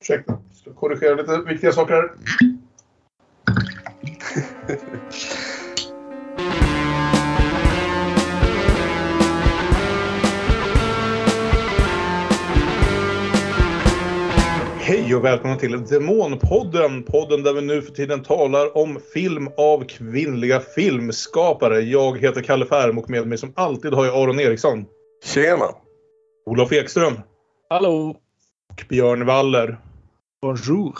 Ursäkta. Ska korrigera lite viktiga saker här. Hej och välkomna till Demonpodden. Podden där vi nu för tiden talar om film av kvinnliga filmskapare. Jag heter Kalle Färm och med mig som alltid har jag Aron Eriksson. Tjena! Olof Ekström. Hallå! Och Björn Waller. Bonjour!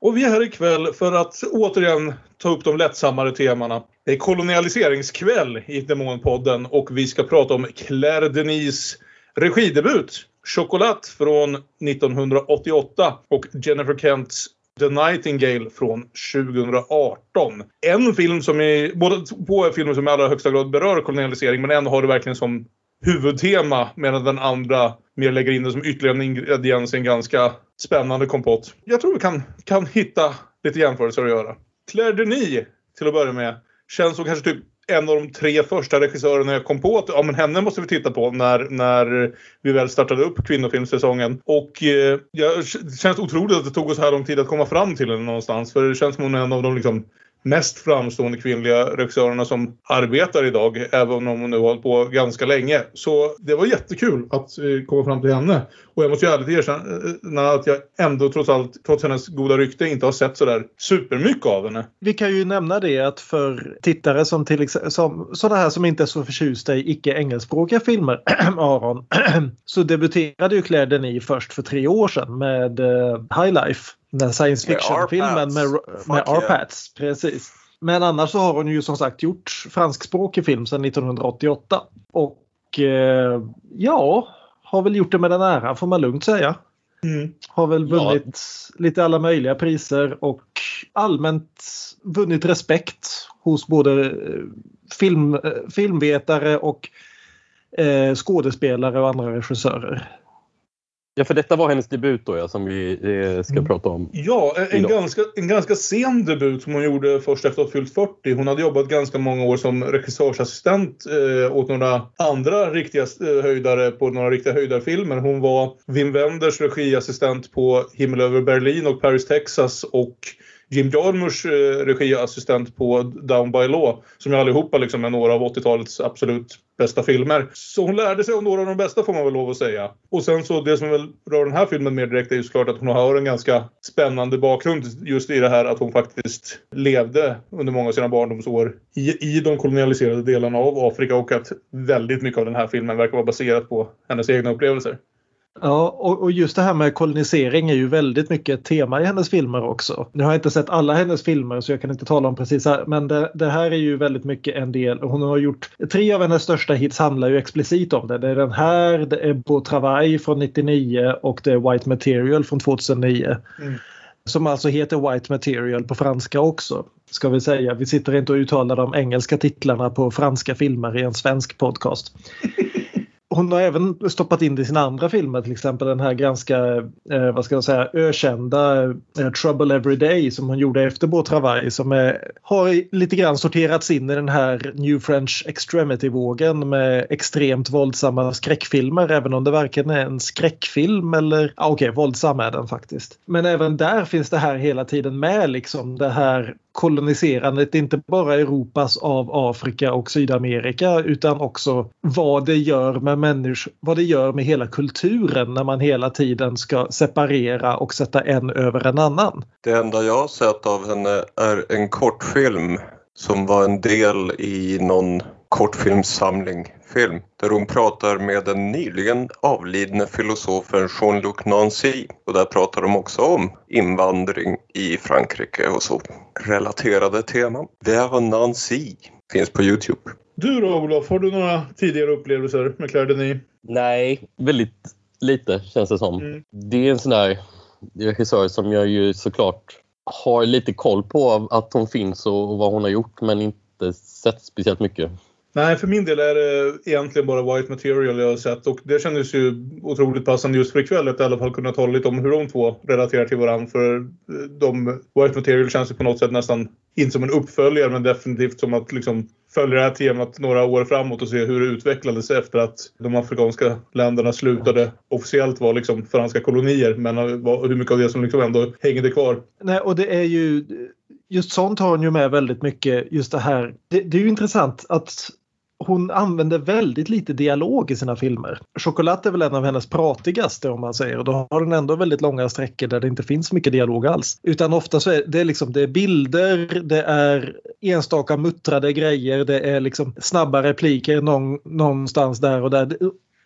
Och vi är här ikväll för att återigen ta upp de lättsammare temana. Det är kolonialiseringskväll i Demonpodden och vi ska prata om Claire Denis regidebut Chocolat från 1988 och Jennifer Kents The Nightingale från 2018. En film som i, båda två är filmer som i allra högsta grad berör kolonialisering men en har det verkligen som huvudtema medan den andra mer lägger in det som ytterligare en ingrediens i en ganska spännande kompott. Jag tror vi kan, kan hitta lite jämförelser att göra. Claire Denis till att börja med känns som kanske typ en av de tre första regissörerna jag kom på att ja, men henne måste vi titta på när, när vi väl startade upp kvinnofilmsäsongen. Och eh, det känns otroligt att det tog oss här lång tid att komma fram till henne någonstans. För det känns som hon är en av de liksom, mest framstående kvinnliga regissörerna som arbetar idag. Även om hon nu har hållit på ganska länge. Så det var jättekul att eh, komma fram till henne. Och jag måste ju ärligt erkänna att jag ändå trots allt, trots hennes goda rykte, inte har sett sådär supermycket av henne. Vi kan ju nämna det att för tittare som till exempel som, sådana här som inte är så förtjusta i icke-engelskspråkiga filmer, Aron, så debuterade ju Claire Denis först för tre år sedan med uh, High Life. Den science fiction-filmen med, med R-Pats. Precis. Men annars så har hon ju som sagt gjort franskspråkig film sedan 1988. Och eh, ja, har väl gjort det med den ära får man lugnt säga. Mm. Har väl vunnit ja. lite alla möjliga priser och allmänt vunnit respekt hos både film, filmvetare och eh, skådespelare och andra regissörer. Ja, för detta var hennes debut då ja, som vi eh, ska mm. prata om. Ja, en, ganska, en ganska sen debut som hon gjorde först efter att ha fyllt 40. Hon hade jobbat ganska många år som regissörsassistent eh, åt några andra riktiga eh, höjdare på några riktiga höjdarfilmer. Hon var Wim Wenders regiassistent på Himmel över Berlin och Paris, Texas och Jim Jarmusch eh, regiassistent på Down by Law. Som ju allihopa liksom är några av 80-talets absolut bästa filmer. Så hon lärde sig av några av de bästa får man väl lov att säga. Och sen så det som väl rör den här filmen mer direkt är ju såklart att hon har en ganska spännande bakgrund just i det här att hon faktiskt levde under många av sina barndomsår i, i de kolonialiserade delarna av Afrika och att väldigt mycket av den här filmen verkar vara baserat på hennes egna upplevelser. Ja, och, just det här med kolonisering är ju väldigt mycket ett tema i hennes filmer också. Nu har jag inte sett alla hennes filmer så jag kan inte tala om precis här, men det, det här är ju väldigt mycket en del. Hon har gjort tre av hennes största hits handlar ju explicit om det. Det är den här, det är Beau Travail från 99 och det är White Material från 2009. Mm. Som alltså heter White Material på franska också. Ska vi säga. Vi sitter inte och uttalar de engelska titlarna på franska filmer i en svensk podcast. hon har även stoppat in det i sina andra filmer, till exempel den här ganska, eh, vad ska jag säga, ökända eh, Trouble Every Day som hon gjorde efter Beau Travail som är, har lite grann sorterats in i den här New French Extremity-vågen med extremt våldsamma skräckfilmer, även om det varken är en skräckfilm eller, ah, okej, okay, våldsam är den faktiskt. Men även där finns det här hela tiden med, liksom det här koloniserandet, inte bara Europas av Afrika och Sydamerika utan också vad det gör med människor, vad det gör med hela kulturen när man hela tiden ska separera och sätta en över en annan. Det enda jag har sett av henne är en kortfilm som var en del i någon kortfilmssamling film där hon pratar med den nyligen avlidne filosofen Jean-Luc Nancy och där pratar de också om invandring i Frankrike och så relaterade teman. Vers Nancy finns på Youtube. Du då Olof, har du några tidigare upplevelser med Claire Denis? Nej, väldigt lite känns det som. Mm. Det är en sån där regissör som jag ju såklart har lite koll på att hon finns och vad hon har gjort men inte sett speciellt mycket. Nej, för min del är det egentligen bara White Material jag har sett och det kändes ju otroligt passande just för ikväll att i alla fall kunna tala lite om hur de två relaterar till varandra. För eh, de, White Material känns ju på något sätt nästan inte som en uppföljare men definitivt som att liksom följa det här temat några år framåt och se hur det utvecklades efter att de afrikanska länderna slutade officiellt vara liksom franska kolonier men eh, hur mycket av det som liksom ändå hängde kvar. Nej, och det är ju just sånt har hon ju med väldigt mycket. Just det här. Det, det är ju intressant att hon använder väldigt lite dialog i sina filmer. Choklad är väl en av hennes pratigaste om man säger. Och Då har den ändå väldigt långa sträckor där det inte finns mycket dialog alls. Utan ofta så är det, liksom, det är bilder, det är enstaka muttrade grejer, det är liksom snabba repliker någon, någonstans där och där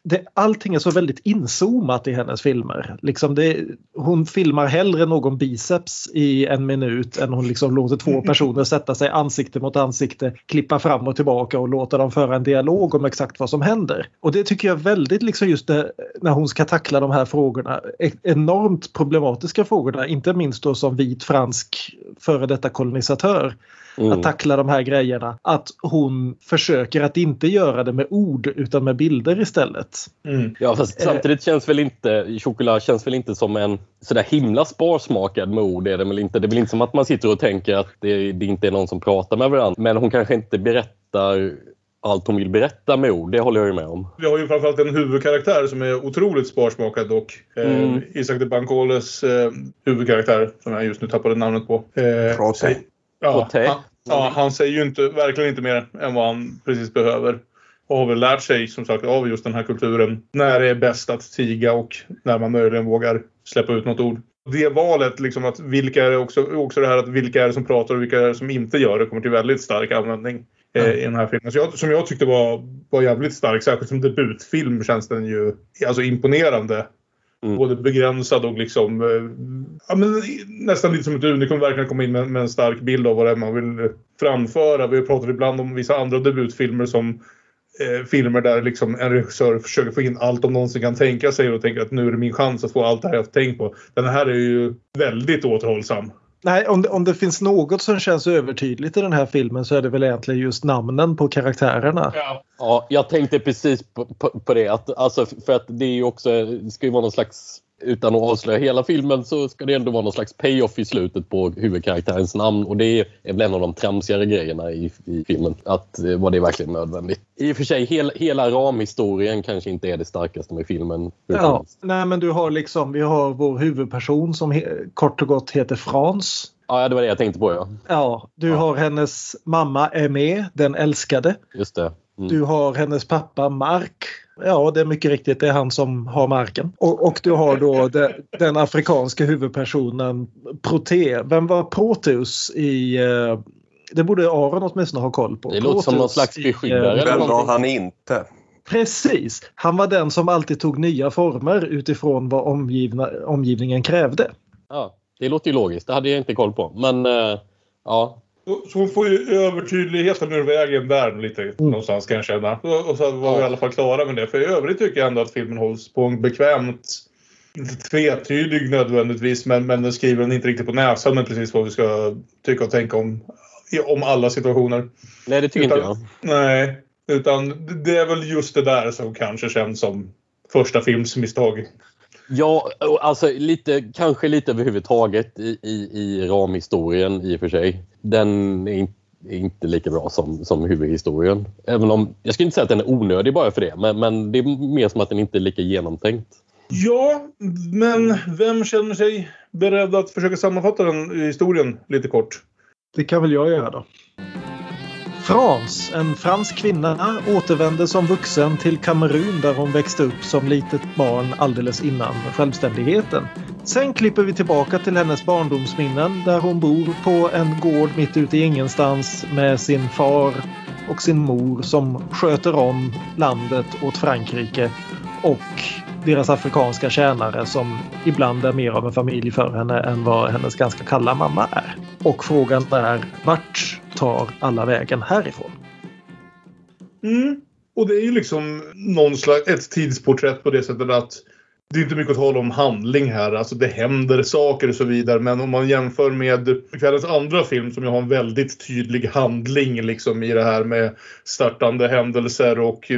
det, allting är så väldigt inzoomat i hennes filmer. Liksom det, hon filmar hellre någon biceps i en minut än hon liksom låter två personer sätta sig ansikte mot ansikte, klippa fram och tillbaka och låta dem föra en dialog om exakt vad som händer. Och det tycker jag väldigt, liksom just det, när hon ska tackla de här frågorna, e-, enormt problematiska frågorna, inte minst då som vit fransk före detta kolonisatör mm. att tackla de här grejerna. Att hon försöker att inte göra det med ord utan med bilder istället. Mm. Ja fast samtidigt känns väl inte Choklad känns väl inte som en sådär himla sparsmakad med ord. Är det, väl inte. det är väl inte som att man sitter och tänker att det, det inte är någon som pratar med varandra. Men hon kanske inte berättar allt hon vill berätta med ord. Det håller jag ju med om. Vi har ju framförallt en huvudkaraktär som är otroligt sparsmakad dock. Eh, mm. Eh, Isak de Bancoles eh, huvudkaraktär som jag just nu tappade namnet på. Eh, Prote. Ja, han, Ja, han säger ju inte, verkligen inte mer än vad han precis behöver. Och har väl lärt sig som sagt av just den här kulturen. När det är bäst att tiga och när man möjligen vågar släppa ut något ord. Det valet, liksom att vilka är också, också det här att vilka är det som pratar och vilka är det som inte gör det kommer till väldigt stark användning eh, i den här filmen. Så jag, som jag tyckte var, var jävligt stark, särskilt som debutfilm känns den ju alltså imponerande. Mm. Både begränsad och liksom eh, ja, men nästan lite som ett unikum verkligen komma in med, med, en stark bild av vad det är man vill framföra. Vi pratar ibland om vissa andra debutfilmer som eh, filmer där liksom en regissör försöker få in allt de någonsin kan tänka sig och tänker att nu är det min chans att få allt det här jag tänkt på. Den här är ju väldigt återhållsam. Nej, om det, om det finns något som känns övertydligt i den här filmen så är det väl egentligen just namnen på karaktärerna. Ja, ja jag tänkte precis på, på, på det. Att, alltså, för att det är ju också, det ska ju vara någon slags utan att avslöja hela filmen så ska det ändå vara någon slags payoff i slutet på huvudkaraktärens namn och det är väl en av de tramsigare grejerna i, i filmen. Att eh, var det verkligen nödvändigt? I och för sig, hel, hela ramhistorien kanske inte är det starkaste med filmen. Ja, nej men du har liksom, vi har vår huvudperson som he, kort och gott heter Frans. Ja, det var det jag tänkte på ja. Ja, du ja. har hennes mamma Aimé, den älskade. Just det. Mm. Du har hennes pappa Mark Ja, det är mycket riktigt. Det är han som har marken. Och, och du har då de, den afrikanska huvudpersonen Prote. Vem var Proteus i... Eh, det borde Aron åtminstone ha koll på. Det låter som någon slags beskyddare. Vem var han inte? Precis. Han var den som alltid tog nya former utifrån vad omgivna, omgivningen krävde. Ja, Det låter ju logiskt. Det hade jag inte koll på. Men uh, ja, så hon får ju övertydligheten ur vägen där lite mm. någonstans kan jag känna. Och så var vi i alla fall klara med det. För i övrigt tycker jag ändå att filmen hålls på en bekvämt inte tvetydig nödvändigtvis, men, men den skriver den inte riktigt på näsan med precis vad vi ska tycka och tänka om, om alla situationer. Nej, det tycker utan, inte jag. Nej, utan det är väl just det där som kanske känns som första filmsmisstag. Ja, alltså lite, kanske lite överhuvudtaget i, i, i ramhistorien i och för sig. Den är inte, är inte lika bra som, som huvudhistorien. Även om, jag skulle inte säga att den är onödig bara för det, men, men det är mer som att den inte är lika genomtänkt. Ja, men vem känner sig beredd att försöka sammanfatta den historien lite kort? Det kan väl jag göra då. France, en fransk kvinna, återvände som vuxen till Kamerun där hon växte upp som litet barn alldeles innan självständigheten. Sen klipper vi tillbaka till hennes barndomsminnen där hon bor på en gård mitt ute i ingenstans med sin far och sin mor som sköter om landet åt Frankrike och deras afrikanska tjänare som ibland är mer av en familj för henne än vad hennes ganska kalla mamma är. Och frågan är vart tar alla vägen härifrån? Mm. Och det är ju liksom någon slags, ett tidsporträtt på det sättet att det är inte mycket att tala om handling här. Alltså det händer saker och så vidare. Men om man jämför med kvällens andra film som ju har en väldigt tydlig handling liksom i det här med startande händelser och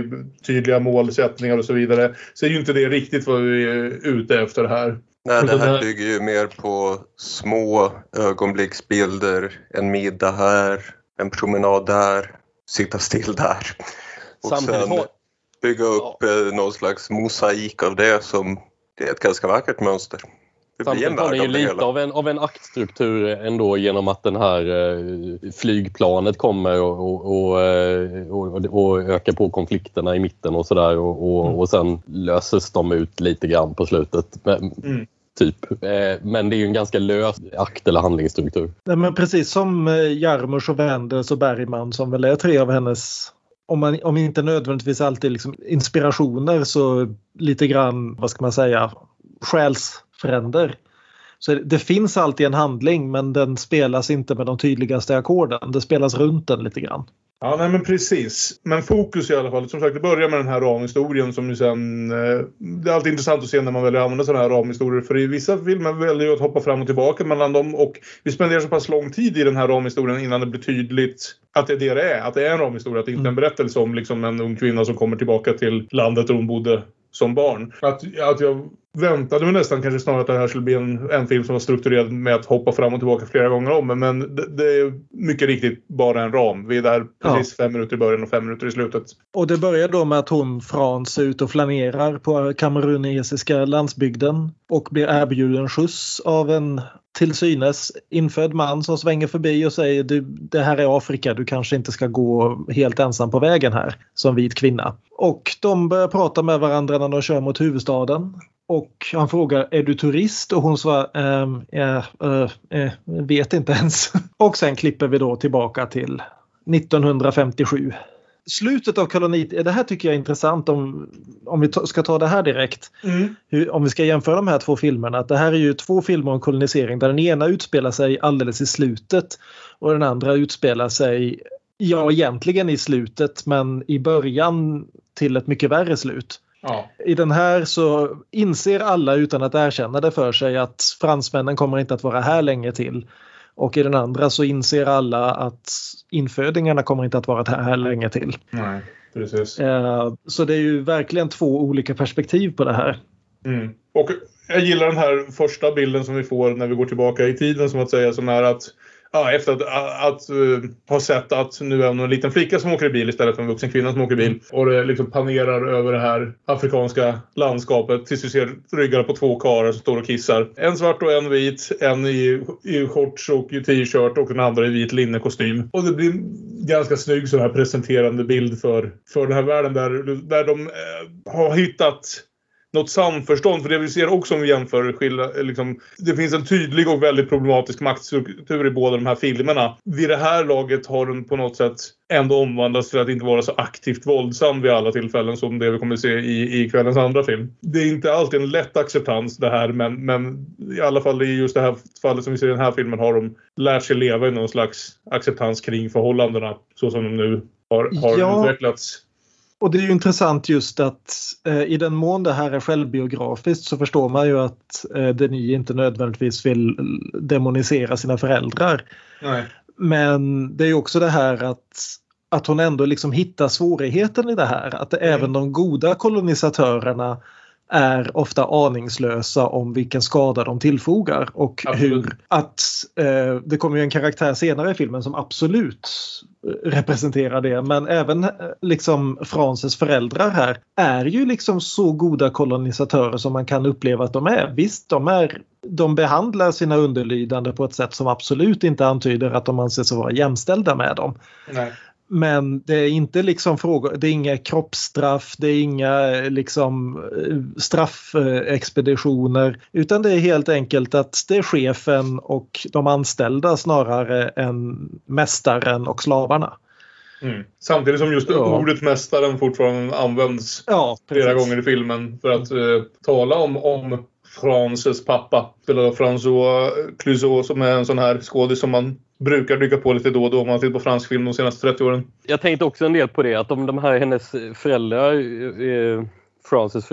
tydliga målsättningar och så vidare. Så är ju inte det riktigt vad vi är ute efter här. Nej, det här bygger ju mer på små ögonblicksbilder. En middag här, en promenad där, sitta still där. Och Samtidigt sen bygga upp eh, någon slags mosaik av det som det är ett ganska vackert mönster. Samtidigt har ni ju lite hela. av en, av en aktstruktur ändå genom att den här eh, flygplanet kommer och, och, och, eh, och, och ökar på konflikterna i mitten och sådär och, och, Mm. och sen löses de ut lite grann på slutet. Men, Mm. Typ. Eh, Men det är ju en ganska lös akt eller handlingsstruktur. Nej, men precis som eh, Jarmusch och Wenders och Bergman som väl är tre av hennes om, man, om inte nödvändigtvis alltid liksom inspirationer så lite grann, vad ska man säga, själsfränder. Så det, finns alltid en handling men den spelas inte med de tydligaste ackorden. Det spelas runt den lite grann. Ja, nej men precis. Men fokus i alla fall. Som sagt, det börjar med den här ramhistorien som ju sen... Eh, det är alltid intressant att se när man väljer att använda sådana här ramhistorier. För i vissa filmer väljer jag att hoppa fram och tillbaka mellan dem. Och vi spenderar så pass lång tid i den här ramhistorien innan det blir tydligt att det är det det är. Att det är en ramhistoria. Att det inte är en berättelse om liksom, en ung kvinna som kommer tillbaka till landet där hon bodde som barn. Att, att jag väntade mig nästan kanske snarare att det här skulle bli en, en film som var strukturerad med att hoppa fram och tillbaka flera gånger om. Men, det, det är mycket riktigt bara en ram. Vi är där precis fem minuter i början och fem minuter i slutet. Och det börjar då med att hon Frans är ute och flanerar på kamerunesiska landsbygden och blir erbjuden skjuts av en till synes infödd man som svänger förbi och säger du, det här är Afrika, du kanske inte ska gå helt ensam på vägen här som vit kvinna. Och de börjar prata med varandra när de kör mot huvudstaden. Och han frågar är du turist? Och hon svarar ehm, eh, eh, vet inte ens. Och sen klipper vi då tillbaka till 1957 slutet av kolonit, det här tycker jag är intressant om, om vi ta, ska ta det här direkt. Hur, om vi ska jämföra de här två filmerna. Att det här är ju två filmer om kolonisering där den ena utspelar sig alldeles i slutet och den andra utspelar sig, ja egentligen i slutet men i början till ett mycket värre slut. Ja. I den här så inser alla utan att erkänna det för sig att fransmännen kommer inte att vara här länge till. Och i den andra så inser alla att infödingarna kommer inte att vara här länge till. Nej, precis. Eh, Så det är ju verkligen två olika perspektiv på det här. Mm. Och jag gillar den här första bilden som vi får när vi går tillbaka i tiden som att säga som är att ja, efter att, att, att ha sett att nu är hon en liten flicka som åker i bil istället för en vuxen kvinna som åker i bil. Och det liksom panerar över det här afrikanska landskapet tills du ser ryggarna på två karlar som står och kissar. En svart och en vit. En i, i shorts och t-shirt och den andra i vit linnekostym. Och det blir en ganska snygg sån här presenterande bild för, för den här världen där, där de eh, har hittat något samförstånd. För det vi ser också om vi jämför skilda, liksom, det finns en tydlig och väldigt problematisk maktstruktur i båda de här filmerna. Vid det här laget har den på något sätt ändå omvandlats till att inte vara så aktivt våldsam vid alla tillfällen som det vi kommer se i, i kvällens andra film. Det är inte alltid en lätt acceptans det här men, men i alla fall i just det här fallet som vi ser i den här filmen har de lärt sig leva i någon slags acceptans kring förhållandena så som de nu har, har Ja. utvecklats. Och det är ju intressant just att eh, i den mån det här är självbiografiskt så förstår man ju att eh, Denis inte nödvändigtvis vill demonisera sina föräldrar. Nej. Men det är ju också det här att, att hon ändå liksom hittar svårigheten i det här. Att Mm. även de goda kolonisatörerna är ofta aningslösa om vilken skada de tillfogar och Absolut. hur att eh, det kommer ju en karaktär senare i filmen som absolut representerar det men även eh, liksom Frances föräldrar här är ju liksom så goda kolonisatörer som man kan uppleva att de är. Visst, de, är, de behandlar sina underlydande på ett sätt som absolut inte antyder att de anser sig vara jämställda med dem. Nej. Men det är inte liksom frågor, det är inga kroppsstraff, det är inga eh, liksom eh, straffexpeditioner utan det är helt enkelt att det är chefen och de anställda snarare än mästaren och slavarna. Mm. Samtidigt som just Ja. ordet mästaren fortfarande används Ja, flera gånger i filmen för att eh, tala om, om Frances pappa. Spelad av François Cluzot som är en sån här skådis som man brukar dyka på lite då och då om man tittar på fransk film de senaste 30 åren. Jag tänkte också en del på det att om de här hennes föräldrar eh, eh Frances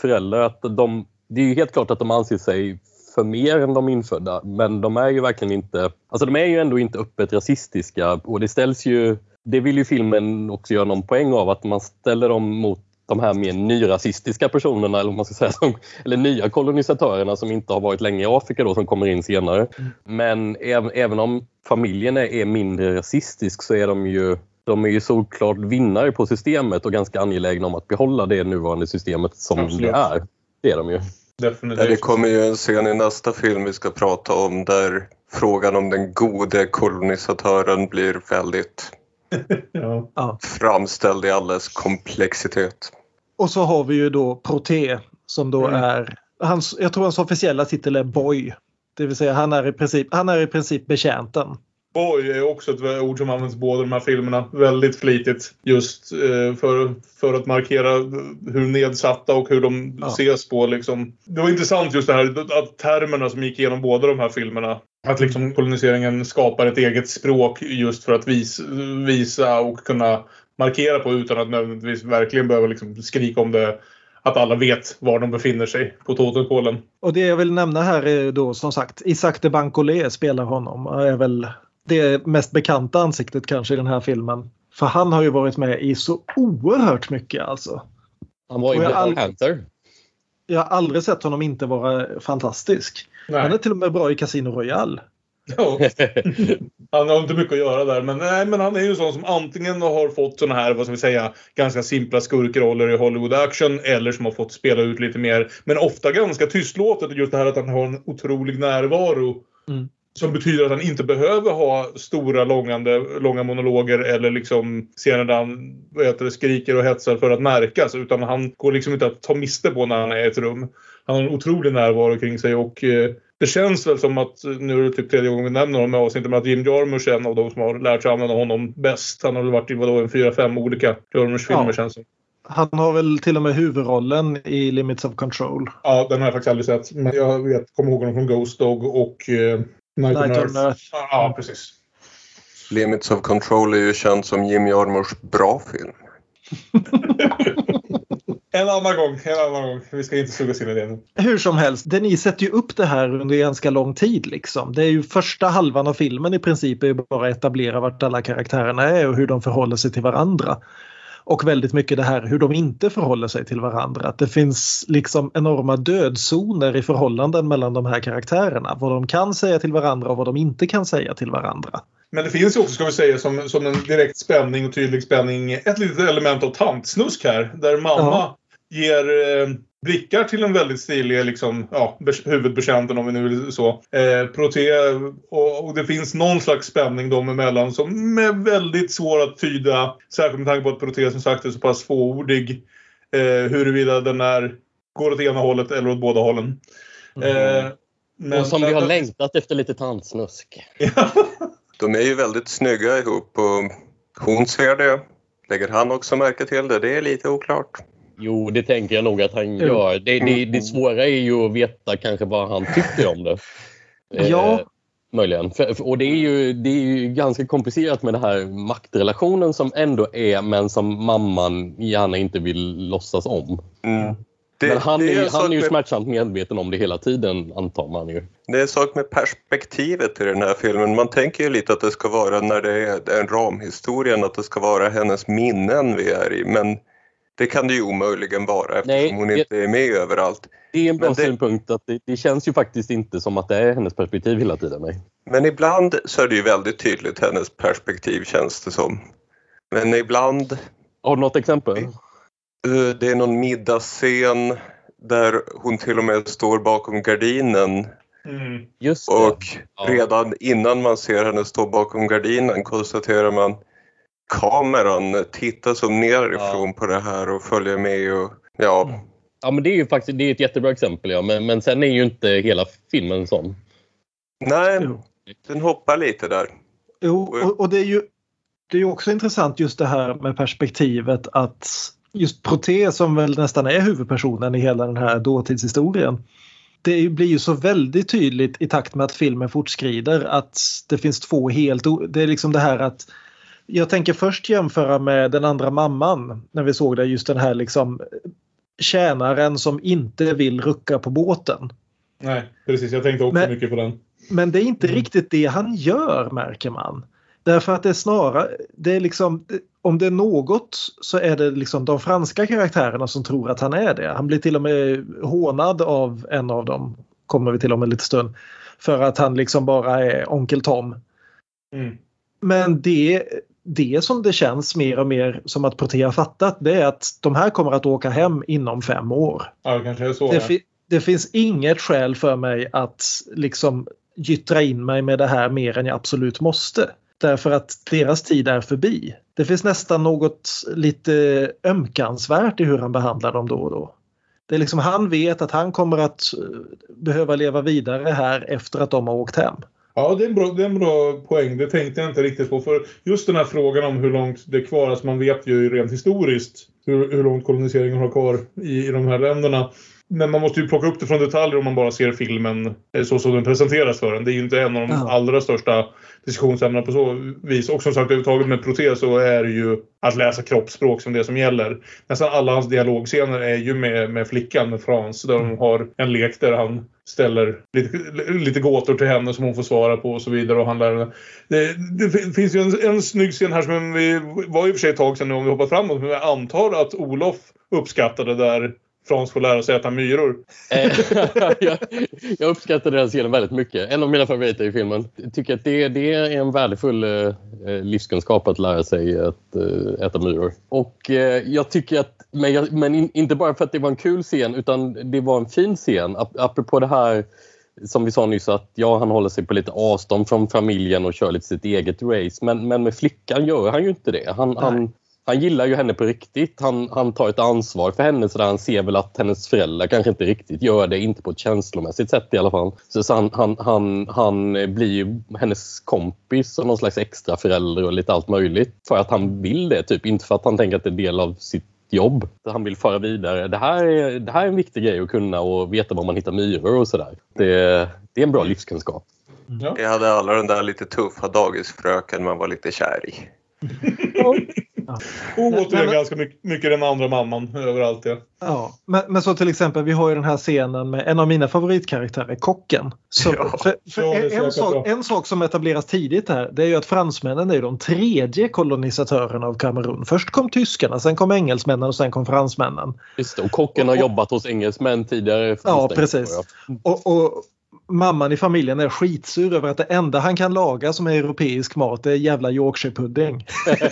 föräldrar att de, det är ju helt klart att de anser sig för mer än de infödda men de är ju verkligen inte, alltså de är ju ändå inte öppet rasistiska och det ställs ju, det vill ju filmen också göra någon poäng av att man ställer dem mot de här mer nyrasistiska personerna eller, man ska säga, som, eller nya kolonisatörerna som inte har varit länge i Afrika då som kommer in senare. Mm. Men äv, även om familjen är mindre rasistisk så är de ju de är ju såklart vinnare på systemet och ganska angelägna om att behålla det nuvarande systemet som Absolut. det är. Det är de ju. Definitivt. Det kommer ju en scen i nästa film vi ska prata om där frågan om den gode kolonisatören blir väldigt ja. framställd i alldeles komplexitet. Och så har vi ju då Proté som då mm. är, hans, jag tror hans officiella titel är Boy. Det vill säga han är i princip, han är i princip betjänten. Boy är också ett ord som används båda de här filmerna väldigt flitigt. Just eh, för, för att markera hur nedsatta och hur de ja. ses på. Liksom. Det var intressant just det här att termerna som gick igenom båda de här filmerna. Att liksom koloniseringen skapar ett eget språk just för att vis, visa och kunna markera på utan att nödvändigtvis verkligen behöva liksom skrika om det att alla vet var de befinner sig på totempolen. Och det jag vill nämna här är då som sagt Isaac de Bancolé spelar honom. Är väl det mest bekanta ansiktet kanske i den här filmen. För han har ju varit med i så oerhört mycket alltså. Han var ju Black all... Panther. Jag har aldrig sett honom inte vara fantastisk. Nej. Han är till och med bra i Casino Royale. Ja. Han har inte mycket att göra där. Men, nej, men han är ju sån som antingen har fått såna här, vad ska vi säga, ganska simpla skurkroller i Hollywood action eller som har fått spela ut lite mer. Men ofta ganska tystlåtet. Just det här att han har en otrolig närvaro. Mm. Som betyder att han inte behöver ha stora långande, långa monologer eller liksom scener där han heter, skriker och hetsar för att märkas. Utan han går liksom inte att ta miste på när han är i ett rum. Han har en otrolig närvaro kring sig och eh, det känns väl som att, nu är det typ tredje gången vi nämner honom i avsnittet, men att Jim Jarmusch är en av de som har lärt sig använda honom bäst. Han har väl varit i vadå, en fyra, fem olika Jarmusch-filmer ja. känns det han har väl till och med huvudrollen i Limits of Control. Ja, den har jag faktiskt aldrig sett. Men jag vet, kommer ihåg honom från Ghost Dog och eh, Night, Night on, Earth. Earth. Ja, precis. Limits of Control är ju känd som Jim Jarmuschs bra film. en annan gång, en annan gång. Vi ska inte sugas in i det nu. Hur som helst, ni sätter ju upp det här under ganska lång tid. Liksom. Det är ju första halvan av filmen i princip är ju bara etablera vart alla karaktärerna är och hur de förhåller sig till varandra. Och väldigt mycket det här hur de inte förhåller sig till varandra. Att det finns liksom enorma dödzoner i förhållanden mellan de här karaktärerna. Vad de kan säga till varandra och vad de inte kan säga till varandra. Men det finns ju också, ska vi säga, som, som en direkt spänning och tydlig spänning, ett litet element av tantsnusk här. Där mamma ja. Ger eh, blickar till en väldigt stilig liksom, ja, huvudbetjänten om vi nu vill så. Eh, Proté och, och, det finns någon slags spänning dem emellan som är väldigt svår att tyda. Särskilt med tanke på att Proté som sagt är så pass fåordig. Eh, huruvida den är, går åt ena hållet eller åt båda hållen. Mm. Eh, men, och som vi har längtat efter lite tantsnusk. De är ju väldigt snygga ihop och hon ser det. Lägger han också märke till det? Det är lite oklart. Jo, det tänker jag nog att han gör. Det, det, det svåra är ju att veta kanske vad han tycker om det. Ja. Eh, möjligen. För, och det är, ju, det är ju ganska komplicerat med den här maktrelationen som ändå är men som mamman gärna inte vill låtsas om. Mm. Det, men han, är, han är ju med, smärtsamt medveten om det hela tiden antar man ju. Det är en sak med perspektivet i den här filmen. Man tänker ju lite att det ska vara när det är en ramhistoria, att det ska vara hennes minnen vi är i. Men det kan det ju omöjligen vara eftersom Nej, hon inte är med överallt. Det är en bra det, synpunkt. att det, det, känns ju faktiskt inte som att det är hennes perspektiv hela tiden. Nej. Men ibland så är det ju väldigt tydligt hennes perspektiv känns det som. Men ibland... Har du något exempel? Eh, det är någon middagsscen där hon till och med står bakom gardinen. Mm. Och ja. redan innan man ser henne stå bakom gardinen konstaterar man kameran tittar som nerifrån ja. på det här och följer med och ja. Ja men det är ju faktiskt det är ett jättebra exempel ja men, men sen är ju inte hela filmen sån. Nej, den hoppar lite där. Jo och, och det är ju det är också intressant just det här med perspektivet att just Proté som väl nästan är huvudpersonen i hela den här dåtidshistorien. Det blir ju så väldigt tydligt i takt med att filmen fortskrider att det finns två helt... Det är liksom det här att jag tänker först jämföra med den andra mamman när vi såg det just den här liksom tjänaren som inte vill rucka på båten. Nej, precis. Jag tänkte också Men- mycket på den. Men det är inte Mm. riktigt det han gör märker man. Därför att det är snarare, det är liksom, om det är något så är det liksom de franska karaktärerna som tror att han är det. Han blir till och med hånad av en av dem, kommer vi till om en liten stund, för att han liksom bara är onkel Tom. Mm. Men det, det som det känns mer och mer som att Protea fattat det är att de här kommer att åka hem inom fem år. Ja, det kanske är så. Det, fi- det finns inget skäl för mig att liksom gyttra in mig med det här mer än jag absolut måste. Därför att deras tid är förbi. Det finns nästan något lite ömkansvärt i hur han behandlar dem då och då. Det är liksom, han vet att han kommer att eh, behöva leva vidare här efter att de har åkt hem. Ja, det är, en bra, det är en bra poäng. Det tänkte jag inte riktigt på. För just den här frågan om hur långt det är kvar. Alltså man vet ju rent historiskt hur, hur långt koloniseringen har kvar i, i de här länderna. Men man måste ju plocka upp det från detaljer om man bara ser filmen eh, så som den presenteras för en. Det är ju inte en av de allra största diskussionsämnena på så vis. Och som sagt överhuvudtaget med protes så är det ju att läsa kroppsspråk som det som gäller. Nästan alla hans dialogscener är ju med, med flickan, med Frans. Där de har en lek där han ställer lite, lite gåtor till henne som hon får svara på och så vidare. Och han lär henne. Det, det fin- finns ju en, en snygg scen här som vi var i och för sig ett tag sedan nu om vi hoppar framåt. Men jag antar att Olof uppskattade där Frans får lära sig äta myror. Eh, jag, jag uppskattar den scenen väldigt mycket. En av mina favoriter i filmen. Jag tycker att det, det är en värdefull eh, eh, livskunskap att lära sig att eh, äta myror. Och eh, jag tycker att, men, jag, men in, inte bara för att det var en kul scen utan det var en fin scen. Ap apropå det här som vi sa nyss att ja, han håller sig på lite avstånd från familjen och kör lite sitt eget race. Men, men med flickan gör han ju inte det. Han, han, han gillar ju henne på riktigt. Han, han tar ett ansvar för henne så där han ser väl att hennes föräldrar kanske inte riktigt gör det, inte på ett känslomässigt sätt i alla fall. Så, så han, han, han, han blir ju hennes kompis och någon slags extra förälder och lite allt möjligt. För att han vill det, typ. Inte för att han tänker att det är del av sitt jobb. Han vill föra vidare. Det här, är, det här är en viktig grej att kunna och veta var man hittar myror och sådär. Det, det är en bra livskunskap. Jag hade alla den där lite tuffa dagisfröken man var lite kär i. Och Nej, återigen men- ganska mycket, mycket den andra mamman överallt. Ja. Ja, men, men så till exempel vi har ju den här scenen med en av mina favoritkaraktärer, kocken. Så, Ja. för, för Ja, en, en, sak, en sak som etableras tidigt här det är ju att fransmännen är de tredje kolonisatörerna av Kamerun. Först kom tyskarna, sen kom engelsmännen och sen kom fransmännen. Just det, och kocken har jobbat hos engelsmän tidigare. Ja, precis. Och, och mamman i familjen är skitsur över att det enda han kan laga som är europeisk mat är jävla Yorkshirepudding.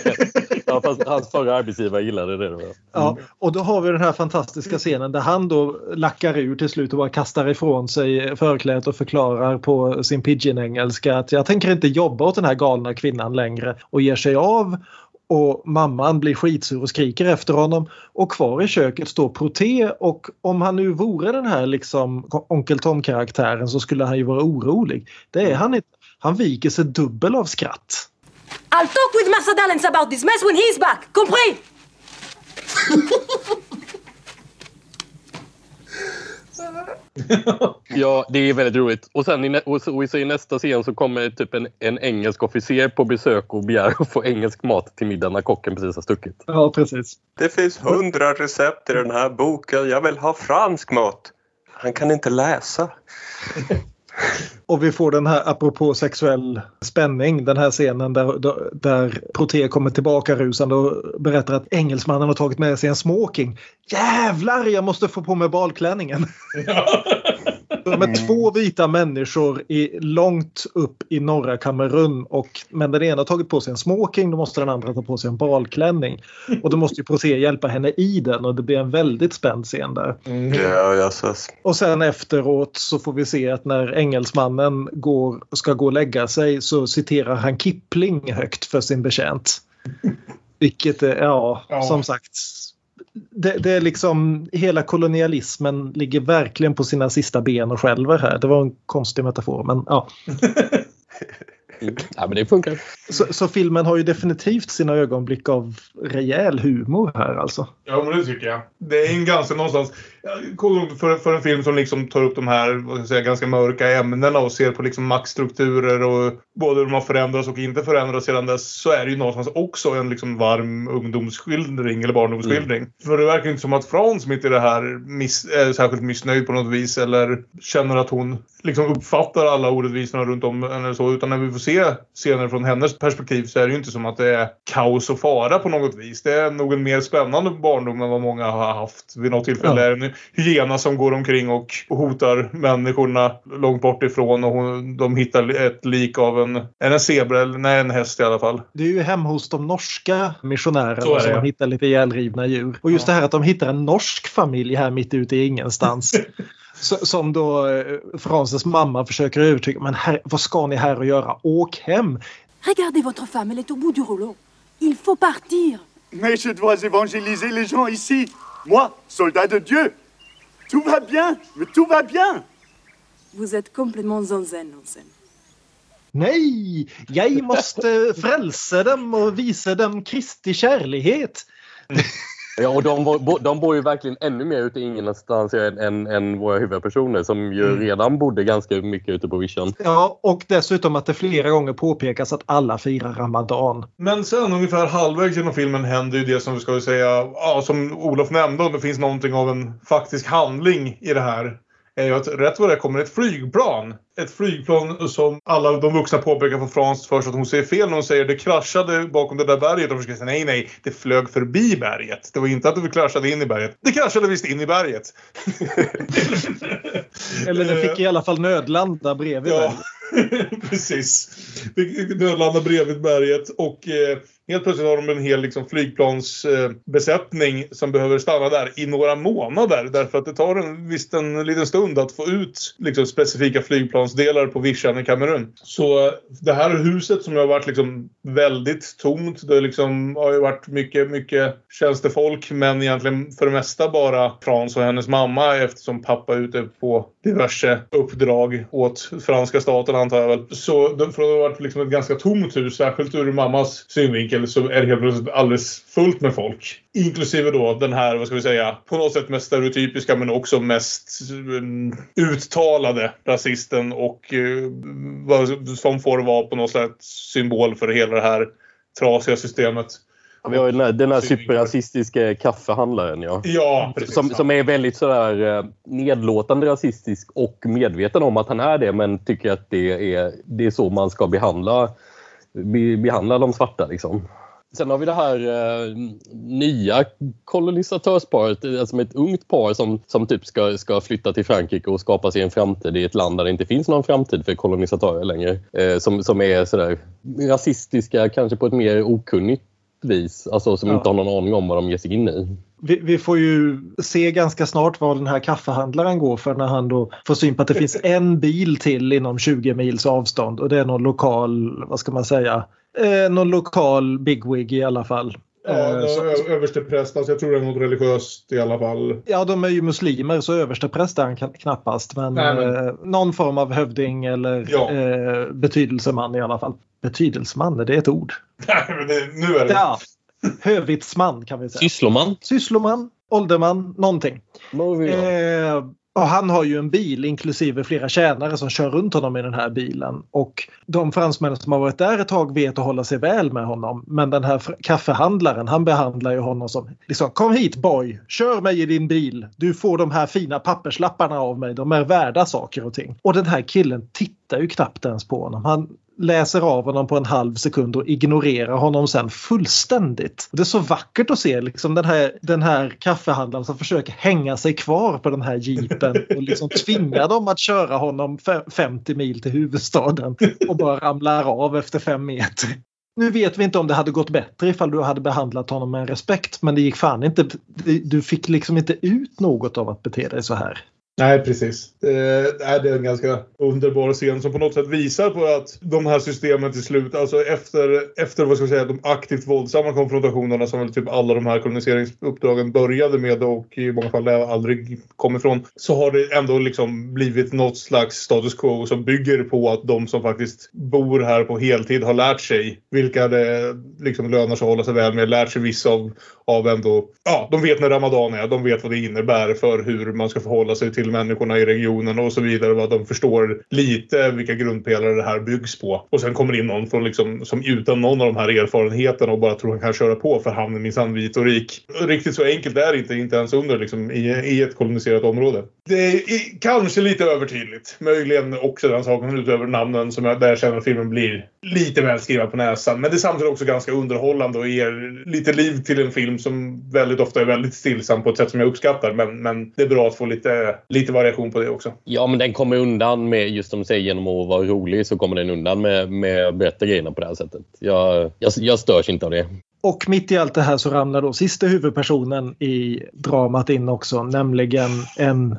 ja, fast hans förra arbetsgivare gillade det. Då. Ja, och då har vi den här fantastiska scenen där han då lackar ur till slut och bara kastar ifrån sig förklädet och förklarar på sin pidgin-engelska att jag tänker inte jobba åt den här galna kvinnan längre och ger sig av. Och mamman blir skitsur och skriker efter honom. Och kvar i köket står Proté och om han nu vore den här liksom Onkel Tom-karaktären så skulle han ju vara orolig. Det är han inte. Han viker sig dubbel av skratt. I'll talk with Massa Dallens about this mess when he's back. Compris? Ja, det är väldigt roligt. Och sen i, och och i nästa scen så kommer typ en, en engelsk officer på besök och begär att få engelsk mat till middag när kocken precis har stuckit. Ja, precis. Det finns hundra recept i den här boken. Jag vill ha fransk mat. Han kan inte läsa. Och vi får den här, apropå sexuell spänning, den här scenen där, där, där Proté kommer tillbaka rusande och berättar att engelsmannen har tagit med sig en smoking. Jävlar, jag måste få på mig balklänningen! De är två vita människor i, långt upp i norra Kamerun och men den ena har tagit på sig en smoking, då måste den andra ta på sig en balklänning. Och då måste ju Proté hjälpa henne i den och det blir en väldigt spänd scen där. Ja, jösses. Och sen efteråt så får vi se att när engelsmannen går, ska gå och lägga sig så citerar han Kipling högt för sin betjänt. Vilket är, ja, Ja. som sagt. Det, det är liksom, hela kolonialismen ligger verkligen på sina sista ben och skälver här. Det var en konstig metafor men ja. Ja, men det funkar. Så, så filmen har ju definitivt sina ögonblick av rejäl humor här alltså. Ja, men det tycker jag. Det är en ganska någonstans... För, för en film som liksom tar upp de här vad säga, ganska mörka ämnena och ser på liksom maktstrukturer och både hur de har förändrats och inte förändrats sedan dess så är det ju någonstans också en liksom varm ungdomsskildring eller barndomsskildring. Mm. För det verkar inte som att Frans mitt i det här miss, är särskilt missnöjd på något vis eller känner att hon liksom uppfattar alla orättvisorna runt om henne så. Utan när vi får se scener från hennes perspektiv så är det ju inte som att det är kaos och fara på något vis. Det är nog en mer spännande barndom än vad många har haft vid något tillfälle. Ja. En hyena som går omkring och hotar människorna långt bort ifrån och hon, de hittar ett lik av en, en zebra, eller nej en häst i alla fall. Det är ju hemma hos de norska missionärerna som de hittar lite ihjälrivna djur. Och just ja. det här att de hittar en norsk familj här mitt ute i ingenstans. som då eh, Frances mamma försöker övertyga. Men här, vad ska ni här och göra? Åk hem! Regardez votre femme, elle est au bout du rouleau. Il faut partir. Mais je dois évangéliser les gens ici. Moi, soldat de Dieu. Tout va bien, mais tout va bien. Vous êtes complètement zen, Hansen. Nej, jag måste frälsa dem och visa dem Kristi kärlighet. Ja, och de, de bor ju verkligen ännu mer ute i ingenstans än, än, än våra huvudpersoner som ju mm. redan bodde ganska mycket ute på vischan. Ja, och dessutom att det flera gånger påpekas att alla firar Ramadan. Men sen ungefär halvvägs genom filmen händer ju det som vi ska säga, ja, som Olof nämnde, om det finns någonting av en faktisk handling i det här är ju att rätt vad det kommer ett flygplan. Ett flygplan som alla de vuxna påpekar för Frans först att hon säger fel när hon säger det kraschade bakom det där berget. Och försöker säga nej, nej, det flög förbi berget. Det var inte att det kraschade in i berget. Det kraschade visst in i berget. Eller det fick i alla fall nödlanda bredvid ja. berget. Precis. Nödlanda bredvid berget och eh, Helt plötsligt har de en hel liksom, flygplansbesättning eh, som behöver stanna där i några månader. Därför att det tar en, visst en liten stund att få ut liksom, specifika förhandsdelar på vischan i Kamerun. Så eh, det här huset som har varit liksom, väldigt tomt. Det liksom, har ju varit mycket, mycket tjänstefolk men egentligen för det mesta bara Frans och hennes mamma eftersom pappa är ute på diverse uppdrag åt franska staten antar jag väl. Så från att det har varit liksom ett ganska tomt hus, särskilt ur mammas synvinkel så är det helt plötsligt alldeles fullt med folk. Inklusive då den här, vad ska vi säga, på något sätt mest stereotypiska men också mest um, uttalade rasisten och uh, som får vara på något sätt symbol för hela det här trasiga systemet. Vi har ju den här, den här superrasistiska kaffehandlaren ja. Ja, precis. Som, som är väldigt sådär eh, nedlåtande rasistisk och medveten om att han är det men tycker att det är, det är så man ska behandla behandla de svarta. Liksom. Sen har vi det här eh, nya kolonisatörparet, alltså ett ungt par som, som typ ska, ska flytta till Frankrike och skapa sig en framtid i ett land där det inte finns någon framtid för kolonisatörer längre. Eh, som, som är sådär rasistiska, kanske på ett mer okunnigt vis, alltså som ja. inte har någon aning om vad de ger sig in i. Vi, vi, får ju se ganska snart vad den här kaffehandlaren går för när han då får syn på att det finns en bil till inom 20 mils avstånd och det är någon lokal, vad ska man säga, eh, någon lokal bigwig i alla fall. Ja, eh, överstepräst, alltså jag tror det är något religiöst i alla fall. Ja, de är ju muslimer så överstepräst är han knappast. Men, Nej, men... Eh, någon form av hövding eller ja. eh, betydelseman i alla fall. Betydelseman, är det ett ord? Nej, men det, nu är det. Ja. Hövitsman kan vi säga. Syssloman. Syssloman, ålderman, någonting. Eh, och han har ju en bil inklusive flera tjänare som kör runt honom i den här bilen. Och de fransmän som har varit där ett tag vet att hålla sig väl med honom. Men den här kaffehandlaren han behandlar ju honom som liksom, kom hit boy, kör mig i din bil. Du får de här fina papperslapparna av mig. De är värda saker och ting. Och den här killen tittar ju knappt ens på honom. Han läser av honom på en halv sekund och ignorerar honom sen fullständigt. Det är så vackert att se liksom den, här, den här kaffehandlaren som försöker hänga sig kvar på den här jeepen och liksom tvinga dem att köra honom 50 mil till huvudstaden och bara ramlar av efter fem meter. Nu vet vi inte om det hade gått bättre ifall du hade behandlat honom med respekt men det gick fan inte. Du fick liksom inte ut något av att bete dig så här. Nej, precis. Det är, en ganska underbar scen som på något sätt visar på att de här systemen till slut, alltså efter, efter vad ska jag säga, de aktivt våldsamma konfrontationerna som väl typ alla de här koloniseringsuppdragen började med och i många fall aldrig kom ifrån, så har det ändå liksom blivit något slags status quo som bygger på att de som faktiskt bor här på heltid har lärt sig vilka det liksom lönar sig att hålla sig väl med, lärt sig vissa av, av ändå, ja, de vet när Ramadan är, de vet vad det innebär för hur man ska förhålla sig till människorna i regionen och så vidare. Vad de förstår lite vilka grundpelare det här byggs på. Och sen kommer in någon från liksom, som utan någon av de här erfarenheterna och bara tror han kan köra på för han är minsann vit och rik. Riktigt så enkelt är det inte, inte ens under liksom, i, i ett koloniserat område. Det är kanske lite övertydligt. Möjligen också den saken utöver namnen som jag, där jag känner att filmen blir lite väl skriven på näsan. Men det är samtidigt också ganska underhållande och ger lite liv till en film som väldigt ofta är väldigt stillsam på ett sätt som jag uppskattar. Men, men det är bra att få lite, lite variation på det också. Ja, men den kommer undan med, just som du säger, genom att vara rolig så kommer den undan med, med att berätta grejerna på det här sättet. Jag, jag, jag störs inte av det. Och mitt i allt det här så ramlar då sista huvudpersonen i dramat in också, nämligen en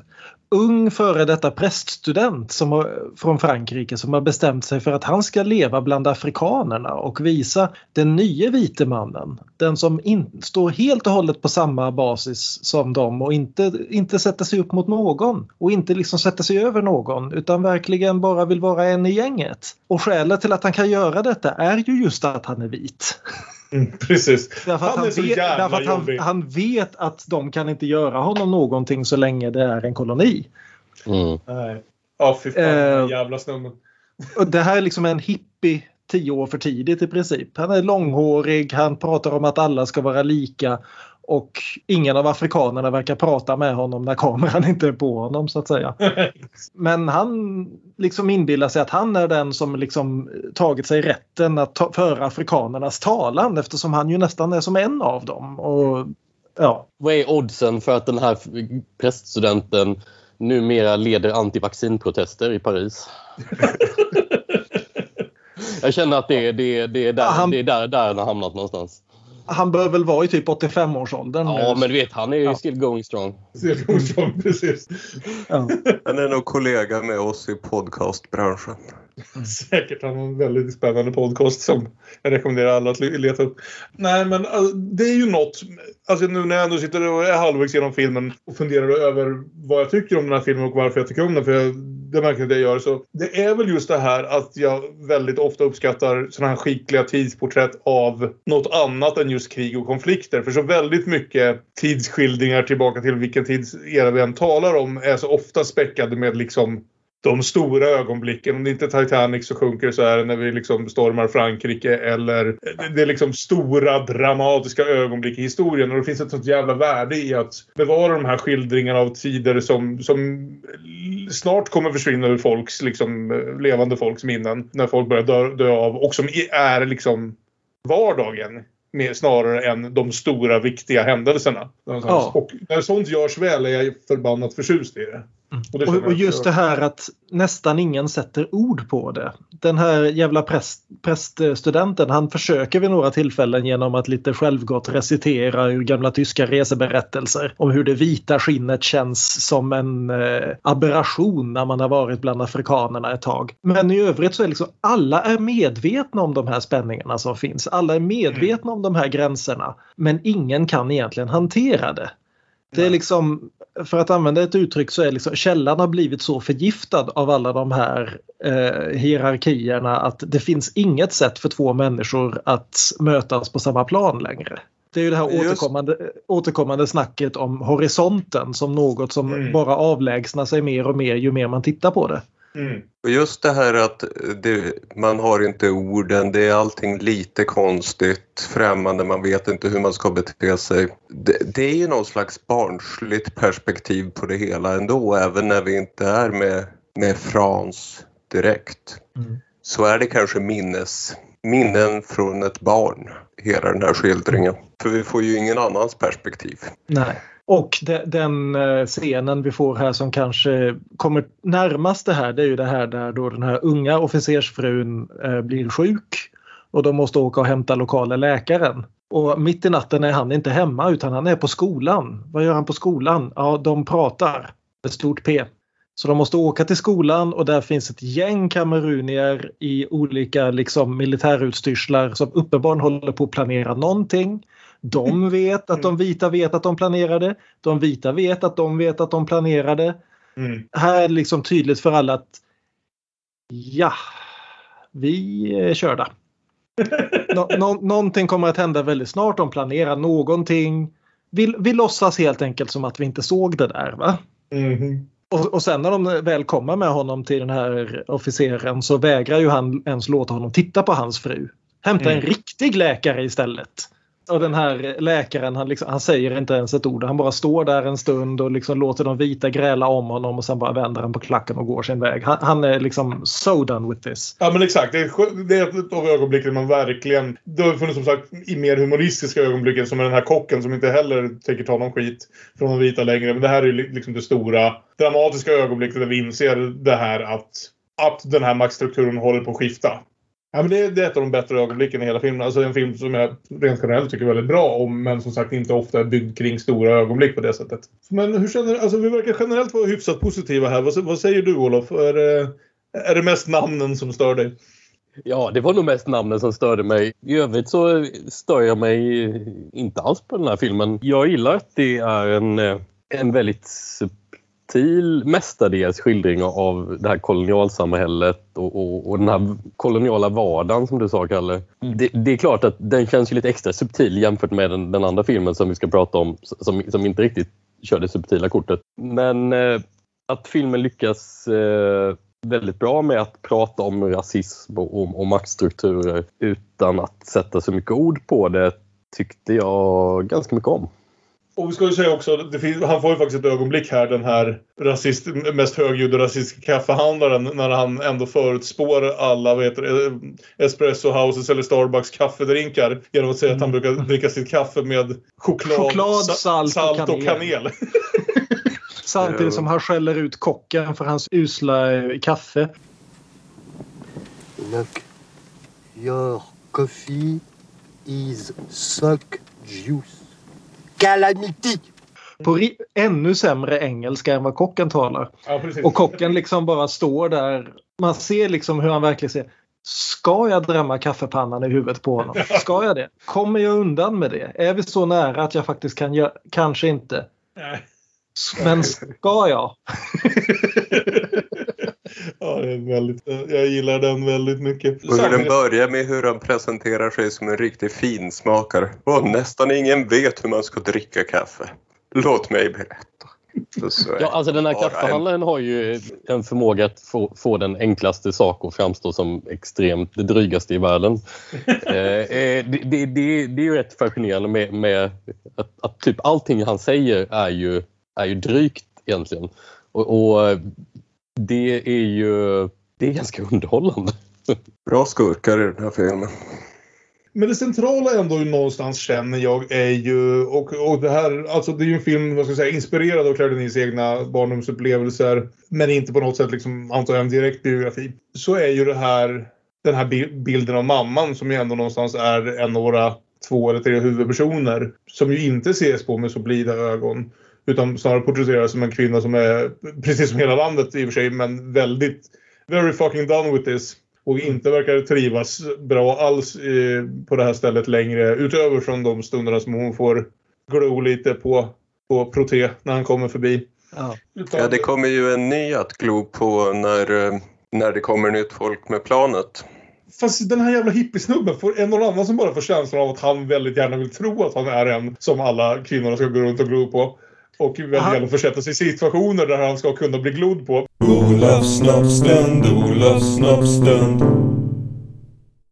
ung före detta präststudent som har, från Frankrike som har bestämt sig för att han ska leva bland afrikanerna och visa den nya vite mannen. Den som in, står helt och hållet på samma basis som dem och inte, inte sätter sig upp mot någon och inte liksom sätter sig över någon utan verkligen bara vill vara en i gänget. Och skälet till att han kan göra detta är ju just att han är vit. Mm, precis. Därför att, han, han vet, därför att han, han, vet att de kan inte göra honom någonting så länge det är en koloni. Mm. Nej. Ja, fy fan. Uh, jävla snubben. Det här är liksom en hippie tio år för tidigt i princip. Han är långhårig, han pratar om att alla ska vara lika och ingen av afrikanerna verkar prata med honom när kameran inte är på honom så att säga. Men han liksom inbillar sig att han är den som liksom tagit sig rätten att ta, föra afrikanernas talan eftersom han ju nästan är som en av dem. Och, ja. Vad är oddsen för att den här präststudenten numera leder antivaccinprotester i Paris? Jag känner att det, det, det är, där, han, det är där, där han har hamnat någonstans han bör väl vara i typ 85-årsåldern Ja, men du vet, han är ju ja. still going strong. Still going strong, precis. Ja. Han är nog kollega med oss i podcastbranschen. Säkert. Han har en väldigt spännande podcast som jag rekommenderar alla att leta upp. Nej, men alltså, det är ju något. Alltså nu när jag ändå sitter och är halvvägs genom filmen och funderar över vad jag tycker om den här filmen och varför jag tycker om den. För jag, det märker jag att jag gör. Så det är väl just det här att jag väldigt ofta uppskattar sådana här skickliga tidsporträtt av något annat än just krig och konflikter. För så väldigt mycket tidsskildringar tillbaka till vilken tidsera vi än talar om är så ofta späckade med liksom de stora ögonblicken. Om det inte är Titanic så sjunker så är det när vi liksom stormar Frankrike eller det är liksom stora dramatiska ögonblick i historien. Och det finns ett sånt jävla värde i att bevara de här skildringarna av tider som, som snart kommer försvinna ur folks, liksom, levande folks minnen. När folk börjar dö, dö av och som är liksom vardagen. Mer, snarare än de stora viktiga händelserna. Ja. Och när sånt görs väl är jag förbannat förtjust i det. Mm. Och, och, just det här att nästan ingen sätter ord på det. Den här jävla präst, präststudenten han försöker vid några tillfällen genom att lite självgott recitera ur gamla tyska reseberättelser om hur det vita skinnet känns som en eh, aberration när man har varit bland afrikanerna ett tag. Men i övrigt så är liksom alla är medvetna om de här spänningarna som finns. Alla är medvetna om de här gränserna. Men ingen kan egentligen hantera det. Det är liksom, för att använda ett uttryck så är liksom källan har blivit så förgiftad av alla de här eh, hierarkierna att det finns inget sätt för två människor att mötas på samma plan längre. Det är ju det här återkommande, återkommande snacket om horisonten som något som mm. bara avlägsnar sig mer och mer ju mer man tittar på det. Mm. Och just det här att det, man har inte orden, det är allting lite konstigt, främmande, man vet inte hur man ska bete sig. Det, det är ju någon slags barnsligt perspektiv på det hela ändå, även när vi inte är med, med Frans direkt. Mm. Så är det kanske minnes, minnen från ett barn, hela den här skildringen. För vi får ju ingen annans perspektiv. Nej. Och de, den eh, scenen vi får här som kanske kommer närmast det här det är ju det här där då den här unga officersfrun eh, blir sjuk och de måste åka och hämta lokala läkaren. Och mitt i natten är han inte hemma utan han är på skolan. Vad gör han på skolan? Ja, de pratar. ett stort P. Så de måste åka till skolan och där finns ett gäng kamerunier i olika liksom, militärutstyrslar som uppenbarligen håller på att planera någonting. De vet att de vita vet att de planerade. De vita vet att de vet att de planerade. Mm. Här är det liksom tydligt för alla att ja, vi är körda. Nå nå någonting kommer att hända väldigt snart. De planerar någonting. Vi, vi låtsas helt enkelt som att vi inte såg det där. Va? Mhm. Och, och sen när de väl kommer med honom till den här officeren så vägrar ju han ens låta honom titta på hans fru. Hämta en Mm. riktig läkare istället. Och den här läkaren han, liksom, han säger inte ens ett ord. Han bara står där en stund och liksom låter de vita gräla om honom och sen bara vänder han på klacken och går sin väg. Han, han är liksom so done with this. Ja men exakt. Det är, det är ett av ögonblicken man verkligen... Det har funnits som sagt i mer humoristiska ögonblicken som med den här kocken som inte heller tänker ta någon skit från de vita längre. Men det här är ju liksom det stora dramatiska ögonblicket där vi inser det här att, att den här maktstrukturen håller på att skifta. Ja, men det, är- det är ett av de bättre ögonblicken i hela filmen. Alltså en film som jag rent generellt tycker väldigt bra om men som sagt inte ofta är byggd kring stora ögonblick på det sättet. Men hur känner Alltså vi verkar generellt vara hyfsat positiva här. Vad, vad säger du Olof? Är det, är det mest namnen som stör dig? Ja, det var nog mest namnen som störde mig. I övrigt så stör jag mig inte alls på den här filmen. Jag gillar att det är en, eh, en väldigt subtil mestadels skildring av det här kolonialsamhället och, och, och den här koloniala vardagen som du sa, Kalle. Det, det är klart att den känns ju lite extra subtil jämfört med den, den andra filmen som vi ska prata om som, som inte riktigt kör det subtila kortet. Men eh, att filmen lyckas eh, väldigt bra med att prata om rasism och, och, och maktstrukturer utan att sätta så mycket ord på det tyckte jag ganska mycket om. Och vi ska ju säga också, det finns, han får ju faktiskt ett ögonblick här den här rasist, mest högljudda rasistiska kaffehandlaren när han ändå förutspår alla vet, du, espresso houses eller Starbucks kaffedrinkar genom att säga att han brukar dricka sitt kaffe med choklad, Choklad, sa- salt och salt och kanel. kanel. Samtidigt som han skäller ut kocken för hans usla eh, kaffe. Look, your coffee is suck juice. Calamity! På ännu sämre engelska än vad kocken talar. Ja. Och kocken liksom bara står där. Man ser liksom hur han verkligen ser. Ska jag drämma kaffepannan i huvudet på honom? Ska jag det? Kommer jag undan med det? Är vi så nära att jag faktiskt kan göra? Kanske inte. Nej. Men ska jag? ja, det är väldigt, jag gillar den väldigt mycket. Och hur den börjar med hur han presenterar sig som en riktig finsmakare. Och nästan ingen vet hur man ska dricka kaffe. Låt mig berätta. Ja, alltså den här kaffehandlaren har ju en förmåga att få, få den enklaste sak att framstå som extremt det drygaste i världen. eh, eh, det, det, det, det är ju rätt fascinerande med, med att, att typ allting han säger är ju, är ju drygt egentligen. Och, och det är ju det är ganska underhållande. Bra skurkar i den här filmen. Men det centrala ändå någonstans känner jag är ju, och, och det här, alltså det är ju en film, vad ska jag säga, inspirerad av Claire Denis egna barndomsupplevelser. Men inte på något sätt liksom, antar jag, en direkt biografi. Så är ju det här, den här bi- bilden av mamman som ju ändå någonstans är en av våra två eller tre huvudpersoner. Som ju inte ses på med så blida ögon. Utan snarare porträtteras som en kvinna som är, precis som hela landet i och för sig, men väldigt, very fucking done with this. Och inte verkar trivas bra alls eh, på det här stället längre. Utöver från de stunderna som hon får glo lite på, på Proté när han kommer förbi. Ja. Utan, Ja, det kommer ju en ny att glo på när, eh, när det kommer nytt folk med planet. Fast den här jävla hippiesnubben, får en och annan som bara får känslan av att han väldigt gärna vill tro att han är en som alla kvinnorna ska gå runt och glo på. Och Aha. gärna försätta sig i situationer där han ska kunna bli glodd på. Olofs snoppstund, Olofs snoppstund.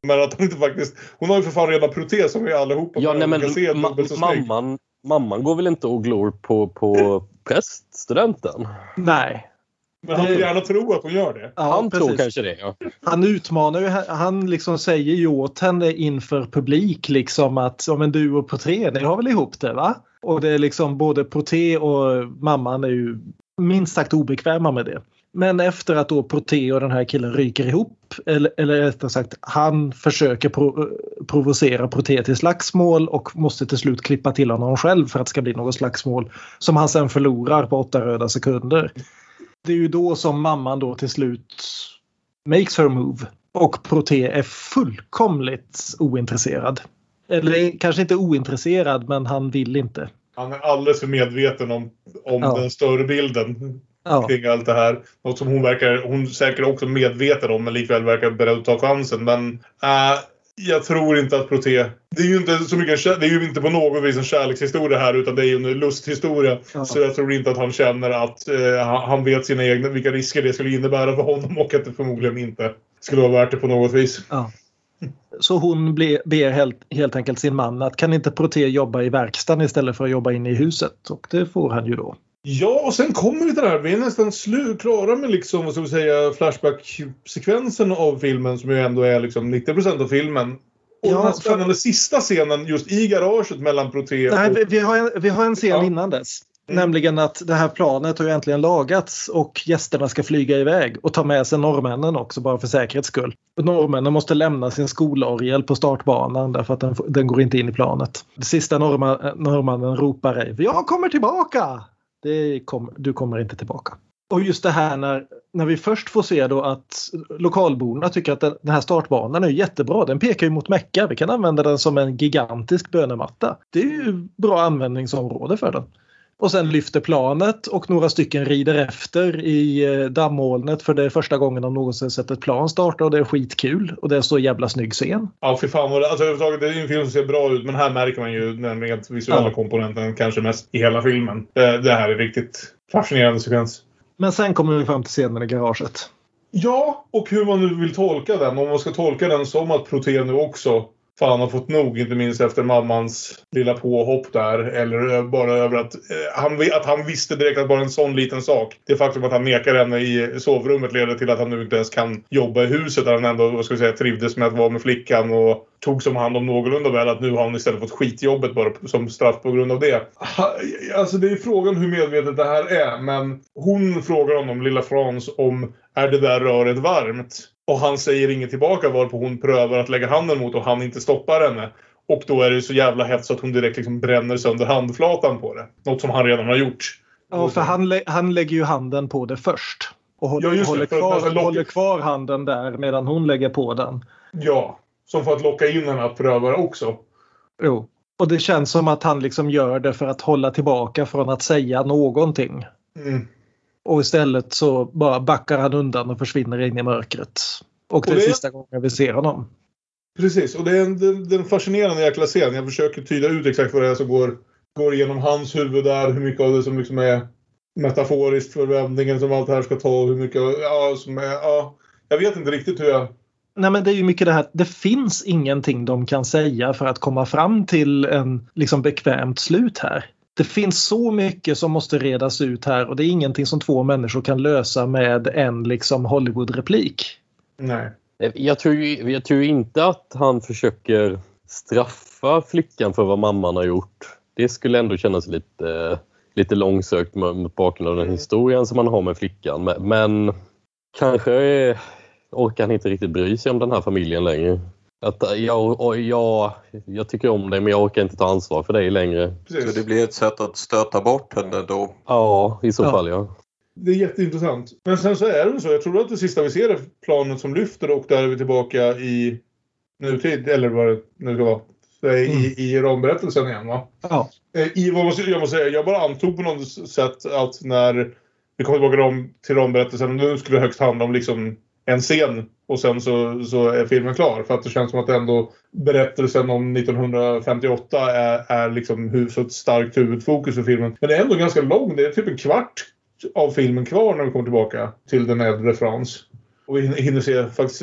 Men att han inte faktiskt... Hon har ju för fan redan protes som vi allihopa Ja, nej, men kan se ma- mamman, mamman går väl inte och glor på, på präststudenten? Nej. Men han vill gärna tro att hon gör det. Ja, Han tror precis. kanske det, ja. Han utmanar ju, han liksom säger ju åt henne inför publik liksom att ja, men du och Porté, ni har väl ihop det va? Och det är liksom både Porté och mamman är ju minst sagt obekväma med det. Men efter att då Porté och den här killen ryker ihop eller, eller rättare sagt han försöker pro, provocera Proté till slagsmål och måste till slut klippa till honom själv för att det ska bli något slagsmål som han sen förlorar på åtta röda sekunder. Det är ju då som mamman då till slut makes her move och Proté är fullkomligt ointresserad. Eller kanske inte ointresserad men han vill inte. Han är alldeles för medveten om, om Ja. den större bilden Ja. kring allt det här. Något som hon verkar, hon säkert också medveten om men likväl verkar beredd att ta chansen. Men äh, jag tror inte att Proté... Det är ju inte så mycket, det är ju inte på något vis en kärlekshistoria här utan det är ju en lusthistoria. Ja. Så jag tror inte att han känner att eh, han, han vet sina egna, vilka risker det skulle innebära för honom och att det förmodligen inte skulle vara värt det på något vis. Ja. Så hon ble, ber helt, helt enkelt sin man att kan inte Proté jobba i verkstaden istället för att jobba inne i huset? Och det får han ju då. Ja, och sen kommer vi till det här. Vi är nästan slu, klara med liksom, vad ska vi säga, Flashback-sekvensen av filmen som ju ändå är liksom 90% av filmen. Och Ja, den här för- spännande sista scenen just i garaget mellan Proté Nej, och... vi, vi, har en, vi har en scen Ja. innan dess. Mm. Nämligen att det här planet har ju äntligen lagats och gästerna ska flyga iväg och ta med sig norrmännen också bara för säkerhets skull. Norrmännen måste lämna sin skolorgel på startbanan därför att den, den går inte in i planet. Det sista norrman, norrmannen ropar är “Jag kommer tillbaka!” Det kom, Du kommer inte tillbaka. Och just det här när, när vi först får se då att lokalborna tycker att den, den här startbanan är jättebra. Den pekar ju mot Mecka. Vi kan använda den som en gigantisk bönematta. Det är ju bra användningsområde för den. Och sen lyfter planet och några stycken rider efter i eh, dammolnet för det är första gången de någonsin sett ett plan starta och det är skitkul. Och det är så jävla snygg scen. Ja, fy fan. Alltså överhuvudtaget, det är ju en film som ser bra ut men här märker man ju den rent visuella Ja. komponenten kanske mest i hela filmen. Det, det här är riktigt fascinerande sekvens. Men sen kommer vi fram till scenen i garaget. Ja, och hur man nu vill tolka den. Om man ska tolka den som att Proté nu också fan har fått nog, inte minst efter mammans lilla påhopp där. Eller bara över att, eh, han, att han visste direkt att bara en sån liten sak. Det faktum att han nekar henne i sovrummet leder till att han nu inte ens kan jobba i huset där han ändå vad ska vi säga, trivdes med att vara med flickan och tog som hand om någorlunda väl. Att nu har han istället fått skitjobbet bara som straff på grund av det. Alltså det är frågan hur medvetet det här är. Men hon frågar honom, lilla Frans, om är det där röret varmt? Och han säger inget tillbaka varpå hon prövar att lägga handen mot och han inte stoppar henne. Och då är det så jävla hett så att hon direkt liksom bränner sönder handflatan på det. Något som han redan har gjort. Ja, för han, lä- han lägger ju handen på det först. Och håller, Ja, det, håller, ska kvar, locka- håller kvar handen där medan hon lägger på den. Ja. Som för att locka in henne att pröva det också. Jo. Och det känns som att han liksom gör det för att hålla tillbaka från att säga någonting. Mm. Och istället så bara backar han undan och försvinner in i mörkret. Och det är Och det- sista gången vi ser honom. Precis, och det är en, det, det är en fascinerande jäkla scen. Jag försöker tyda ut exakt vad det är som går, går igenom hans huvud där. Hur mycket av det som liksom är metaforiskt för vändningen som allt det här ska ta. och Hur mycket, ja, som är, ja. Jag vet inte riktigt hur jag... Nej men det är ju mycket det här, det finns ingenting de kan säga för att komma fram till en liksom bekvämt slut här. Det finns så mycket som måste redas ut här och det är ingenting som två människor kan lösa med en liksom Hollywood-replik. Nej. Jag tror, ju- jag tror inte att han försöker straffa flickan för vad mamman har gjort. Det skulle ändå kännas lite, lite långsökt mot bakgrund av den historien som man har med flickan. Men, men kanske eh, orkar han inte riktigt bry sig om den här familjen längre. Att eh, jag, och jag, jag tycker om dig men jag orkar inte ta ansvar för dig längre. Så Precis. det blir ett sätt att stöta bort henne då. Ja, i så Ja. fall ja. Det är jätteintressant. Men sen så är det så. Jag tror att det sista vi ser är planet som lyfter och där är vi tillbaka i nutid. Eller vad det nu ska vara. Så är I, i ramberättelsen igen va? Ja. Eh, I, vad måste, jag måste säga, jag bara antog på något sätt att när vi kommer tillbaka till ramberättelsen, nu skulle det högst handla om liksom en scen och sen så, så är filmen klar. För att det känns som att ändå berättelsen om 1958 är, är liksom huset ett starkt huvudfokus för filmen. Men det är ändå ganska lång, det är typ en kvart av filmen kvar när vi kommer tillbaka till den äldre Frans. Och vi hinner- hinner se faktiskt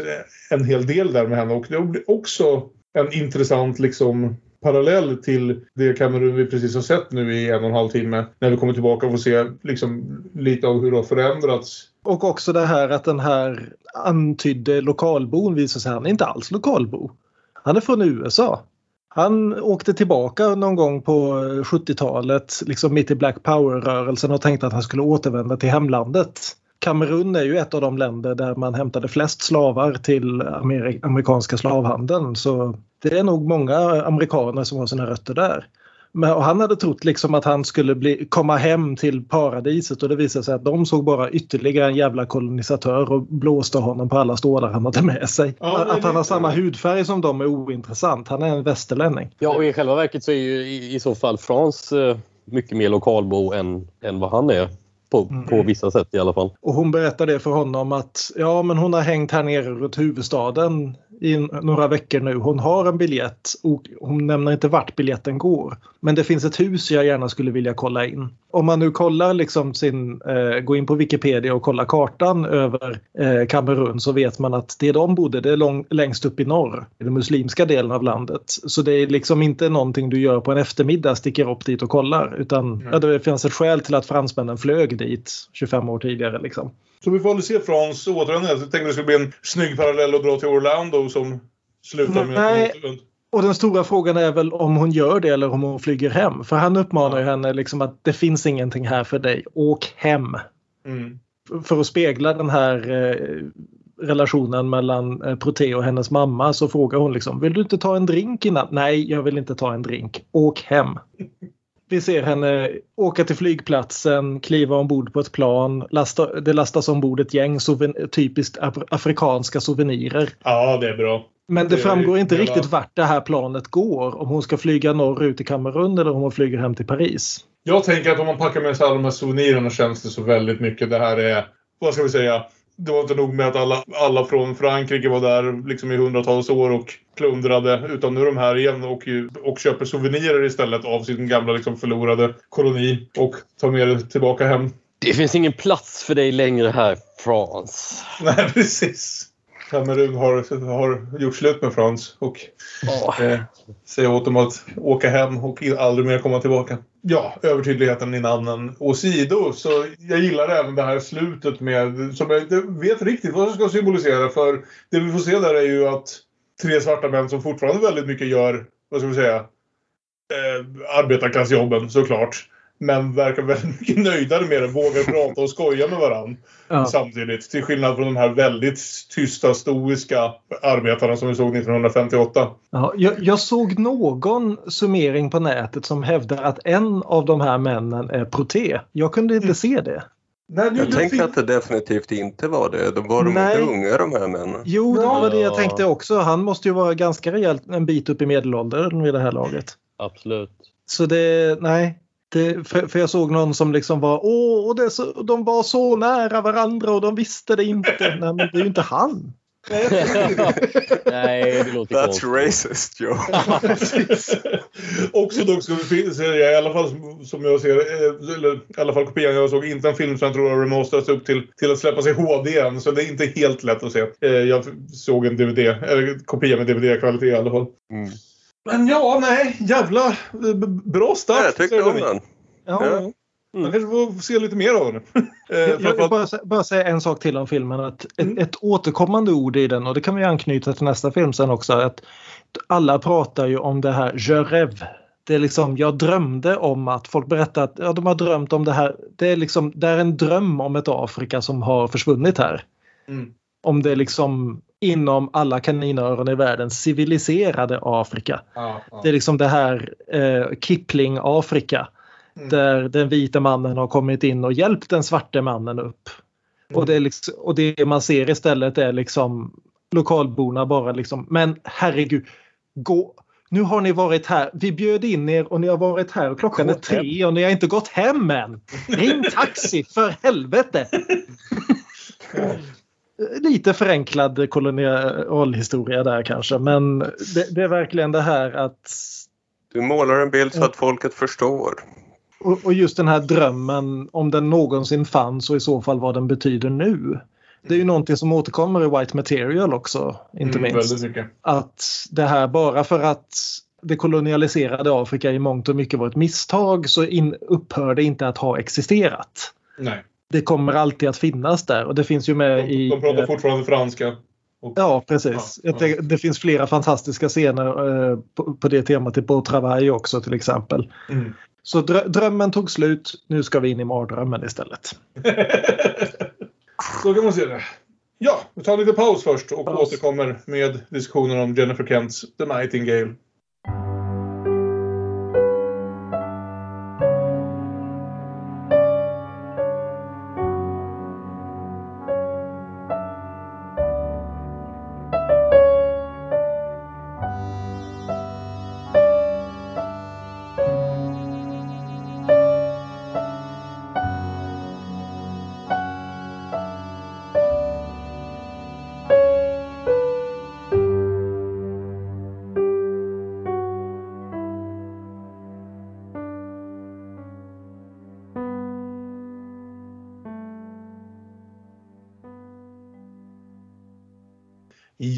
en hel del där med henne och det blir också en intressant liksom parallell till det Kamerun vi precis har sett nu i en och en halv timme. När vi kommer tillbaka och får se liksom lite av hur det har förändrats. Och också det här att den här antydde lokalbon visar sig han är inte alls lokalbo. Han är från USA. Han åkte tillbaka någon gång på 70-talet, liksom mitt i Black Power-rörelsen och tänkte att han skulle återvända till hemlandet. Kamerun är ju ett av de länder där man hämtade flest slavar till amerikanska slavhandeln. Så det är nog många amerikaner som har sina rötter där. Men, och han hade trott liksom att han skulle bli, komma hem till paradiset och det visade sig att de såg bara ytterligare en jävla kolonisatör och blåste honom på alla stålar han hade med sig. Ja, att att han har samma hudfärg som dem är ointressant. Han är en västerlänning. Ja, och i själva verket så är ju i, i så fall Frans eh, mycket mer lokalbo än, än vad han är. På, på vissa sätt i alla fall. Och hon berättar det för honom att ja men hon har hängt här nere runt huvudstaden i några veckor nu. Hon har en biljett och hon nämner inte vart biljetten går. Men det finns ett hus jag gärna skulle vilja kolla in. Om man nu kollar liksom sin, eh, går in på Wikipedia och kollar kartan över eh, Kamerun så vet man att det de bodde det är lång, längst upp i norr, i den muslimska delen av landet. Så det är liksom inte någonting du gör på en eftermiddag, sticker upp dit och kollar. Utan ja, det finns ett skäl till att fransmännen flög dit 25 år tidigare. Liksom. Så vi får aldrig se Frans återvända. Jag tänkte det skulle bli en snygg parallell att dra till Orlando som slutar med Nej. att återvänd. Och den stora frågan är väl om hon gör det eller om hon flyger hem. För han uppmanar ju henne liksom att det finns ingenting här för dig. Åk hem. Mm. För att spegla den här eh, relationen mellan eh, Proté och hennes mamma så frågar hon liksom Vill du inte ta en drink innan? Nej, jag vill inte ta en drink. Åk hem. Vi ser henne åka till flygplatsen, kliva ombord på ett plan. Lasta, det lastas ombord ett gäng souven- typiskt af- afrikanska souvenirer. Ja, det är bra. Men det Det framgår inte riktigt vart det här planet går. Om hon ska flyga norrut till Kamerun eller om hon flyger hem till Paris. Jag tänker att om man packar med sig alla de här souvenirerna känns det så väldigt mycket. Det här är, vad ska vi säga? Det var inte nog med att alla, alla från Frankrike var där liksom i hundratals år och plundrade. Utan nu är de här igen och, och köper souvenirer istället av sin gamla liksom förlorade koloni. Och tar med det tillbaka hem. Det finns ingen plats för dig längre här, Frans. Nej, precis. Kamerun har, har gjort slut med Frans och eh, säger åt dem att åka hem och aldrig mer komma tillbaka. Ja, övertydligheten i namnen åsido så jag gillar även det här slutet med som jag inte vet riktigt vad det ska symbolisera för det vi får se där är ju att tre svarta män som fortfarande väldigt mycket gör, vad ska vi säga, eh, arbetarklassjobben såklart. Men verkar väldigt mycket nöjdare med det, vågar prata och skoja med varandra Ja. samtidigt. Till skillnad från de här väldigt tysta, stoiska arbetarna som vi såg 1958. Ja, jag, jag såg någon summering på nätet som hävdar att en av de här männen är Proté. Jag kunde inte se det. Nej, Jag tänker att det definitivt inte var det. De var de Nej. inte unga de här männen. Jo, det var det jag Ja. tänkte också. Han måste ju vara ganska rejält en bit upp i medelåldern vid det här laget. Absolut. Så det, nej. Det, för, för jag såg någon som liksom var åh, och det så, de var så nära varandra och de visste det inte. Nej, men det är ju inte han. Nej, det låter That's konstigt. racist Joe. Också dock ska vi säga, i alla fall som- jag ser eh, eller i alla fall kopian jag såg, inte en film som jag tror har remasterats upp till, till att släppas i HD igen. Så det är inte helt lätt att se. Eh, Jag såg en DVD, eller kopia med DVD-kvalitet i alla fall. Mm. Men ja, nej, jävla eh, bra start. Ja, jag tyckte om den. Ja. Ja. Man kanske får se lite mer av den. Eh, Jag, jag vill bara, bara säga en sak till om filmen. Att ett, ett återkommande ord i den och det kan vi anknyta till nästa film sen också. Att alla pratar ju om det här je rêve. Det är liksom, jag drömde om att folk berättar att ja, de har drömt om det här. Det är liksom, det är en dröm om ett Afrika som har försvunnit här. Mm. Om det liksom inom alla kaninöron i världen civiliserade Afrika. Ja, ja. Det är liksom det här eh, Kipling-Afrika. Mm. Där den vita mannen har kommit in och hjälpt den svarte mannen upp. Och, det är liksom, och det man ser istället är liksom lokalborna bara liksom, men herregud, gå. Nu har ni varit här. Vi bjöd in er och ni har varit här och klockan är Gå hem. tre och ni har inte gått hem än. Ring taxi för helvete! Lite förenklad kolonialhistoria där kanske men det, det är verkligen det här att Du målar en bild så att folket förstår. Och, och just den här drömmen, om den någonsin fanns och i så fall vad den betyder nu. Det är ju någonting som återkommer i White Material också, inte Mm, minst. Att det här bara för att det kolonialiserade Afrika i mångt och mycket var ett misstag så in, upphör det inte att ha existerat. Nej. Det kommer alltid att finnas där och det finns ju med De, i... de pratar fortfarande franska. Och, Ja, precis. Ja, tänker- Det finns flera fantastiska scener eh, på, på det temat i Beau Travail också till exempel. Mm. Så drö- drömmen tog slut, nu ska vi in i mardrömmen istället. Så kan man se det. Ja, vi tar en liten paus först och Paus. återkommer med diskussionen om Jennifer Kents The Nightingale.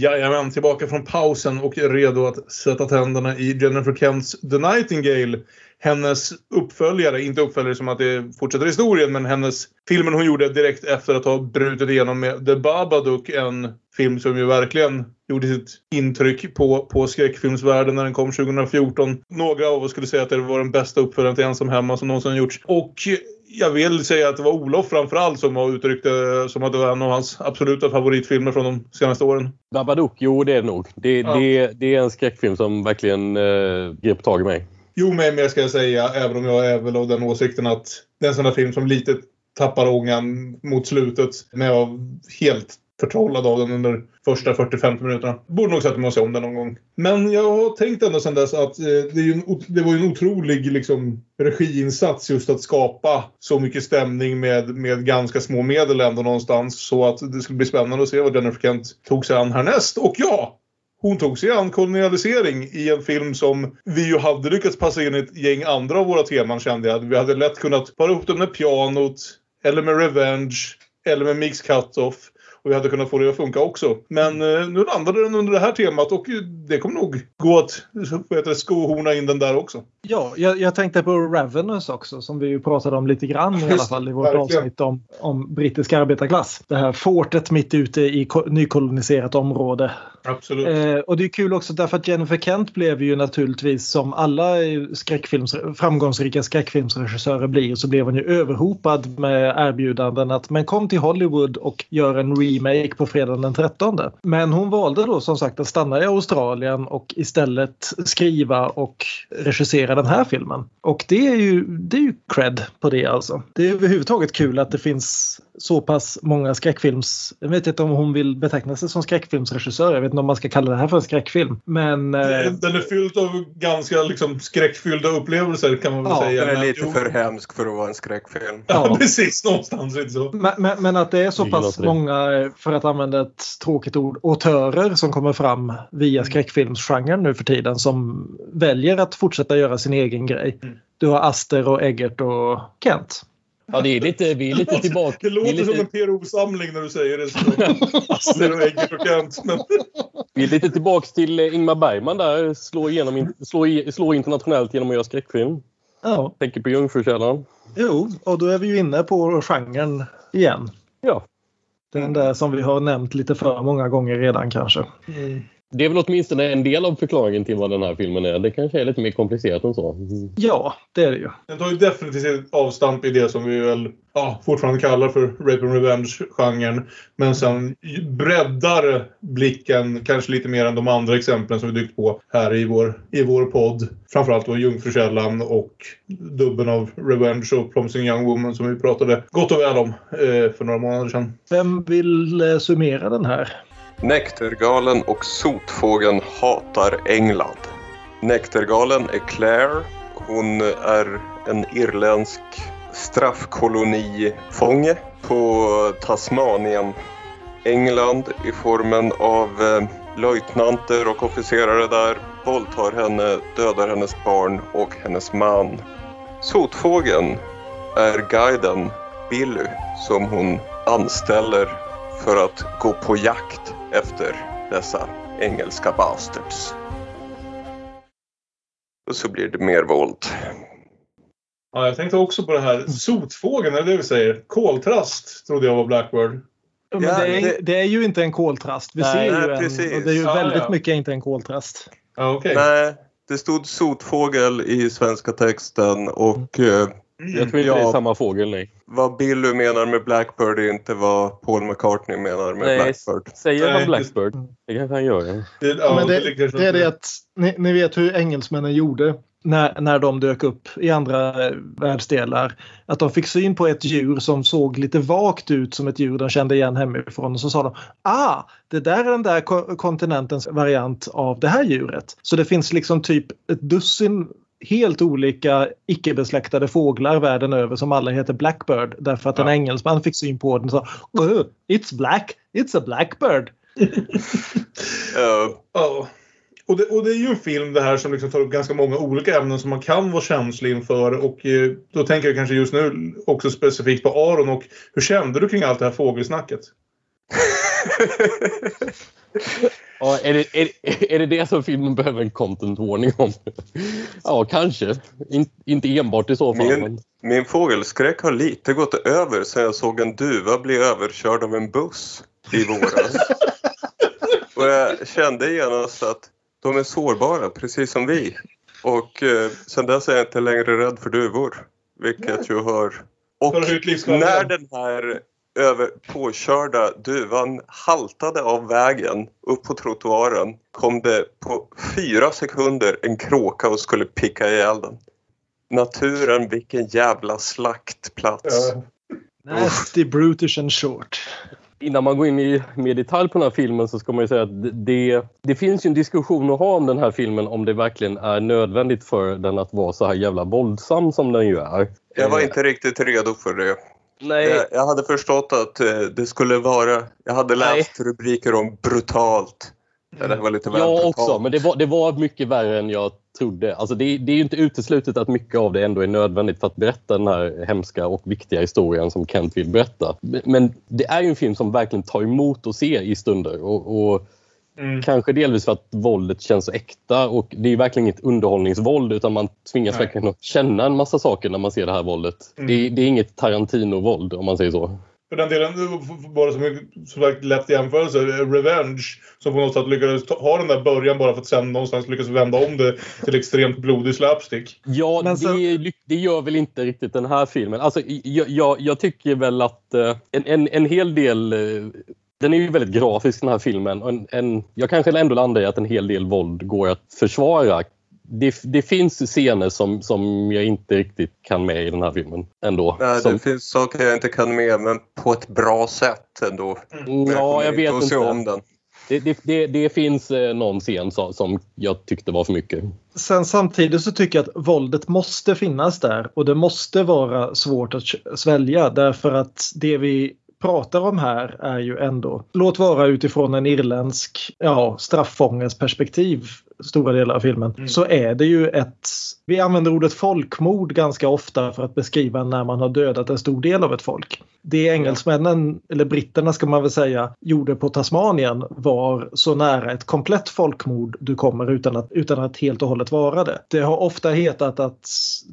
Jajamän, tillbaka från pausen och redo att sätta tänderna i Jennifer Kents The Nightingale. Hennes uppföljare, inte uppföljare som att det fortsätter historien, men hennes filmen hon gjorde direkt efter att ha brutit igenom med The Babadook. En film som ju verkligen gjorde sitt intryck på, på skräckfilmsvärlden när den kom 2014. Några av oss skulle säga att det var den bästa uppföljaren till Ensam Hemma som någonsin gjorts. Och jag vill säga att det var Olof framförallt som har uttryckt det som att det var en av hans absoluta favoritfilmer från de senaste åren. Babadook, jo det är det nog. Det, Ja. det, det är en skräckfilm som verkligen eh, grep tag i mig. Jo, men mer ska jag säga, även om jag är väl av den åsikten att det är en sån där film som lite tappar ångan mot slutet. Men jag helt förtrollad av den under första 40-50 minuterna. Borde nog sätta mig och se om den någon gång. Men jag har tänkt ända sedan dess att eh, det, är ju en, det var ju en otrolig liksom, regiinsats just att skapa så mycket stämning med, med ganska små medel ändå någonstans. Så att det skulle bli spännande att se vad Jennifer Kent tog sig an härnäst. Och ja! Hon tog sig an kolonialisering i en film som vi ju hade lyckats passa in i ett gäng andra av våra teman kände jag. Vi hade lätt kunnat para ihop dem med pianot, eller med Revenge, eller med Mix Cut-Off. Och vi hade kunnat få det att funka också. Men eh, nu landade den under det här temat och det kommer nog gå att heter det, skohorna in den där också. Ja, jag, jag tänkte på Ravenous också som vi ju pratade om lite grann i alla fall i vårt verkligen. avsnitt om, om brittisk arbetarklass. Det här fortet mitt ute i ko- nykoloniserat område. Absolut. Eh, och det är kul också därför att Jennifer Kent blev ju naturligtvis som alla skräckfilms, framgångsrika skräckfilmsregissörer blir så blev hon ju överhopad med erbjudanden att men kom till Hollywood och gör en remake på fredagen den 13. Men hon valde då som sagt att stanna i Australien och istället skriva och regissera den här filmen. Och det är ju, det är ju cred på det alltså. Det är överhuvudtaget kul att det finns så pass många skräckfilms... Jag vet inte om hon vill beteckna sig som skräckfilmsregissör. Jag vet inte om man ska kalla det här för en skräckfilm. Men... eh, Den är fylld av ganska liksom, skräckfyllda upplevelser kan man väl Ja, säga. Den är Men lite jo, för hemsk för att vara en skräckfilm. Ja, Ja. precis. Någonstans så. Men, men, men att det är så pass det. många, för att använda ett tråkigt ord, autörer som kommer fram via skräckfilmsgenren nu för tiden som väljer att fortsätta göra sin egen grej. Mm. Du har Aster och Eggert och Kent. Ja, det är lite, vi är lite tillbaka. Det låter lite, som en PRO-samling när du säger det. Aster och Eggert och Kent. Men vi är lite tillbaks till eh, Ingmar Bergman där. Slå, igenom, slå, slå internationellt genom att göra skräckfilm. Ja, Tänker på Jungfrukällaren. jo, och då är vi ju inne på genren igen. Ja. Den där som vi har nämnt lite för många gånger redan kanske. Det är väl åtminstone en del av förklaringen till vad den här filmen är. Det kanske är lite mer komplicerat än så. Ja, det är det ju. den tar ju definitivt avstamp i det som vi väl ja, fortfarande kallar för Rape and Revenge-genren. Men sen breddar blicken kanske lite mer än de andra exemplen som vi dykt på här i vår, i vår podd. Framförallt då Jungfrukällan och dubben av Revenge och Promising Young Woman som vi pratade gott och väl om eh, för några månader sedan. Vem vill eh, summera den här? Näktergalen och sotfågeln hatar England. Näktergalen är Claire. Hon är en irländsk straffkolonifånge på Tasmanien. England i formen av eh, löjtnanter och officerare där våldtar henne, dödar hennes barn och hennes man. Sotfågeln är guiden Billy som hon anställer för att gå på jakt efter dessa engelska bastards. Och så blir det mer våld. Ja, jag tänkte också på det här. Sotfågeln, är det vi säger? Koltrast trodde jag var Blackbird. Ja, det, är, det- det är ju inte en koltrast. Vi Nej, ser ju nej, en, precis. och det är ju Ja, väldigt ja. mycket inte en koltrast. Ja, okej. Nej, det stod sotfågel i svenska texten och eh, Jag tror inte Ja. det är samma fågel, nej. Vad Billy menar med Blackbird är inte vad Paul McCartney menar med Nej, Blackbird. Säger han Blackbird? Det kanske han gör. Ja. Det, ja, Men det, det är det att ni, ni vet hur engelsmännen gjorde när, när de dök upp i andra eh, världsdelar. Att de fick syn på ett djur som såg lite vagt ut som ett djur de kände igen hemifrån och så sa de ah, det där är den där ko- kontinentens variant av det här djuret. Så det finns liksom typ ett dussin helt olika icke-besläktade fåglar världen över som alla heter Blackbird därför att en Ja. engelsman fick syn på den och sa oh, It's black, it's a blackbird. Eh, Ja. Och det, och det är ju en film det här som liksom tar upp ganska många olika ämnen som man kan vara känslig inför. Och eh, då tänker jag kanske just nu också specifikt på Aron. Och hur kände du kring allt det här fågelsnacket? Ja, är, det, är, är det det som filmen behöver en content warning om? Ja, kanske. In, inte enbart i så fall. Min- Men... Min fågelskräck har lite gått över sen jag såg en duva bli överkörd av en buss i våras. Och jag kände genast att de är sårbara, precis som vi. Och eh, sen dess är jag inte längre rädd för duvor. Vilket ju hör... Och Har livskvaliteten? när den här över, påkörda duvan haltade av vägen upp på trottoaren kom det på fyra sekunder en kråka och skulle picka ihjäl den. Naturen, vilken jävla slaktplats. Ja. Nasty, brutish and short. Innan man går in i mer detalj på den här filmen så ska man ju säga att det, det finns ju en diskussion att ha om den här filmen om det verkligen är nödvändigt för den att vara så här jävla våldsam som den ju är. Jag var inte riktigt redo för det. Nej, Jag, jag hade förstått att eh, det skulle vara... Jag hade Nej. läst rubriker om brutalt. Det var lite väl jag brutalt. också, men det var, det var mycket värre än jag trodde. Alltså det, det är inte uteslutet att mycket av det ändå är nödvändigt för att berätta den här hemska och viktiga historien som Kent vill berätta. Men det är ju en film som verkligen tar emot att se i stunder. Och, och Mm. Kanske delvis för att våldet känns så äkta och det är verkligen inget underhållningsvåld ulan man tvingas Nej. verkligen att känna en massa saker när man ser det här våldet. Mm. Det, det är inget Tarantino-våld om man säger så. För den delen, bara som en som sagt lätt jämförelse, Revenge som på något sätt lyckades ta, ha den där början bara för att sen någonstans lyckas vända om det till extremt blodig slapstick. Ja, Men sen- det, det gör väl inte riktigt den här filmen. Alltså, jag, jag, jag tycker väl att eh, en, en, en hel del... Den är ju väldigt grafisk den här filmen. Och En, en, jag kanske ändå landar i att en hel del våld går att försvara. Det, det finns scener som, som jag inte riktigt kan med i den här filmen ändå. Nej, som, det finns saker jag inte kan med, men på ett bra sätt ändå. Men ja, kommer jag vet se inte. om den. Det, det, det, det finns eh, någon scen som, som jag tyckte var för mycket. Sen samtidigt så tycker jag att våldet måste finnas där och det måste vara svårt att svälja därför att det vi pratar om här är ju ändå, låt vara utifrån en irländsk ja, straffånges perspektiv stora delar av filmen, Mm. så är det ju ett... Vi använder ordet folkmord ganska ofta för att beskriva när man har dödat en stor del av ett folk. Det engelsmännen, eller britterna ska man väl säga, gjorde på Tasmanien var så nära ett komplett folkmord du kommer utan att, utan att helt och hållet vara det. Det har ofta hetat att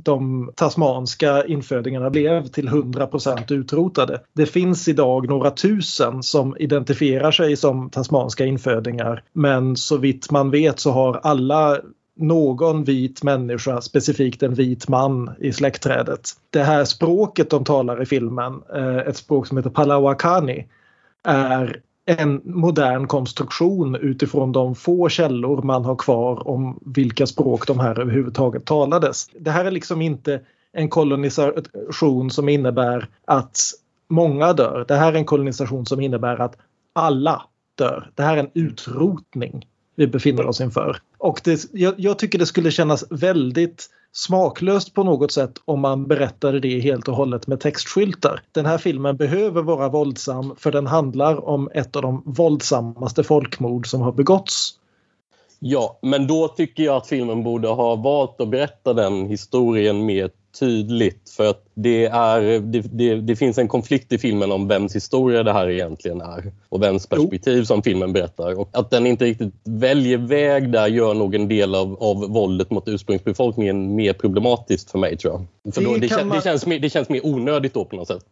de tasmanska infödingarna blev till 100% utrotade. Det finns idag några tusen som identifierar sig som tasmanska infödingar men så vitt man vet så har alla någon vit människa, specifikt en vit man i släktträdet. Det här språket de talar i filmen, eh, ett språk som heter Palawakani, är en modern konstruktion utifrån de få källor man har kvar om vilka språk de här överhuvudtaget talades. Det här är liksom inte en kolonisation som innebär att många dör. Det här är en kolonisation som innebär att alla dör. Det här är en utrotning vi befinner oss inför. Och det, jag, jag tycker det skulle kännas väldigt smaklöst på något sätt om man berättade det helt och hållet med textskyltar. Den här filmen behöver vara våldsam för den handlar om ett av de våldsammaste folkmord som har begåtts. Ja, men då tycker jag att filmen borde ha valt att berätta den historien mer tydligt. För att det, är, det, det, det finns en konflikt i filmen om vems historia det här egentligen är. Och vems perspektiv som filmen berättar. Och att den inte riktigt väljer väg där gör nog en del av, av våldet mot ursprungsbefolkningen mer problematiskt för mig tror jag. För Det då, det, kän, man- det, känns mer, det känns mer onödigt då på något sätt.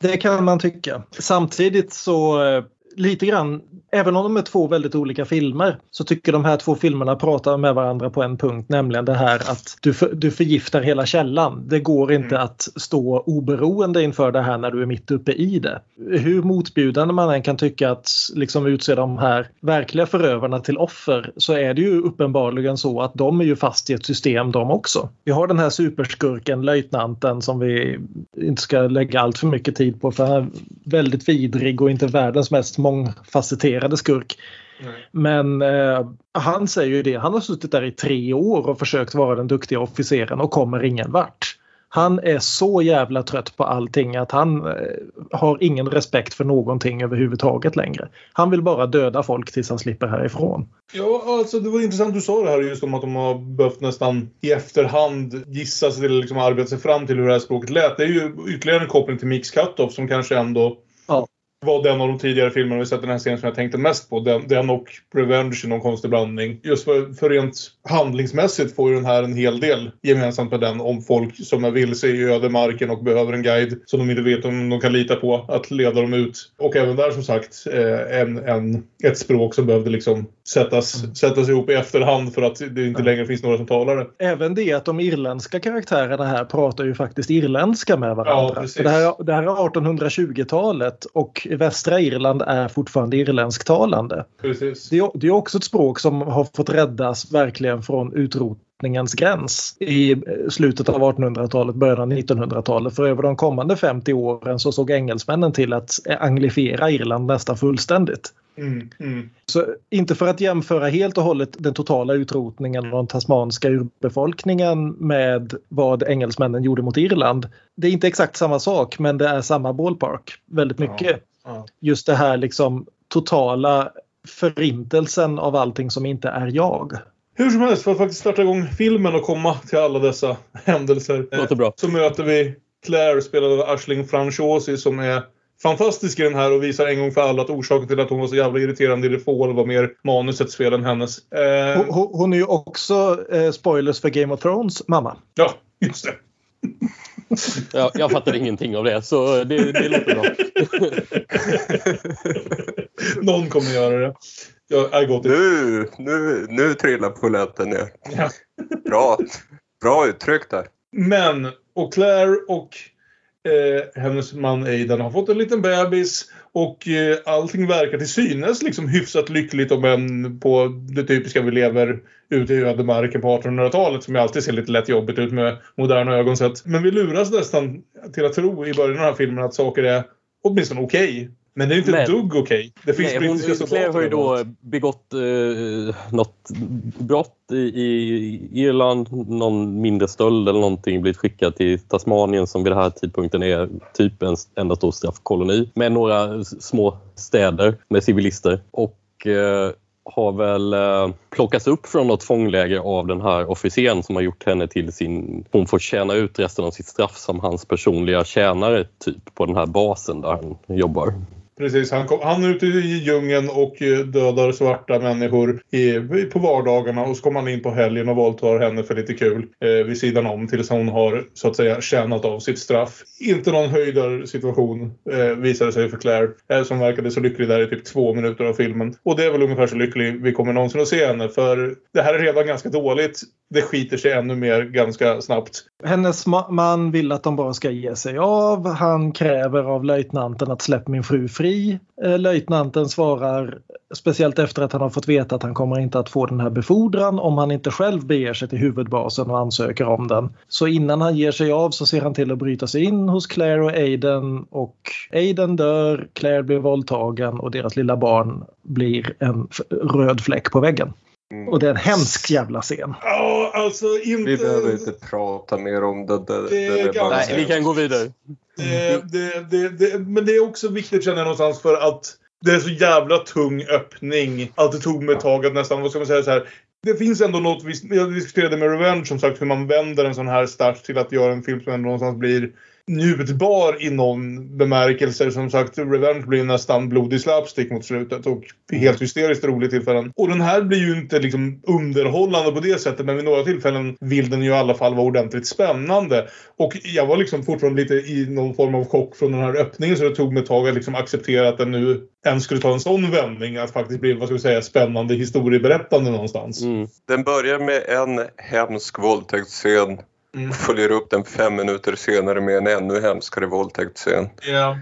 Det kan man tycka. Samtidigt så eh, lite grann, även om de är två väldigt olika filmer, så tycker de här två filmerna pratar med varandra på en punkt, nämligen det här att du, för, du förgiftar hela källan. Det går inte att stå oberoende inför det här när du är mitt uppe i det. Hur motbjudande man än kan tycka att liksom utse de här verkliga förövarna till offer så är det ju uppenbarligen så att de är ju fast i ett system de också. Vi har den här superskurken, löjtnanten, som vi inte ska lägga allt för mycket tid på för han är väldigt vidrig och inte världens mest mångfacetterade skurk. Men eh, han säger ju det, han har suttit där i tre år och försökt vara den duktiga officeren och kommer ingen vart. Han är så jävla trött på allting att han eh, har ingen respekt för någonting överhuvudtaget längre. Han vill bara döda folk tills han slipper härifrån. Ja, alltså det var intressant du sa det här just om att de har behövt nästan i efterhand gissa sig till liksom arbeta sig fram till hur det här språket lät. Det är ju ytterligare en koppling till Mix Cutoff som kanske ändå Ja. Var den av de tidigare filmerna vi sett den här scenen som jag tänkte mest på. Den, den och Revenge i någon konstig blandning. Just för, för rent handlingsmässigt får ju den här en hel del gemensamt med den om folk som är vilse i ödemarken och behöver en guide som de inte vet om de kan lita på att leda dem ut. Och även där som sagt eh, en, en, ett språk som behövde liksom sättas, sättas ihop i efterhand för att det inte längre finns några som talar det. Även det att de irländska karaktärerna här pratar ju faktiskt irländska med Ja, varandra. För det, här, det här är 1820-talet och västra Irland är fortfarande irländsktalande. Precis. Det är, det är också ett språk som har fått räddas verkligen från utrotningens gräns i eh, slutet av 1800-talet, början av 1900-talet. För över de kommande 50 åren så såg engelsmännen till att anglifiera Irland nästan fullständigt. Mm, mm. Så inte för att jämföra helt och hållet den totala utrotningen av den tasmanska urbefolkningen med vad engelsmännen gjorde mot Irland. Det är inte exakt samma sak men det är samma ballpark väldigt mycket. Ja. Just det här liksom totala förintelsen av allting som inte är jag. Hur som helst, för att faktiskt starta igång filmen och komma till alla dessa händelser. eh, Låter bra. Så möter vi Claire spelad av Ashling Franchosi som är fantastisk i den här och visar en gång för alla att orsaken till att hon var så jävla irriterande i The Fall var mer manusets fel än hennes. Eh, Hon, hon- hon är ju också, eh, spoilers för Game of Thrones, mamma. ja, just det. Jag, jag fattar ingenting av det, så det, det låter bra. Någon kommer göra det. Jag Nu, nu, nu trillar polletten ner. Ja. Bra, bra uttryck där. Men, och Claire och eh, hennes man Aidan har fått en liten bebis och eh, allting verkar till synes liksom hyfsat lyckligt om än på det typiska vi lever ute i ödemarken på 1800-talet som ju alltid ser lite lätt jobbigt ut med moderna ögon sett. Men vi luras nästan till att tro i början av den här filmen att saker är åtminstone okej. Men det är inte ett Men- dugg okej. Det finns Nej, hon, Claire har ju då begått eh, något brott i, i Irland, någon mindre stöld eller någonting, blivit skickad till Tasmanien som vid den här tidpunkten är typ en enda stor straffkoloni med några små städer med civilister och eh, har väl eh, plockats upp från något fångläger av den här officeren som har gjort henne till sin... Hon får tjäna ut resten av sitt straff som hans personliga tjänare typ på den här basen där han jobbar. Precis, han, kom, han är ute i djungeln och eh, dödar svarta människor i, på vardagarna och så kommer han in på helgen och våldtar henne för lite kul eh, vid sidan om tills hon har så att säga tjänat av sitt straff. Inte någon höjdarsituation eh, visade sig för Claire eh, som verkade så lycklig där i typ två minuter av filmen. Och det är väl ungefär så lycklig vi kommer någonsin att se henne för det här är redan ganska dåligt. Det skiter sig ännu mer ganska snabbt. Hennes ma- man vill att de bara ska ge sig av. Han kräver av löjtnanten att släppa min fru fri. Eh, Löjtnanten svarar, speciellt efter att han har fått veta att han kommer inte att få den här befordran om han inte själv beger sig till huvudbasen och ansöker om den. Så innan han ger sig av så ser han till att bryta sig in hos Claire och Aiden och Aiden dör, Claire blir våldtagen och deras lilla barn blir en röd fläck på väggen. Och det är en hemsk jävla scen. Ja, alltså inte... Vi behöver inte prata mer om det. Det, Det det, är bara... ganska- Nej, vi kan gå vidare. Det, det, det, det, men det är också viktigt känner jag någonstans för att det är så jävla tung öppning. Att det tog mig ett tag att nästan, vad ska man säga så här. Det finns ändå något, vi- jag diskuterade med Revenge som sagt hur man vänder en sån här start till att göra en film som ändå någonstans blir njutbar i någon bemärkelse. Som sagt, Revenge blir nästan blodig slapstick mot slutet och helt hysteriskt rolig tillfällen. Och den här blir ju inte liksom underhållande på det sättet men vid några tillfällen vill den ju i alla fall vara ordentligt spännande. Och jag var liksom fortfarande lite i någon form av chock från den här öppningen så det tog mig ett tag att liksom acceptera att den nu ens skulle ta en sån vändning att faktiskt bli, vad ska vi säga, spännande historieberättande någonstans. Mm. Den börjar med en hemsk våldtäktsscen Mm. följer upp den fem minuter senare med en ännu hemskare våldtäktsscen. Ja.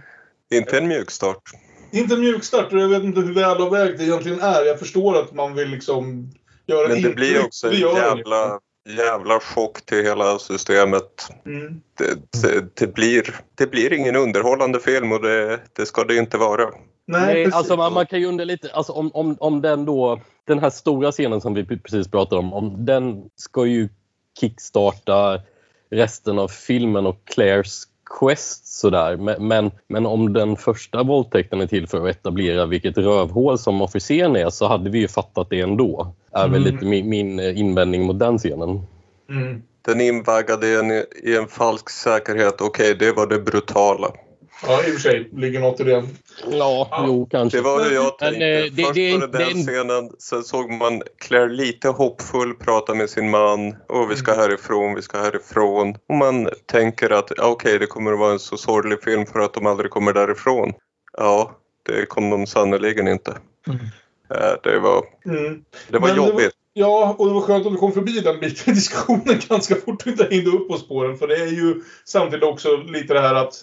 Inte en mjukstart. Inte en mjukstart och jag vet inte hur välavvägt det egentligen är. Jag förstår att man vill liksom göra Men det intryck. blir också en jävla, jävla chock till hela systemet. Mm. Det, det, det, blir, det blir ingen underhållande film och det, det ska det inte vara. Nej, Nej, alltså man, man kan ju undra lite, alltså om, om, om den då, den här stora scenen som vi precis pratade om, om den ska ju kickstarta resten av filmen och Claires quest sådär. Men, men, men om den första våldtäkten är till för att etablera vilket rövhål som officeren är så hade vi ju fattat det ändå. Är väl Mm. lite min, min invändning mot den scenen. Mm. Den invaggade en i en falsk säkerhet. Okej, det var det brutala. Ja, i och för sig ligger något i det. Ja, jo kanske. Det var hur jag Men, tänkte. eh, det- Först det är var det den det scenen, sen såg man Claire lite hoppfull prata med sin man. Och vi ska härifrån, vi ska härifrån. Och man tänker att ja, okej, det kommer att vara en så sorglig film för att de aldrig kommer därifrån. Ja, det kom de sannerligen inte. Mm. Eh, Det var, Mm. det var Men det var- jobbigt. Ja, och det var skönt att vi kom förbi den biten i diskussionen ganska fort och inte hängde upp på spåren. För det är ju samtidigt också lite det här att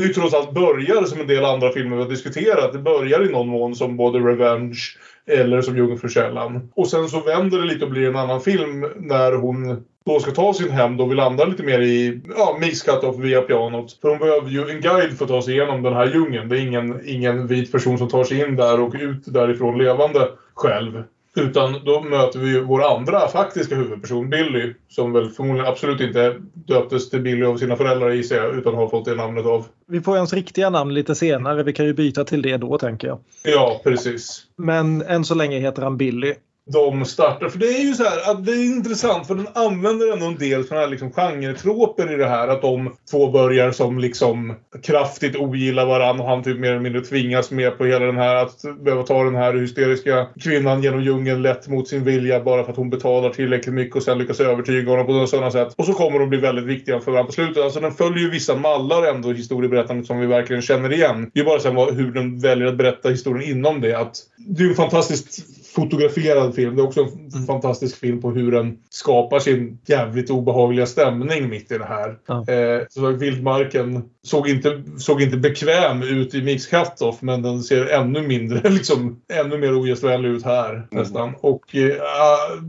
det ju trots allt börjar som en del andra filmer vi har diskuterat. Det börjar i någon mån som både Revenge eller som Jungfrukällan. Och sen så vänder det lite och blir en annan film när hon då ska ta sin hem. Då vi landar lite mer i ja, mix cut-off via pianot. För hon behöver ju en guide för att ta sig igenom den här djungeln. Det är ingen, ingen vit person som tar sig in där och ut därifrån levande själv. Utan då möter vi ju vår andra faktiska huvudperson, Billy. Som väl förmodligen absolut inte döptes till Billy av sina föräldrar gissar jag. Utan har fått det namnet av. Vi får ens riktiga namn lite senare. Vi kan ju byta till det då tänker jag. Ja, precis. Men än så länge heter han Billy de startar. För det är ju så här att det är intressant för den använder ändå en del sådana här liksom genretroper i det här. Att de två börjar som liksom kraftigt ogillar varandra och han typ mer eller mindre tvingas med på hela den här att behöva ta den här hysteriska kvinnan genom djungeln lätt mot sin vilja bara för att hon betalar tillräckligt mycket och sen lyckas övertyga honom på sådana sätt. Och så kommer de bli väldigt viktiga för varandra på slutet. Alltså den följer ju vissa mallar ändå i historieberättandet som vi verkligen känner igen. Det är bara sen vad, hur den väljer att berätta historien inom det. Att det är en fantastiskt fotograferad film. Det är också en fantastisk film på hur den skapar sin jävligt obehagliga stämning mitt i det här. Ja. Eh, så Vildmarken såg inte, såg inte bekväm ut i Mix Cut-Off men den ser ännu mindre, liksom ännu mer ogästvänlig ut här nästan. Och eh,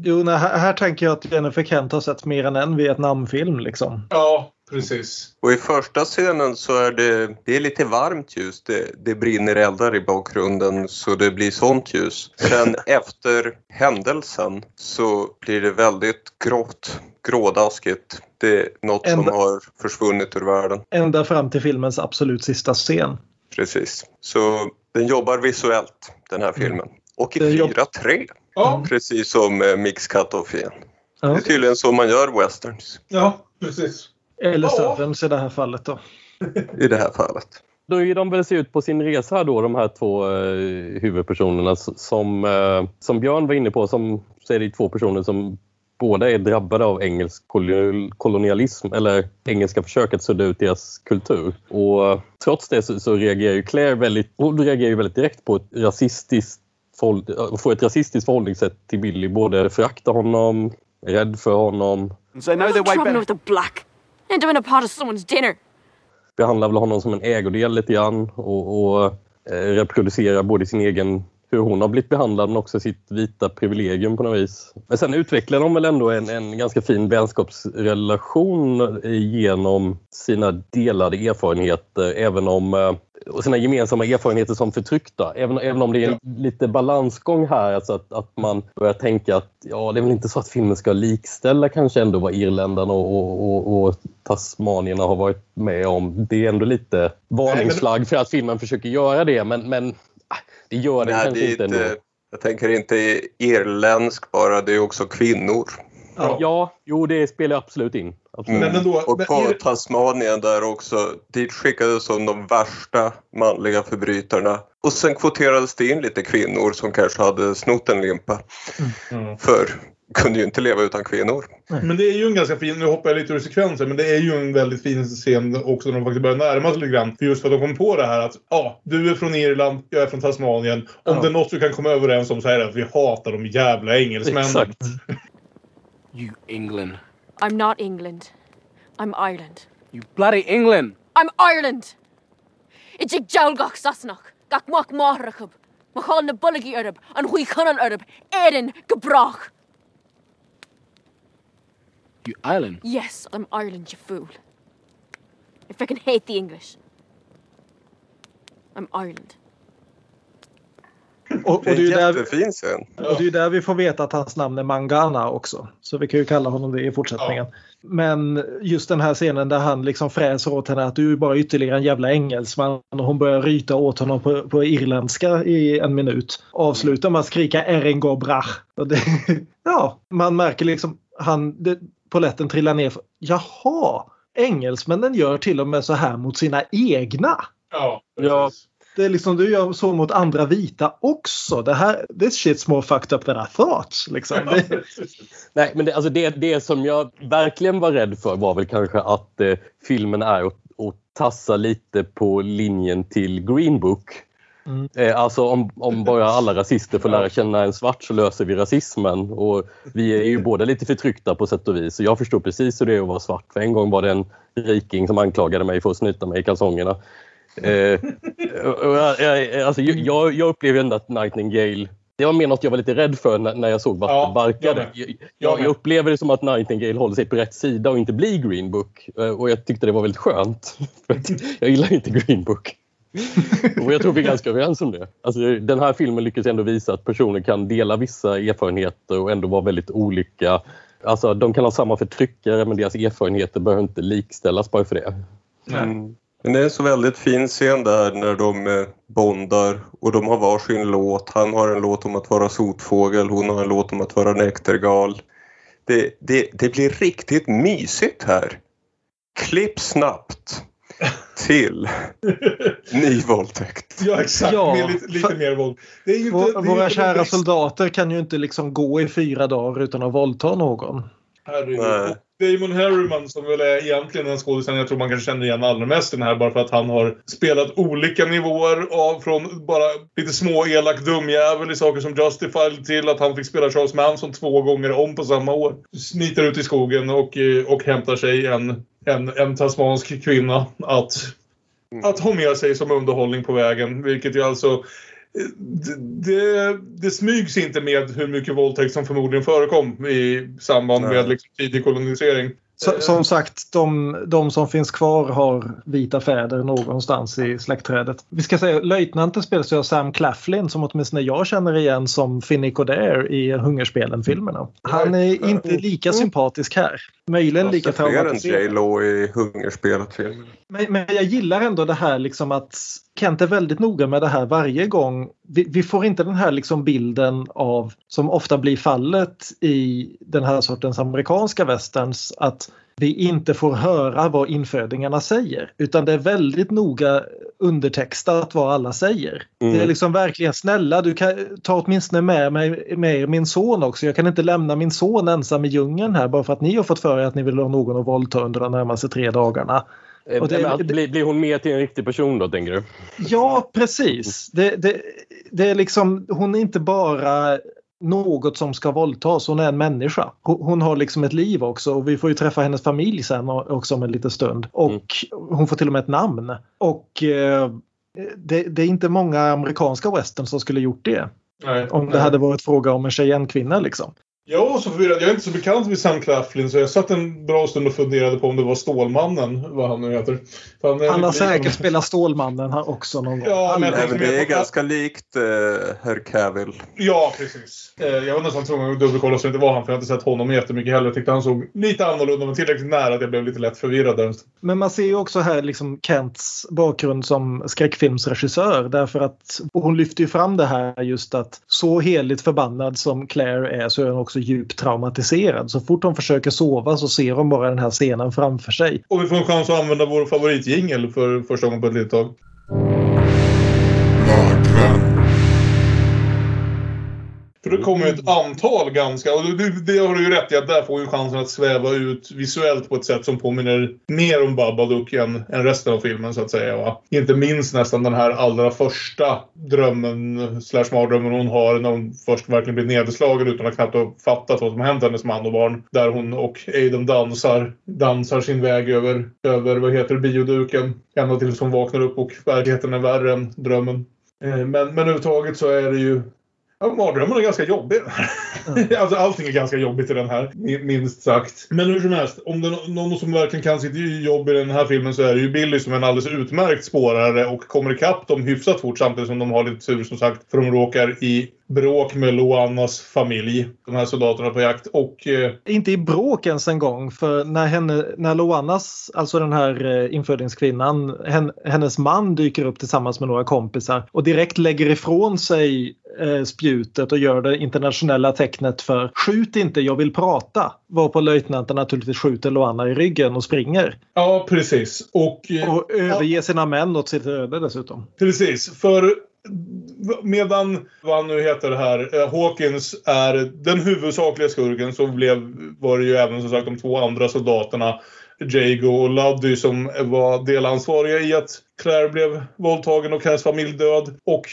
Jo, nej, här, här tänker jag att Jennifer Kent har sett mer än en Vietnamfilm liksom. ja, precis. Och i första scenen så är det, det är lite varmt ljus. Det, det brinner eldar i bakgrunden så det blir sånt ljus. Sen efter händelsen så blir det väldigt grått, grådaskigt. Det är något som Ända- har försvunnit ur världen. Ända fram till filmens absolut sista scen. Precis. Så den jobbar visuellt den här filmen. Och i Den jobb- 4-3. Ja, Precis som eh, Mix Cut-Off igen. Det Ja. är tydligen så man gör westerns ja precis. Eller Ja. I det här fallet då. i det här fallet. Då är de väl se ut på sin resa då, de här två eh, huvudpersonerna som, eh, som Björn var inne på, som, så är det två personer som båda är drabbade av engelsk kolonial- kolonialism eller engelska försök att sudda ut deras kultur. Och trots det så, så reagerar ju Claire väldigt, hon reagerar ju väldigt direkt på ett rasistiskt eh, får ett rasistiskt förhållningssätt till Billy. Både föraktar honom, är rädd för honom, So I know their way better with the. End up in a part of someone's dinner. behandlar väl honom som en ägodel lite grann och, och eh, reproducerar både sin egen hur hon har blivit behandlad men också sitt vita privilegium på något vis. Men sen utvecklar de väl ändå en, en ganska fin vänskapsrelation genom sina delade erfarenheter även om eh, och sina gemensamma erfarenheter som förtryckta. Även, även om det är en lite balansgång här, alltså att, att man börjar tänka att ja, det är väl inte så att filmen ska likställa kanske ändå vad irländarna och, och, och, och tasmanierna har varit med om. Det är ändå lite varningsflagg för att filmen försöker göra det, men, men det gör den Nej, kanske det är inte ändå. jag tänker inte irländsk bara, det är också kvinnor. Ja. Ja, jo det spelar absolut in. Absolut. Men ändå, Och men på det- Tasmanien där också, dit skickades som de värsta manliga förbrytarna. Och sen kvoterades det in lite kvinnor som kanske hade snott en limpa. Mm. För kunde ju inte leva utan kvinnor. Men det är ju en ganska fin, nu hoppar jag lite ur sekvensen, men det är ju en väldigt fin scen också när de faktiskt börjar närma sig lite grann. För just för att de kom på det här att ja, du är från Irland, jag är från Tasmanien. Om Ja. det är något vi kan komma överens om så är det att vi hatar de jävla engelsmännen. Exakt. You England. I'm not England. I'm Ireland. You bloody England. I'm Ireland! Ijig jalgach sasnach, gach mach mahrachub, machal na bulligi arab, an hui kanan arab, Eden gebrach. You Ireland. Yes, I'm Ireland, you fool. I frickin' hate the English. I'm Ireland. Och, och, Det är jättefin scen. och det är ju där vi får veta att hans namn är Mangana också. Så vi kan ju kalla honom det i fortsättningen. Men just den här scenen där han liksom fräser åt henne att du är bara ytterligare en jävla engelsman och hon börjar ryta åt honom på, på irländska i en minut. Avslutar med att skrika Eringo brach. Och det, ja, man märker liksom han, det, poletten trillar ner. Jaha, engelsmännen gör till och med så här mot sina egna. Ja. Det är liksom, du gör så mot andra vita också. Det här, this shit's more fucked up than I thought. Liksom. Nej, men det, alltså det, det som jag verkligen var rädd för var väl kanske att eh, filmen är att, att tassa lite på linjen till Green Book. Mm. Eh, alltså om, om bara alla rasister får lära känna en svart så löser vi rasismen. Och vi är ju båda lite förtryckta på sätt och vis. Så jag förstår precis hur det är att vara svart. För en gång var det en riking som anklagade mig för att snyta mig i kalsongerna. Eh, jag, jag, alltså, jag, jag upplever ändå att Nightingale det var mer något jag var lite rädd för när, jag såg vart Ja, jag. Jag, Jag upplever det som att Nightingale håller sig på rätt sida och inte blir Green Book. Eh, Och jag tyckte det var väldigt skönt. Jag gillar inte Green Book. Och jag tror vi är ganska överens om det. Alltså, den här filmen lyckas ändå visa att personer kan dela vissa erfarenheter och ändå vara väldigt olika. Alltså, de kan ha samma förtryckare men deras erfarenheter behöver inte likställas bara för det. Mm. Men det är en så väldigt fin scen där när de eh, bondar och de har varsin låt. Han har en låt om att vara sotfågel, hon har en låt om att vara näktergal. Det, det, det blir riktigt mysigt här. Klipp snabbt till ny våldtäkt. Ja, exakt. Ja, med lite, lite för- mer våld. Det är ju inte, våra kära brist- soldater kan ju inte liksom gå i fyra dagar utan att våldta någon. Herregud. Damon Harriman som väl är egentligen den skådisen jag tror man kanske känner igen allra mest i den här bara för att han har spelat olika nivåer av från bara lite små elak dumjävel i saker som Justified till att han fick spela Charles Manson två gånger om på samma år. Smiter ut i skogen och, eh, och hämtar sig en, en, en tasmansk kvinna att, att ha med sig som underhållning på vägen. Vilket ju alltså det, det, det smygs inte med hur mycket våldtäkt som förmodligen förekom i samband med liksom tidig kolonisering. Så, som sagt, de, de som finns kvar har vita fäder någonstans i släktträdet. Vi ska säga löjtnanten spelas av Sam Claflin som åtminstone jag känner igen som Finnick O'Dare i Hungerspelen-filmerna. Han är inte lika sympatisk här. Möjligen lika Fler än traumatiserad. J Lo i Hungerspelet-filmen. Men, men jag gillar ändå det här liksom att Kent är väldigt noga med det här varje gång. Vi, vi får inte den här liksom bilden av, som ofta blir fallet i den här sortens amerikanska westerns, att vi inte får höra vad infödingarna säger. Utan det är väldigt noga undertextat vad alla säger. Mm. Det är liksom verkligen snälla du kan ta åtminstone med mig med min son också. Jag kan inte lämna min son ensam i djungeln här bara för att ni har fått för er att ni vill ha någon att våldta under de närmaste tre dagarna. Eh, Och det- men blir, blir hon mer till en riktig person då, tänker du? Ja, precis. Det, det, det är liksom, hon är inte bara något som ska våldtas, hon är en människa. Hon, har liksom ett liv också och vi får ju träffa hennes familj sen också om en liten stund. Och hon får till och med ett namn. Och eh, det, det är inte många amerikanska western som skulle gjort det. Nej, Om det nej. hade varit fråga om en tjejenkvinna liksom. Jag var så förvirrad. Jag är inte så bekant med Sam Claflin så jag satt en bra stund och funderade på om det var Stålmannen, vad han nu heter. För han, Han har säkert honom. spelat Stålmannen här också någon gång. Ja, men jag Nej, det är på- ganska likt eh, Herr Cavill. Ja, precis. Eh, Jag var nästan tvungen att dubbelkolla så det inte var han för jag har inte sett honom jättemycket heller. Jag tyckte han såg lite annorlunda men tillräckligt nära att jag blev lite lätt förvirrad där. Men man ser ju också här liksom Kents bakgrund som skräckfilmsregissör därför att hon lyfter ju fram det här just att så heligt förbannad som Claire är så är hon också så djupt traumatiserad. Så fort hon försöker sova så ser hon bara den här scenen framför sig. Och vi får en chans att använda vår favoritjingel för första gången på ett litet tag. För det kommer ju ett antal ganska, och det, det har du ju rätt i att där får ju chansen att sväva ut visuellt på ett sätt som påminner mer om Babadook än, än resten av filmen så att säga. Va? Inte minst nästan den här allra första drömmen slash mardrömmen hon har när hon först verkligen blir nedslagen utan att knappt ha fattat vad som hänt hennes man och barn. Där hon och Aiden dansar, dansar sin väg över, över vad heter det, bioduken. Ända tills hon vaknar upp och verkligheten är värre än drömmen. Eh, Men, men överhuvudtaget så är det ju Ja, mardrömmen är ganska jobbig. alltså allting är ganska jobbigt i den här, mi- minst sagt. Men hur som helst, om det är någon som verkligen kan sitt jobb i den här filmen så är det ju Billy som är en alldeles utmärkt spårare och kommer ikapp dem hyfsat fort samtidigt som de har lite tur som sagt. För de råkar i bråk med Loanas familj, de här soldaterna på jakt. Och eh, Inte i bråk ens en gång för när, henne, när Loanas, alltså den här eh, infödingskvinnan, hen, hennes man dyker upp tillsammans med några kompisar och direkt lägger ifrån sig eh, spjutet och gör det internationella tecknet för skjut inte, jag vill prata. Varpå löjtnanten naturligtvis skjuter Loana i ryggen och springer. ja, precis. Och, eh, Och överger sina män åt sitt öde dessutom. Precis, för medan vad nu heter det här, eh, Hawkins är den huvudsakliga skurken så blev, var det ju även som sagt de två andra soldaterna Jago och Luddy som var delansvariga i att Claire blev våldtagen och hennes familj död. Och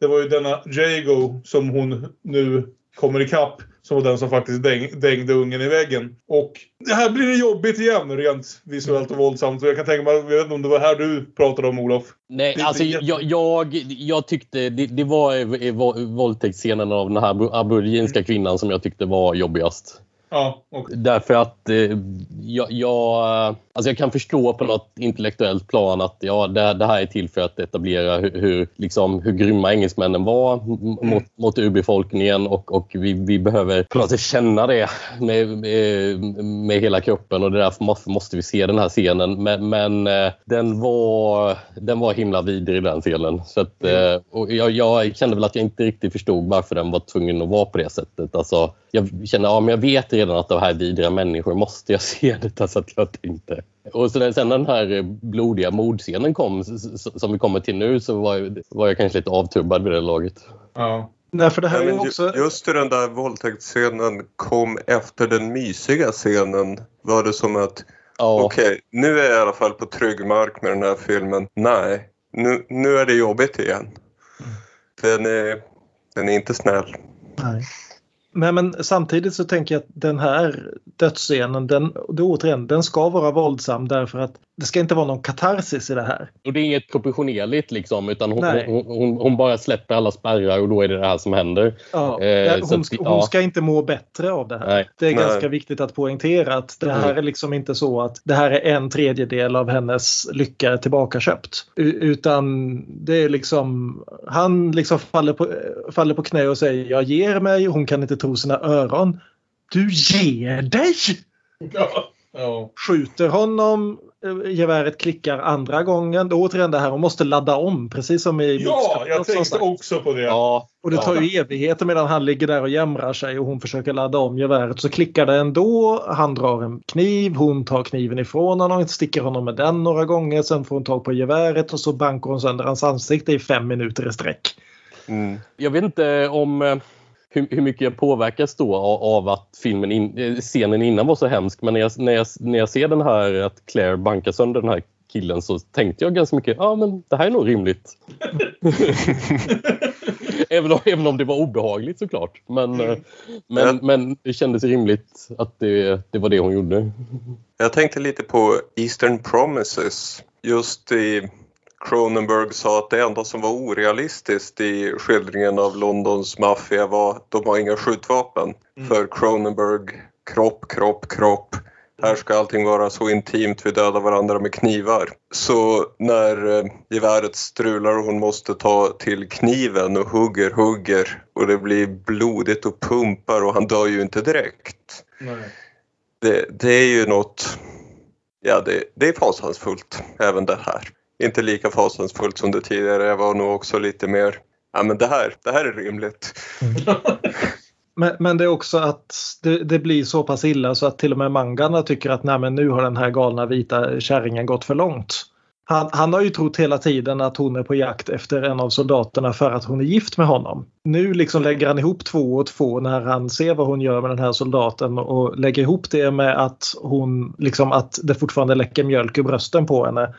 det var ju denna Jago som hon nu kommer ikapp som var den som faktiskt däng, dängde ungen i väggen. Och det här blir det jobbigt igen rent visuellt och våldsamt. Jag kan tänka mig, jag vet inte om det var här du pratade om Olof? Nej, Det alltså jätte- jag, jag, jag tyckte det, det var vå- våldtäktsscenen av den här aboriginska kvinnan som jag tyckte var jobbigast. Ja, och Därför att eh, jag, jag, alltså jag kan förstå på något intellektuellt plan att ja, det, det här är till för att etablera hur, hur, liksom, hur grymma engelsmännen var m- mot, mot urbefolkningen och, och vi, vi behöver på något sätt känna det med, med, med hela kroppen och det därför måste, vi se den här scenen. Men, men eh, den, var, den var himla vidrig den scenen. Så att, eh, och jag, jag kände väl att jag inte riktigt förstod varför den var tvungen att vara på det sättet. Alltså, jag kände ja, men jag vet redan att det här är vidriga människor. Måste jag se detta? Så att jag tänkte. Och sen, sen den här blodiga mordscenen kom, som vi kommer till nu, så var jag, var jag kanske lite avtubbad vid det laget. ja. Nej, för det här Ja, också... Just den där våldtäktsscenen kom efter den mysiga scenen. Var det som att Ja, okej, nu är jag i alla fall på trygg mark med den här filmen. Nej, nu, nu är det jobbigt igen. Den är, den är inte snäll. Nej. Men, men samtidigt så tänker jag att den här dödsscenen, den, återigen, den ska vara våldsam därför att det ska inte vara någon katarsis i det här. och det är inget proportionerligt liksom, utan hon, hon, hon, hon bara släpper alla spärrar och då är det det här som händer. Ja, Eh, hon, att- ska, ja. hon ska inte må bättre av det här. Nej. Det är Nej. ganska viktigt att poängtera att det här är liksom inte så att det här är en tredjedel av hennes lycka tillbakaköpt. Utan det är liksom, han liksom faller på, faller på knä och säger jag ger mig, hon kan inte tro sina öron. Du ger dig! Ja. ja. skjuter honom, geväret klickar andra gången. Då återigen det här, hon måste ladda om precis som i Ja, jag tänkte sagt. också på det. Ja, Och det tar ju evigheter medan han ligger där och jämrar sig och hon försöker ladda om geväret. Så klickar det ändå. Han drar en kniv, hon tar kniven ifrån honom, sticker honom med den några gånger. Sen får hon tag på geväret och så bankar hon sönder hans ansikte i fem minuter i sträck. Mm. Jag vet inte om eh, hur, hur mycket jag påverkas då av, av att filmen in, eh, scenen innan var så hemsk. Men när jag, när, jag, när jag ser den här att Claire bankar sönder den här killen så tänkte jag ganska mycket, ja men det här är nog rimligt. även, om, även om det var obehagligt såklart. Men, eh, men, men det kändes rimligt att det, det var det hon gjorde. Jag tänkte lite på Eastern Promises. Just i Cronenberg sa att det enda som var orealistiskt i skildringen av Londons maffia var att de har inga skjutvapen. För Cronenberg, kropp, kropp, kropp. Här ska allting vara så intimt, vi dödar varandra med knivar. Så när eh, geväret strular och hon måste ta till kniven och hugger, hugger och det blir blodigt och pumpar och han dör ju inte direkt. Det, det är ju något... Ja, det, det är fasansfullt, även det här. Inte lika fasansfullt som det tidigare. Jag var nog också lite mer... Ja, men det här, det här är rimligt. Men, men det är också att det, det blir så pass illa så att till och med mangarna tycker att Nej, men nu har den här galna vita kärringen gått för långt. Han, han har ju trott hela tiden att hon är på jakt efter en av soldaterna för att hon är gift med honom. Nu liksom lägger han ihop två och två när han ser vad hon gör med den här soldaten och lägger ihop det med att hon liksom att det fortfarande läcker mjölk ur brösten på henne.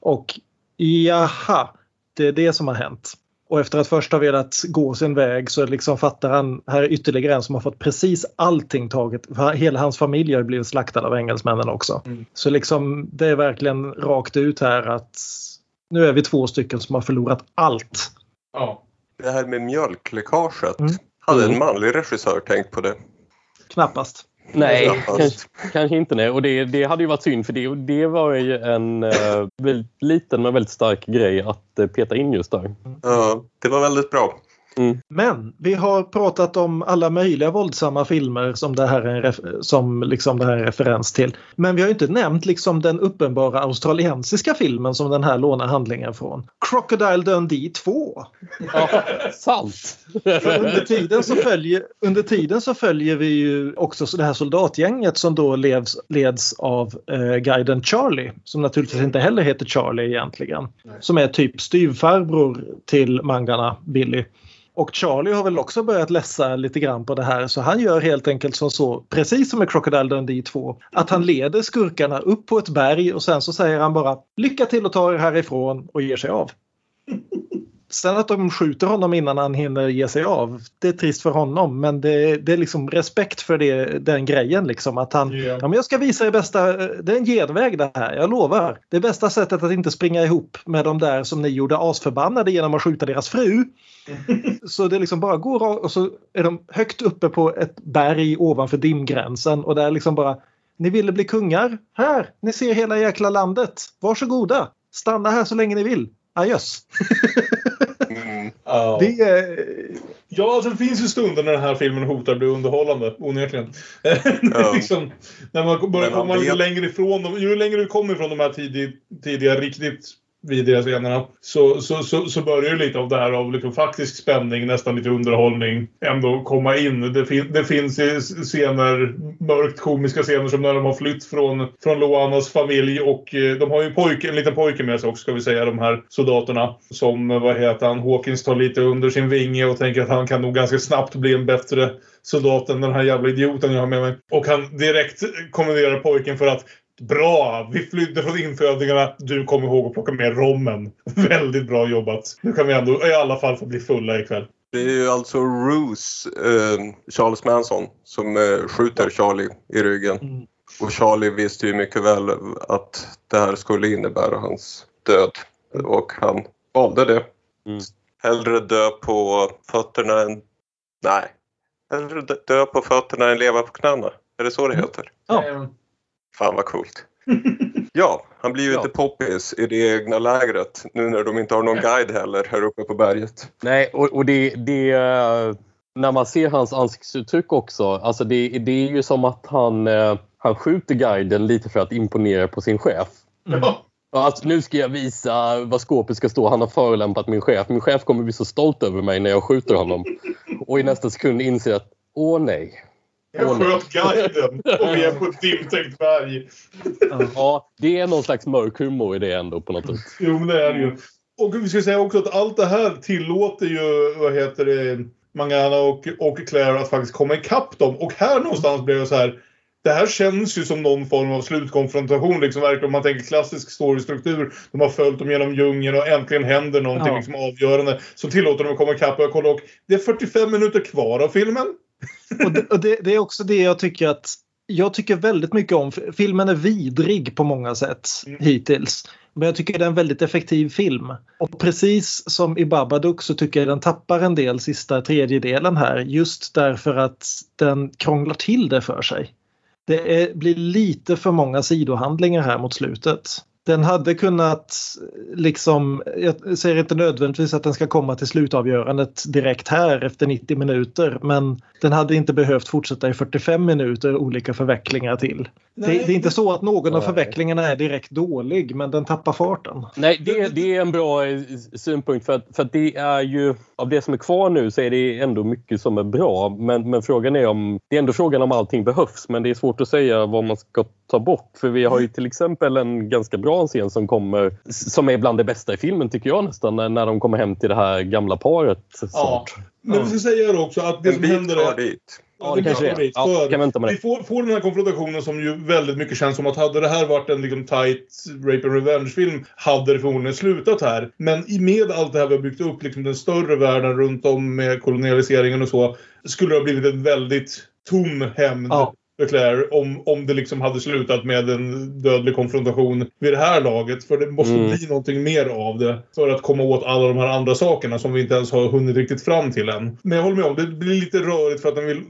Och jaha, det är det som har hänt. Och efter att först ha velat gå sin väg så liksom fattar han, här är ytterligare en som har fått precis allting taget. Hela hans familj har blivit slaktad av engelsmännen också. Mm. Så liksom det är verkligen rakt ut här att nu är vi två stycken som har förlorat allt. Ja. Det här med mjölkläckaget. Mm. Hade en manlig regissör tänkt på det? Knappast. Nej, kanske, kanske inte. Nej. Och det, det hade ju varit synd för det, det var ju en eh, väldigt liten men väldigt stark grej att eh, peta in just där. Ja, det var väldigt bra. Men vi har pratat om alla möjliga våldsamma filmer som det här är en, ref- som liksom det här är en referens till. Men vi har inte nämnt liksom den uppenbara australiensiska filmen som den här lånar handlingen från. Crocodile Dundee 2. Ja, sant! Under, tiden så följer, under tiden så följer vi ju också det här soldatgänget som då leds, leds av eh, guiden Charlie. Som naturligtvis inte heller heter Charlie egentligen. Som är typ styvfarbror till mangarna Billy. Och Charlie har väl också börjat läsa lite grann på det här så han gör helt enkelt som så, precis som med Crocodile Dundee 2, att han leder skurkarna upp på ett berg och sen så säger han bara lycka till och ta er härifrån och ger sig av. Sen att de skjuter honom innan han hinner ge sig av, det är trist för honom men det, det är liksom respekt för det, den grejen liksom att han, Ja. ja men jag ska visa er bästa, det är en genväg det här, jag lovar. Det är bästa sättet att inte springa ihop med de där som ni gjorde asförbannade genom att skjuta deras fru. Så det liksom bara går och så är de högt uppe på ett berg ovanför dimgränsen och där liksom bara Ni ville bli kungar? Här! Ni ser hela jäkla landet. Varsågoda! Stanna här så länge ni vill. Adjöss! Mm. Ja. Det är... Ja, alltså, det finns ju stunder när den här filmen hotar att bli underhållande, onekligen. Ja. liksom, när man börjar komma lite vet- längre ifrån dem, ju längre du kommer ifrån de här tidig, tidiga riktigt vidriga scenerna så, så, så, så börjar ju lite av det här av liksom faktisk spänning, nästan lite underhållning, ändå komma in. Det, fin, det finns ju scener, mörkt komiska scener som när de har flytt från, från Loanas familj och eh, de har ju pojke, en liten pojke med sig också ska vi säga, de här soldaterna. Som, eh, vad heter han, Hawkins tar lite under sin vinge och tänker att han kan nog ganska snabbt bli en bättre soldat än den här jävla idioten jag har med mig. Och han direkt kommenderar pojken för att Bra! Vi flydde från infödingarna. Du kommer ihåg att plocka med rommen. Väldigt bra jobbat. Nu kan vi ändå i alla fall få bli fulla ikväll. Det är ju alltså Roos, eh, Charles Manson, som eh, skjuter Charlie i ryggen. Mm. Och Charlie visste ju mycket väl att det här skulle innebära hans död. Och han valde det. Mm. Hellre dö på fötterna än... Nej. Hellre dö- på fötterna än leva på knäna. Är det så det heter? Ja. Eh, Fan vad coolt. Ja, han blir ju Ja. inte poppis i det egna lägret nu när de inte har någon guide heller här uppe på berget. Nej, och, och det, det... eh, När man ser hans ansiktsuttryck också. Alltså det, det är ju som att han, eh, han skjuter guiden lite för att imponera på sin chef. Ja. Ja, Alltså, nu ska jag visa vad skåpet ska stå. Han har förolämpat min chef. Min chef kommer bli så stolt över mig när jag skjuter honom. Och i nästa sekund inser att åh nej. Jag sköt guiden och vi är på ett dimtäckt berg. Ja, det är någon slags mörk humor i det ändå på något sätt. Jo, men det är det ju. Och vi ska säga också att allt det här tillåter ju, vad heter det, Mangana och, och Claire att faktiskt komma ikapp dem. Och här någonstans blev jag så här. Det här känns ju som någon form av slutkonfrontation. Liksom, verkligen, om man tänker klassisk storystruktur. De har följt dem genom djungeln och äntligen händer någonting Ja. liksom, avgörande. Så tillåter de att komma ikapp. Och jag kollar och det är 45 minuter kvar av filmen. Och det, och det, det är också det jag tycker att jag tycker väldigt mycket om. Filmen är vidrig på många sätt Mm. hittills. Men jag tycker det är en väldigt effektiv film. Och precis som i Babadook så tycker jag den tappar en del sista tredjedelen här. Just därför att den krånglar till det för sig. Det är, blir lite för många sidohandlingar här mot slutet. Den hade kunnat liksom, jag säger inte nödvändigtvis att den ska komma till slutavgörandet direkt här efter 90 minuter men den hade inte behövt fortsätta i 45 minuter olika förvecklingar till. Det, det är inte så att någon av förvecklingarna är direkt dålig men den tappar farten. Nej, det, det är en bra eh, synpunkt för att, för att det är ju av det som är kvar nu så är det ändå mycket som är bra. Men, men frågan är om det är ändå frågan om allting behövs men det är svårt att säga vad man ska ta bort. För vi har ju till exempel en ganska bra scen som kommer som är bland det bästa i filmen tycker jag nästan när, när de kommer hem till det här gamla paret snart. Men vi ska säga det också att det En som bit händer är... dit. Ja, det kanske är. Ja, För kan vänta med vi det. får, får den här konfrontationen som ju väldigt mycket känns som att hade det här varit en liksom tight rape and revenge-film hade det förmodligen slutat här. Men i- med allt det här vi har byggt upp, liksom den större världen runt om med kolonialiseringen och så, skulle det ha blivit en väldigt tom hämnd Ja. Claire om, om det liksom hade slutat med en dödlig konfrontation vid det här laget. För det måste Mm. bli någonting mer av det för att komma åt alla de här andra sakerna som vi inte ens har hunnit riktigt fram till än. Men jag håller med om, det blir lite rörigt för att den, vill,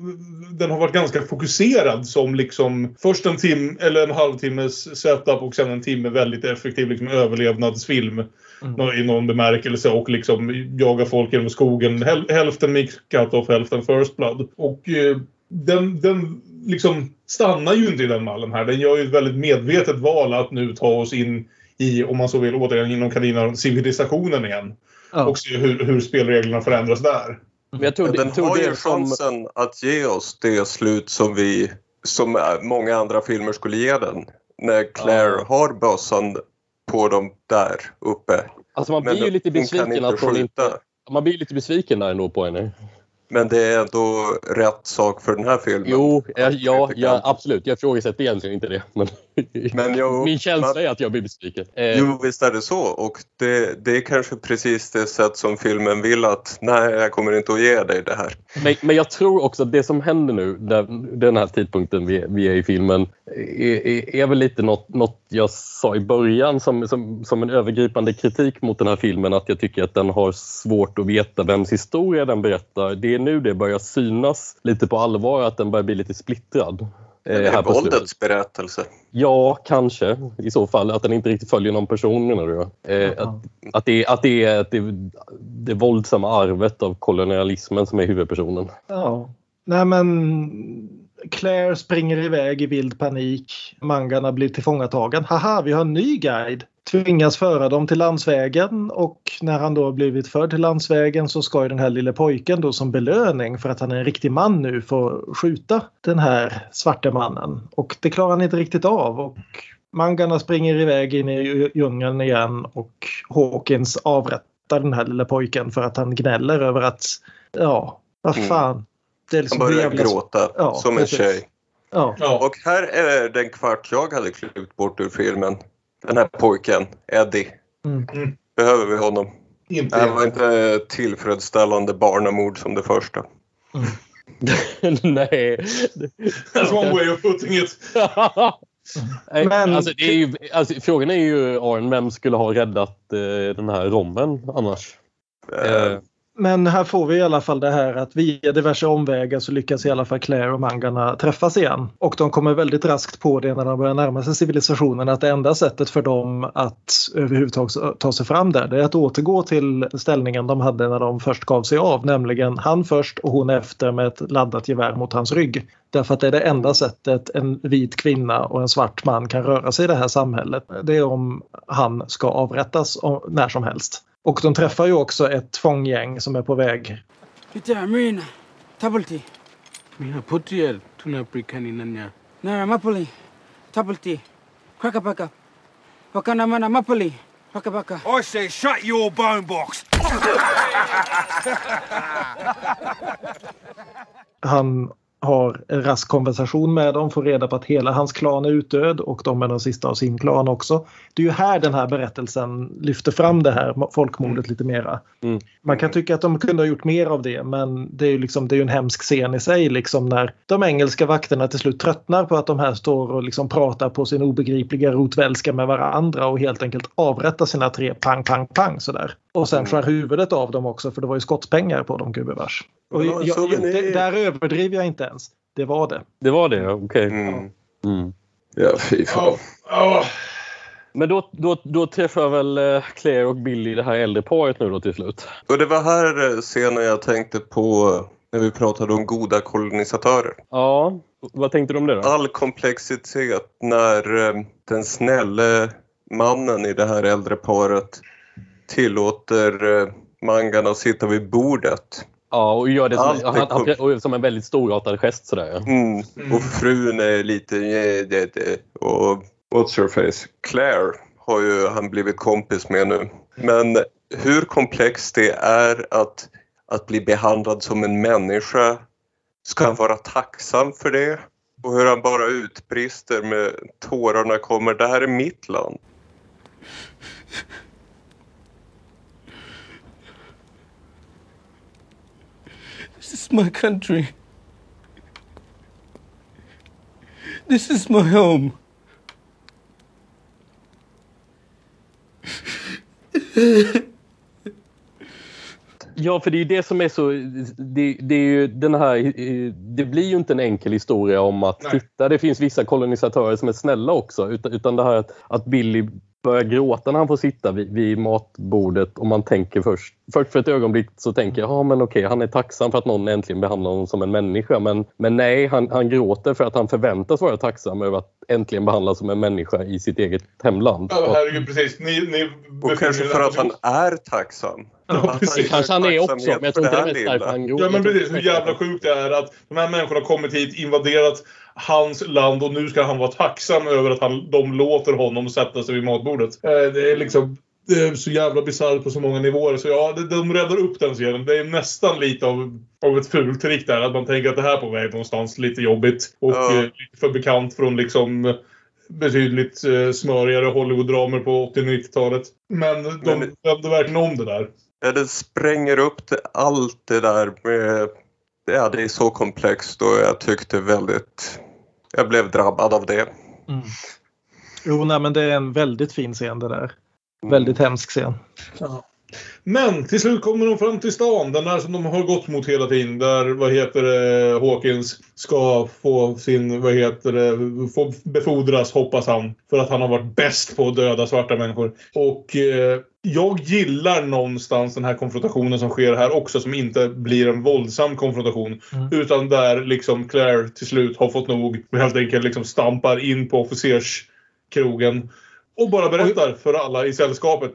den har varit ganska fokuserad som liksom först en timme eller en halvtimmes setup och sen en timme väldigt effektiv liksom, överlevnadsfilm nå- i någon bemärkelse och liksom jaga folk genom skogen. Häl, hälften mix cut-off, hälften first blood. Och eh, den, den liksom stannar ju inte i den mallen här. Den gör ju ett väldigt medvetet val att nu ta oss in i, om man så vill, återigen inom kaninen, civilisationen igen. Ja. Och se hur, hur spelreglerna förändras där. Men Men det- den har ju chansen att ge oss det slut som vi som många andra filmer skulle ge den. När Claire Ja. har bössan på dem där uppe. Alltså man Men blir ju lite besviken att hon inte... Man blir lite besviken där ändå på henne. Men det är ändå rätt sak för den här filmen. Jo, ja, ja, ja absolut. Jag ifrågasätter egentligen inte det. Men, Men jo, min känsla man- är att jag blir besviken. Eh, Jo, visst är det så. Och det, det är kanske precis det sätt som filmen vill att nej, jag kommer inte att ge dig det här. Men, men jag tror också att det som händer nu, där, den här tidpunkten vi, vi är i filmen, är, är, är väl lite något, något jag sa i början som, som, som en övergripande kritik mot den här filmen, att jag tycker att den har svårt att veta vems historia den berättar. Det är nu det börjar synas lite på allvar, att den börjar bli lite splittrad. eh, Det är här på slutet. våldets berättelse. Ja, kanske. I så fall. Att den inte riktigt följer någon person menar du? Eh, att, att, det, att det är att det, det våldsamma arvet av kolonialismen som är huvudpersonen. Ja. Nej men Claire springer iväg i vild panik. Mangarna blir tillfångatagen. Haha, vi har en ny guide. Tvingas föra dem till landsvägen och när han då blivit förd till landsvägen så ska ju den här lille pojken då som belöning för att han är en riktig man nu få skjuta den här svarte mannen. Och det klarar han inte riktigt av. Och Mangarna springer iväg in i djungeln igen och Hawkins avrättar den här lille pojken för att han gnäller över att ja, vad Mm. fan. Det Han liksom hur börjar jävla- gråta Ja, som en precis. tjej. Ja. Och här är den kvart jag hade klippt bort ur filmen. Den här pojken, Eddie. Mm. Mm. Behöver vi honom? Inte Det här var inte tillfredsställande barnamord som det första. Nej. That's one way of putting it. Men- alltså, det är ju, alltså, frågan är ju Aron, vem skulle ha räddat eh, den här rommen annars? Eh, men här får vi i alla fall det här att via diverse omvägar så lyckas i alla fall Claire och Mangarna träffas igen. Och de kommer väldigt raskt på det när de börjar närma sig civilisationen att det enda sättet för dem att överhuvudtaget ta sig fram där det är att återgå till ställningen de hade när de först gav sig av. Nämligen han först och hon efter med ett laddat gevär mot hans rygg. Därför att det är det enda sättet en vit kvinna och en svart man kan röra sig i det här samhället. Det är om han ska avrättas när som helst. Och de träffar ju också ett fånggäng som är på väg. Ita Marina, Tabulti. Mina putiel, tuna prikani nanya. Nara Mapoli, Tabulti, Krakapaka. Wakana mana Mapoli, Pakapaka. I say shut your bone box. Han har en rask konversation med dem, får reda på att hela hans klan är utdöd och de är de sista av sin klan också. Det är ju här den här berättelsen lyfter fram det här folkmordet lite mera. Mm. Man kan tycka att de kunde ha gjort mer av det men det är ju liksom, det är en hemsk scen i sig liksom när de engelska vakterna till slut tröttnar på att de här står och liksom pratar på sin obegripliga rotvälska med varandra och helt enkelt avrättar sina tre pang pang pang sådär. Och sen skär huvudet av dem också för det var ju skottspengar på dem gubevars. Och Ja, jag, jag, det, där överdriver jag inte ens. Det var det. det var det, okej. Mm. Mm. Ja, fy fan. Ja, ja. Men då, då, då träffar väl eh, Claire och Billy det här äldre paret nu då till slut. Och det var här eh, scenen jag tänkte på när vi pratade om goda kolonisatörer. Ja, vad tänkte du om det då? All komplexitet när eh, den snälle mannen i det här äldre paret tillåter eh, mangan att sitta vid bordet. Ja, och gör det som, Allt han, han, och som en väldigt storartad gest sådär. ja. Mm. Och frun är lite... "Ja, det, det." Och what's her face? Claire har ju han blivit kompis med nu. Men hur komplext det är att, att bli behandlad som en människa. Ska han vara tacksam för det? Och hur han bara utbrister med tårarna kommer. Det här är mitt land. This is my country. This is my home. Ja, för det är ju det som är så... Det, det, är ju den här, det blir ju inte en enkel historia om att Nej. titta, det finns vissa kolonisatörer som är snälla också. Utan, utan det här att, att Billy börjar gråta när han får sitta vid, vid matbordet och man tänker först, först för ett ögonblick så tänker jag, ja men okej, han är tacksam för att någon äntligen behandlar honom som en människa. Men, men nej, han, han gråter för att han förväntas vara tacksam över att äntligen behandlas som en människa i sitt eget hemland. Ja, herregud, precis. Ni, ni Och kanske för att han är tacksam. Ja, precis. Kanske han är också, men jag tror inte det är mest därför han gråter. Ja men precis, hur jävla sjukt det är att de här människorna har kommit hit, invaderat hans land och nu ska han vara tacksam över att han, de låter honom sätta sig vid matbordet. Eh, Det är liksom det är så jävla bisarrt på så många nivåer. Så ja, de, räddar upp den scenen. Det är nästan lite av, av ett fultrick där. Att man tänker att det här är på väg någonstans. Lite jobbigt. Och Ja. eh, för bekant från liksom betydligt eh, smörigare Hollywood-dramer på 80 90-talet. Men de Men- verkligen om det där. Ja, det spränger upp det, allt det där med... Ja, det är så komplext och jag tyckte väldigt... Jag blev drabbad av det. Mm. Jo, nej, men det är en väldigt fin scen det där. Väldigt hemsk scen. Men till slut kommer de fram till stan. Den där som de har gått mot hela tiden. Där, vad heter det, Hawkins ska få sin, vad heter det, få befordras hoppas han. För att han har varit bäst på att döda svarta människor. Och eh, jag gillar någonstans den här konfrontationen som sker här också. Som inte blir en våldsam konfrontation. Utan där liksom Claire till slut har fått nog. Och helt enkelt liksom stampar in på officerskrogen. Och bara berättar för alla i sällskapet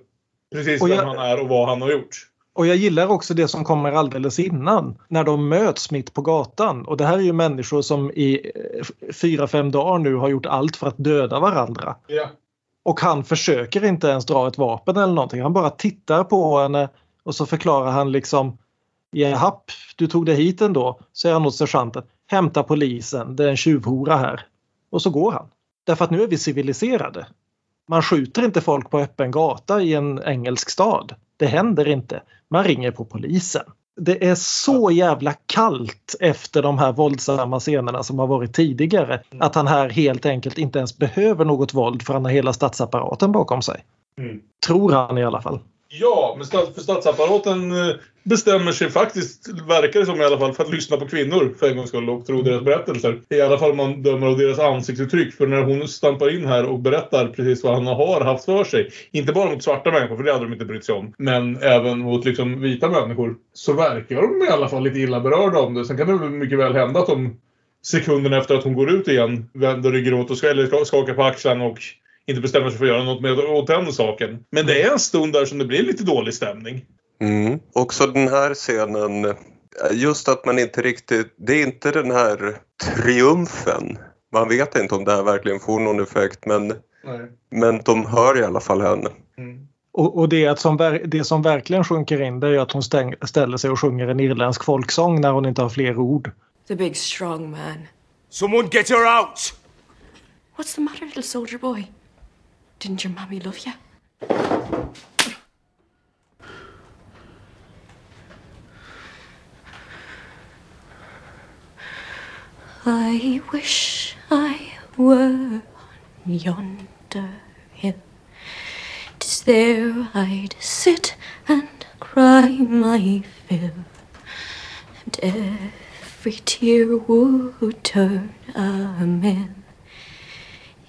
precis Och vem jag- han är och vad han har gjort. Och jag gillar också det som kommer alldeles innan. När de möts mitt på gatan. Och det här är ju människor som i eh, fyra, fem dagar nu har gjort allt för att döda varandra. Ja. Och han försöker inte ens dra ett vapen eller någonting. Han bara tittar på henne och så förklarar han liksom Japp, du tog dig hit ändå, säger han åt sergeanten. Hämta polisen, det är en tjuvhora här. Och så går han. Därför att nu är vi civiliserade. Man skjuter inte folk på öppen gata i en engelsk stad. Det händer inte. Man ringer på polisen. Det är så jävla kallt efter de här våldsamma scenerna som har varit tidigare. Att han här helt enkelt inte ens behöver något våld för han har hela statsapparaten bakom sig. Mm. Tror han i alla fall. Ja, men för statsapparaten eh, bestämmer sig faktiskt, verkar det som i alla fall, för att lyssna på kvinnor för en gångs skull och tro deras berättelser. I alla fall om man dömer av deras ansiktsuttryck. För när hon stampar in här och berättar precis vad han har haft för sig. Inte bara mot svarta människor, för det hade de inte brytt sig om. Men även mot liksom vita människor. Så verkar de i alla fall lite illa berörda om det. Sen kan det mycket väl hända att de sekunderna efter att hon går ut igen vänder ryggen åt och eller skakar på axlarna och inte bestämmer sig för att göra något med, åt den saken. Men det är en stund där som det blir lite dålig stämning. Mm. Också den här scenen, just att man inte riktigt, det är inte den här triumfen. Man vet inte om det här verkligen får någon effekt men, Nej. men de hör i alla fall henne. Och, och det, att som, det som verkligen sjunker in det är att hon stäng, ställer sig och sjunger en irländsk folksång när hon inte har fler ord. The big strong man. Someone get her out! What's the matter, little soldier boy? Didn't your mommy love you? I wish I were on yonder hill. 'Tis there I'd sit and cry my fill, and every tear would turn a mill.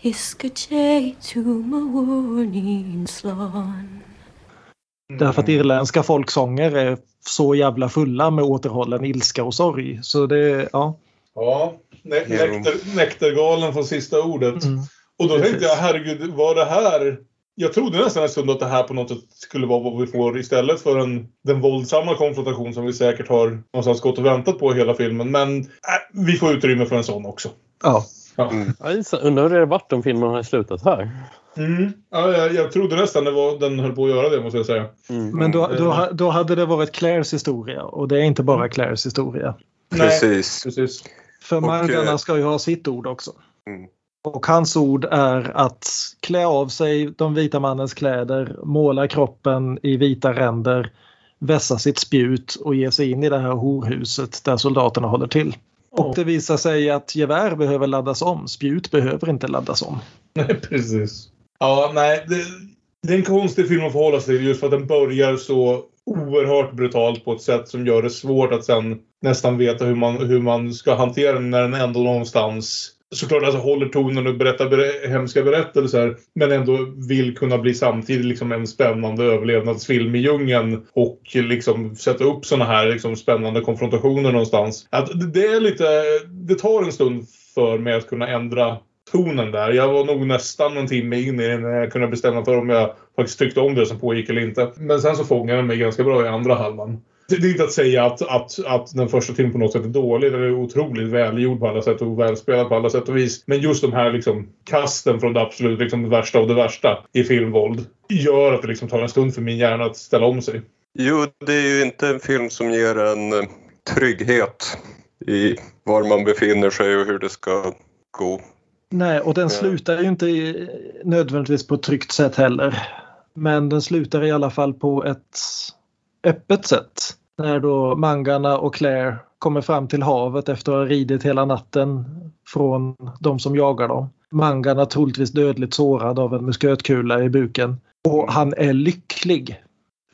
Iskache to my warning slan. Därför att irländska folksånger är så jävla fulla med återhållen ilska och sorg. Så det, ja. Ja, ne- nektar, Nektargalen får sista ordet. Mm. Och då Precis. tänkte jag, herregud, var det här... Jag trodde nästan en stund att det här på något sätt skulle vara vad vi får istället för en, den våldsamma konfrontation som vi säkert har någonstans gått och väntat på hela filmen. Men äh, vi får utrymme för en sån också. Ja. Ja. Jag gissar- undrar hur det hade varit om filmen hade slutat här. Mm. Ja, jag, jag trodde nästan det var, den höll på att göra det måste jag säga. Men då, då, ha- då hade det varit Claires historia och det är inte bara Claires historia. Precis. Precis. För Och, Mangana eh, ska ju ha sitt ord också. Mm. Och hans ord är att klä av sig de vita mannens kläder, måla kroppen i vita ränder, vässa sitt spjut och ge sig in i det här horhuset där soldaterna håller till. Och det visar sig att gevär behöver laddas om, spjut behöver inte laddas om. Nej, precis. Ja, nej. Det, det är en konstig film att förhålla sig till just för att den börjar så oerhört brutalt på ett sätt som gör det svårt att sen nästan veta hur man, hur man ska hantera den när den ändå någonstans såklart alltså håller tonen och berättar ber- hemska berättelser men ändå vill kunna bli samtidigt liksom en spännande överlevnadsfilm i djungeln och liksom sätta upp såna här liksom spännande konfrontationer någonstans. Att det- det är lite, det tar en stund för mig att kunna ändra tonen där. Jag var nog nästan en timme in i det när jag kunde bestämma för om jag faktiskt tyckte om det som pågick eller inte. Men sen så fångade den mig ganska bra i andra halvan. Det det är inte att säga att, att, att den första timmen på något sätt är dålig. Den är otroligt välgjord på alla sätt och välspelad på alla sätt och vis. Men just de här liksom kasten från det absolut liksom värsta av det värsta i filmvåld gör att det liksom tar en stund för min hjärna att ställa om sig. Jo, det är ju inte en film som ger en eh, trygghet i var man befinner sig och hur det ska gå. Nej, och den slutar ju inte nödvändigtvis på ett tryggt sätt heller. Men den slutar i alla fall på ett öppet sätt. När då Mangana och Claire kommer fram till havet efter att ha ridit hela natten från de som jagar dem. Mangana troligtvis dödligt sårad av en muskötkula i buken. Och han är lycklig.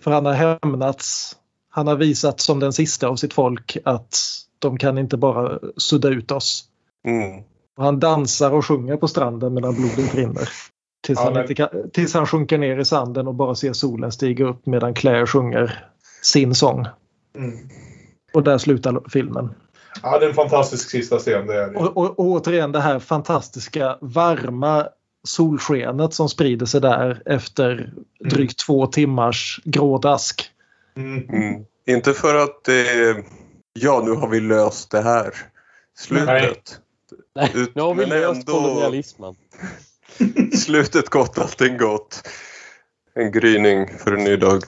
För han har hämnats. Han har visat som den sista av sitt folk att de kan inte bara sudda ut oss. Mm. Han dansar och sjunger på stranden medan blodet rinner. Tills, Ja, han men- inte kan, tills han sjunker ner i sanden och bara ser solen stiga upp medan Claire sjunger sin sång. Mm. Och där slutar filmen. Ja, det är en fantastisk sista scen. Det är det. Och, och, och återigen det här fantastiska varma solskenet som sprider sig där efter drygt två timmars grådask. Mm. Mm. Inte för att är, ja nu har vi löst det här slutet. Nej, Ut- nu har vi löst ändå- kolonialismen. Slutet gott, allting gott. En gryning för en ny dag.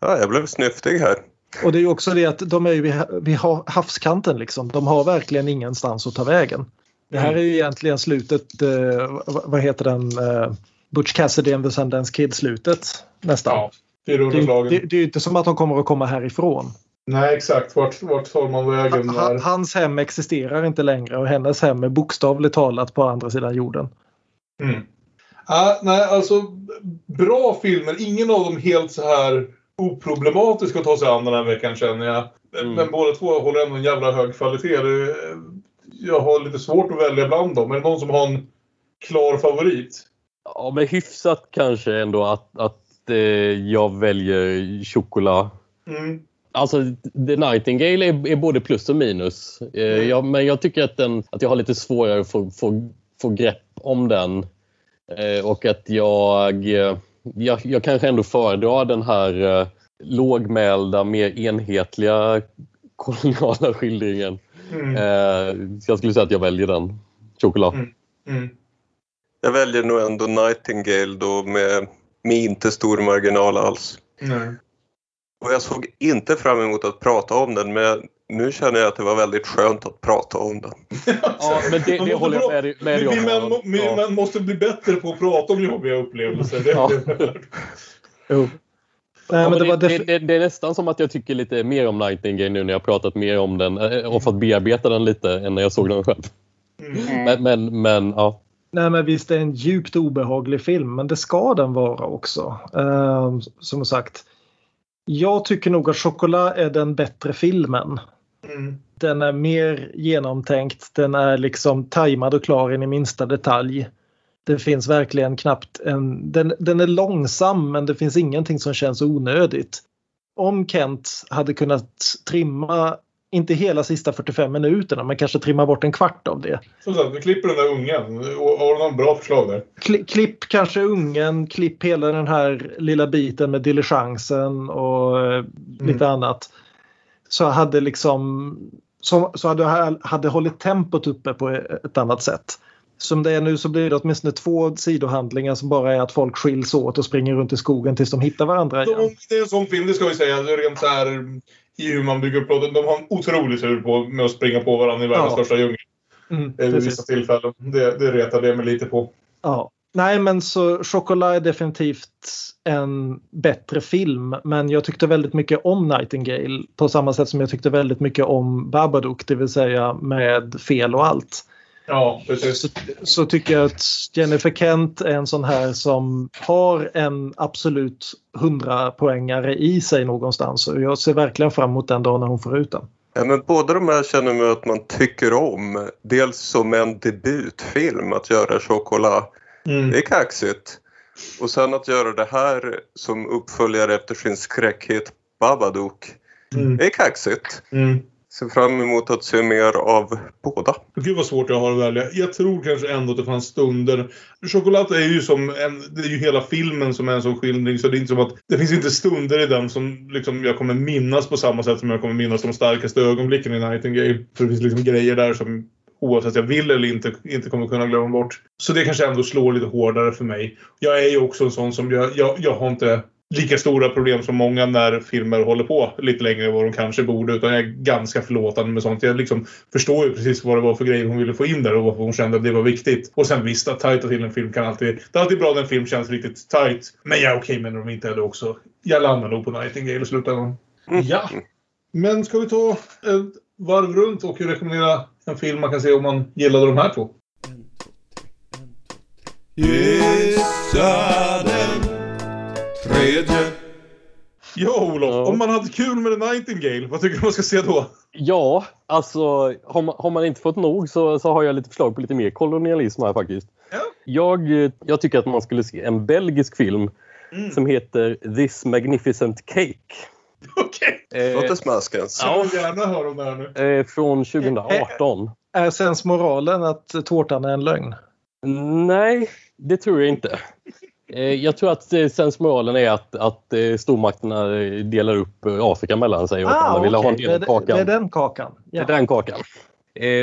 Ja, jag blev snyftig här. Och det är ju också det att de är ju vid, vid ha- havskanten liksom. De har verkligen ingenstans att ta vägen. Det här är ju egentligen slutet, eh, vad- heter den, eh, Butch Cassidy and the Sundance Kid-slutet nästan. Ja, det, är, 400 ju- slagen. det, det är ju inte som att de kommer att komma härifrån. Nej, exakt. Vart, vart tar man vägen? Där? Hans hem existerar inte längre och hennes hem är bokstavligt talat på andra sidan jorden. Mm. Ah, nej, alltså bra filmer. Ingen av dem helt så här oproblematiska att ta sig an den här veckan känner jag. Mm. Men båda två håller ändå en jävla hög kvalitet. Det- Jag har lite svårt att välja bland dem. Är det någon som har en klar favorit? Ja, men hyfsat kanske ändå att, att eh, jag väljer choklad. Mm. Alltså, The Nightingale är, är både plus och minus. Eh, jag, men jag tycker att, den, att jag har lite svårare att få, få, få grepp om den. Eh, och att jag, eh, jag... Jag kanske ändå föredrar den här eh, lågmälda, mer enhetliga koloniala skildringen. Mm. Eh, jag skulle säga att jag väljer den. Choklad. Mm. Mm. Jag väljer nog ändå Nightingale då med, med inte stor marginal alls. Nej. Och jag såg inte fram emot att prata om den men nu känner jag att det var väldigt skönt att prata om den. Ja, men det, Man det måste håller jag med, med dig om. män, vi Ja. män måste bli bättre på att prata om jobbiga upplevelser. Det, Ja. Jo. Nej, Ja, men det det, det, det, är nästan som att jag tycker lite mer om Nightingale nu när jag pratat mer om den eh, och fått bearbeta den lite än när jag såg den själv. Mm. Men, men, men ja. Nej men visst det är en djupt obehaglig film men det ska den vara också. Ehm, som sagt. Jag tycker nog att Chocolat är den bättre filmen. Mm. Den är mer genomtänkt. Den är liksom tajmad och klar in i minsta detalj. Det finns verkligen knappt en... Den, den är långsam men det finns ingenting som känns onödigt. Om Kent hade kunnat trimma, inte hela sista 45 minuterna, men kanske trimma bort en kvart av det. Som sagt, vi klipper den där ungen. Och Har du någon bra förslag där? Kli- Klipp kanske ungen, klipp hela den här lilla biten med diligensen och eh, lite annat. Så hade liksom så, så hade, hade hållit tempot uppe på ett annat sätt. Som det är nu så blir det åtminstone två sidohandlingar som bara är att folk skiljs åt och springer runt i skogen tills de hittar varandra igen. De, det är en sån film, det ska vi säga. Rent så här i hur man bygger upp plåten. De har en otrolig tur på med att springa på varandra i världens Ja. största djungel. Mm, eh, Vid precis. vissa tillfällen. Det, det retade jag mig lite på. Ja. Nej men så Chocolat är definitivt en bättre film men jag tyckte väldigt mycket om Nightingale på samma sätt som jag tyckte väldigt mycket om Babadook det vill säga med fel och allt. Ja, precis. Så, så tycker jag att Jennifer Kent är en sån här som har en absolut 100 poängare i sig någonstans och jag ser verkligen fram emot den dagen när hon får ut den. Ja, men båda de här känner man att man tycker om. Dels som en debutfilm att göra Chocolat. Mm. Det är kaxigt. Och sen att göra det här som uppföljare efter sin skräckhit Babadook. Mm. Det är kaxigt. Mm. Ser fram emot att se mer av båda. Gud vad svårt jag har att välja. Jag tror kanske ändå att det fanns stunder. Chokolat är ju som en, det är ju hela filmen som är en sån skildring så det är inte som att det finns inte stunder i den som liksom jag kommer minnas på samma sätt som jag kommer minnas de starkaste ögonblicken i Nightingale. För det finns liksom grejer där som oavsett jag vill eller inte, inte kommer kunna glömma bort. Så det kanske ändå slår lite hårdare för mig. Jag är ju också en sån som, jag, jag, jag har inte lika stora problem som många när filmer håller på lite längre än vad de kanske borde. Utan jag är ganska förlåtande med sånt. Jag liksom förstår ju precis vad det var för grejer hon ville få in där och varför hon kände att det var viktigt. Och sen visst, att tajta till en film kan alltid... Det är alltid bra när en film känns riktigt tight. Men jag är okej med när de inte är det också. Jag landar nog på Nightingale i slutändan. Ja. Men ska vi ta ett varv runt och rekommendera en film man kan se om man gillade de här två? Gissa den tredje. Ja, Olof. Ja. Om man hade kul med The Nightingale, vad tycker du man ska se då? Ja, alltså har man, har man inte fått nog så, så har jag lite förslag på lite mer kolonialism här faktiskt. Ja. Jag, jag tycker att man skulle se en belgisk film Mm. som heter This Magnificent Cake. Okej. Eh, Låter smaskens. Jag vill gärna höra om det här nu. eh, från 2018. Är sensmoralen att tårtan är en lögn? Nej, det tror jag inte. Eh, Jag tror att eh, sensmoralen är att, att eh, stormakterna delar upp Afrika mellan sig och att alla vill ha en del av det, kakan. det är den kakan. Det Ja. är den kakan.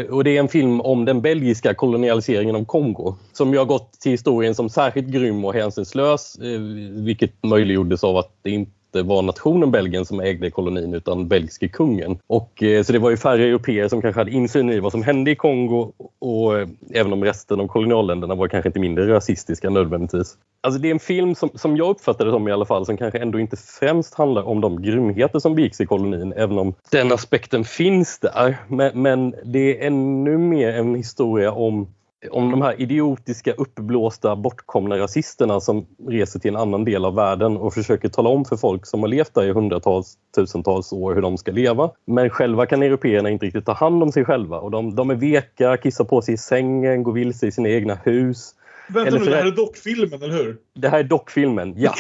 Och det är en film om den belgiska kolonialiseringen av Kongo som ju har gått till historien som särskilt grym och hänsynslös vilket möjliggjordes av att det inte var nationen Belgien som ägde kolonin utan belgiske kungen. Och, eh, så det var ju färre europeer som kanske hade insyn i vad som hände i Kongo och eh, även om resten av kolonialländerna var kanske inte mindre rasistiska nödvändigtvis. Alltså det är en film som, som jag uppfattar det som i alla fall som kanske ändå inte främst handlar om de grymheter som begicks i kolonin även om den aspekten finns där. Men, men det är ännu mer en historia om om de här idiotiska, uppblåsta, bortkomna rasisterna som reser till en annan del av världen och försöker tala om för folk som har levt där i hundratals, tusentals år hur de ska leva. Men själva kan européerna inte riktigt ta hand om sig själva och de, de är veka, kissar på sig i sängen, går vilse i sina egna hus. Vänta Eller nu, det här är dockfilmen, eller hur? Det här är dockfilmen, ja.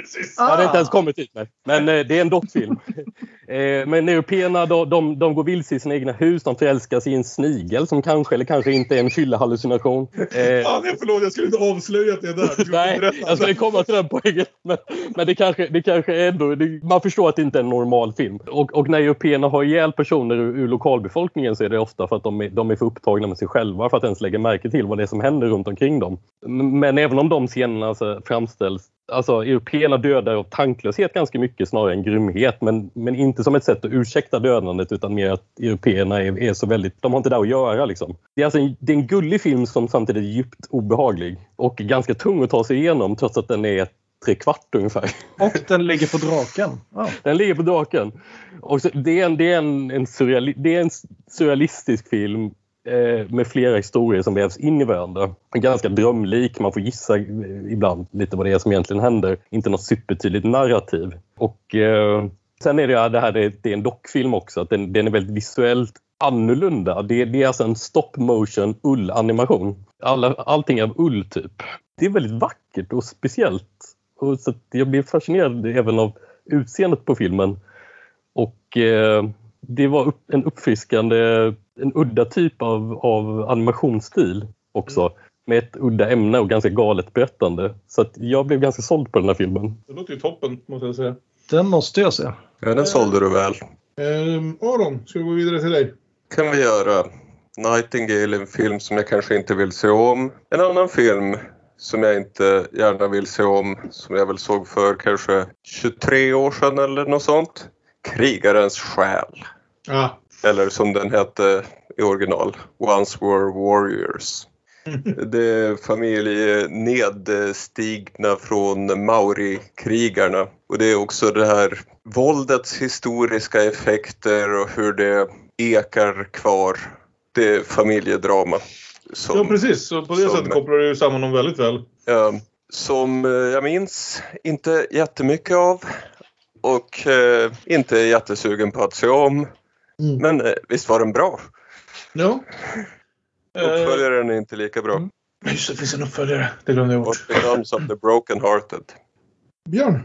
Precis. Jag hade inte ens kommit dit med. Men eh, det är en dockfilm. eh, men européerna de, de, de går vilse i sina egna hus. De förälskar sig i en snigel som kanske eller kanske inte är en fyllehallucination. Eh, Ja, nej, förlåt, jag skulle inte avslöjat det där. Skulle Nej, jag skulle komma till den poängen. Men, men det kanske, det kanske är ändå... Det, man förstår att det inte är en normal film. Och, och när européerna har ihjäl personer ur, ur lokalbefolkningen så är det ofta för att de är, de är för upptagna med sig själva för att ens lägga märke till vad det är som händer runt omkring dem. Men även om de scenerna alltså, framställs Alltså européerna dödar av tanklöshet ganska mycket snarare än grymhet men, men inte som ett sätt att ursäkta dödandet utan mer att européerna är, är så väldigt, de har inte där att göra liksom. Det är alltså en, det är en gullig film som samtidigt är djupt obehaglig och ganska tung att ta sig igenom trots att den är tre kvart ungefär. Och den ligger på draken. Ja. Den ligger på draken. Och så, det är en, det är en, en, surreali, det är en surrealistisk film Eh, med flera historier som vävs in i varandra. Ganska drömlik, man får gissa eh, ibland lite vad det är som egentligen händer. Inte något supertydligt narrativ. Och eh, Sen är det det här det, det är en dockfilm också, att den, den är väldigt visuellt annorlunda. Det, det är alltså en stop motion ullanimation. Alla, allting är av ull typ. Det är väldigt vackert och speciellt. Och så jag blev fascinerad även av utseendet på filmen. Och eh, det var upp, en uppfriskande, en udda typ av, av animationsstil också. Med ett udda ämne och ganska galet berättande. Så att jag blev ganska såld på den här filmen. Det låter ju toppen, måste jag säga. Den måste jag se. Ja, den sålde du väl. Ehm, Aron, ska vi gå vidare till dig? kan vi göra. Nightingale är en film som jag kanske inte vill se om. En annan film som jag inte gärna vill se om, som jag väl såg för kanske 23 år sedan eller något sånt. Krigarens själ. Ah. Eller som den hette i original, Once Were Warriors. Det är familj nedstigna från Mauri-krigarna. Och det är också det här våldets historiska effekter och hur det ekar kvar. Det är familjedrama. Som, ja precis, så på det som, sättet kopplar du samman dem väldigt väl. Ja, som jag minns inte jättemycket av och eh, inte jättesugen på att se om. Mm. Men eh, visst var den bra? Ja. Uppföljaren är inte lika bra. Mm. Just det, finns en uppföljare. Det glömde jag bort. What becomes of the broken hearted. Björn?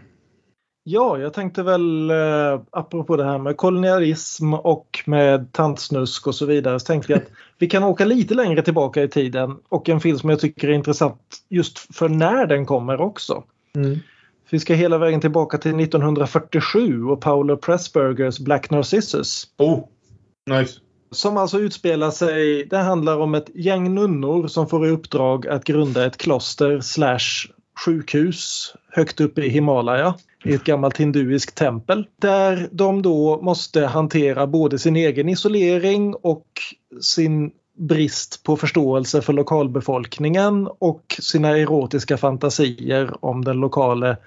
Ja, jag tänkte väl eh, apropå det här med kolonialism och med tantsnusk och så vidare så tänkte vi att vi kan åka lite längre tillbaka i tiden och en film som jag tycker är intressant just för när den kommer också. Mm. Vi ska hela vägen tillbaka till 1947 och Paolo Pressburgers Black Narcissus. Oh, nice. Som alltså utspelar sig, det handlar om ett gäng nunnor som får i uppdrag att grunda ett kloster slash sjukhus högt uppe i Himalaya i ett gammalt hinduiskt tempel. Där de då måste hantera både sin egen isolering och sin brist på förståelse för lokalbefolkningen och sina erotiska fantasier om den lokale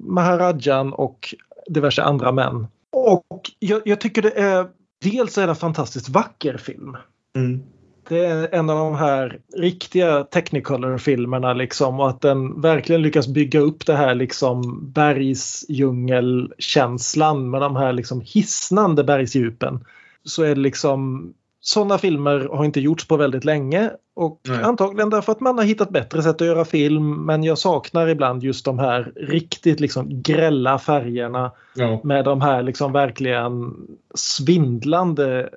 maharajan och diverse andra män. Och jag, jag tycker det är dels är det en fantastiskt vacker film. Mm. Det är en av de här riktiga Technicolor-filmerna liksom och att den verkligen lyckas bygga upp det här liksom bergsdjungelkänslan med de här liksom hisnande bergsdjupen. Så är det liksom sådana filmer har inte gjorts på väldigt länge och Nej. antagligen därför att man har hittat bättre sätt att göra film men jag saknar ibland just de här riktigt liksom grälla färgerna ja. med de här liksom verkligen svindlande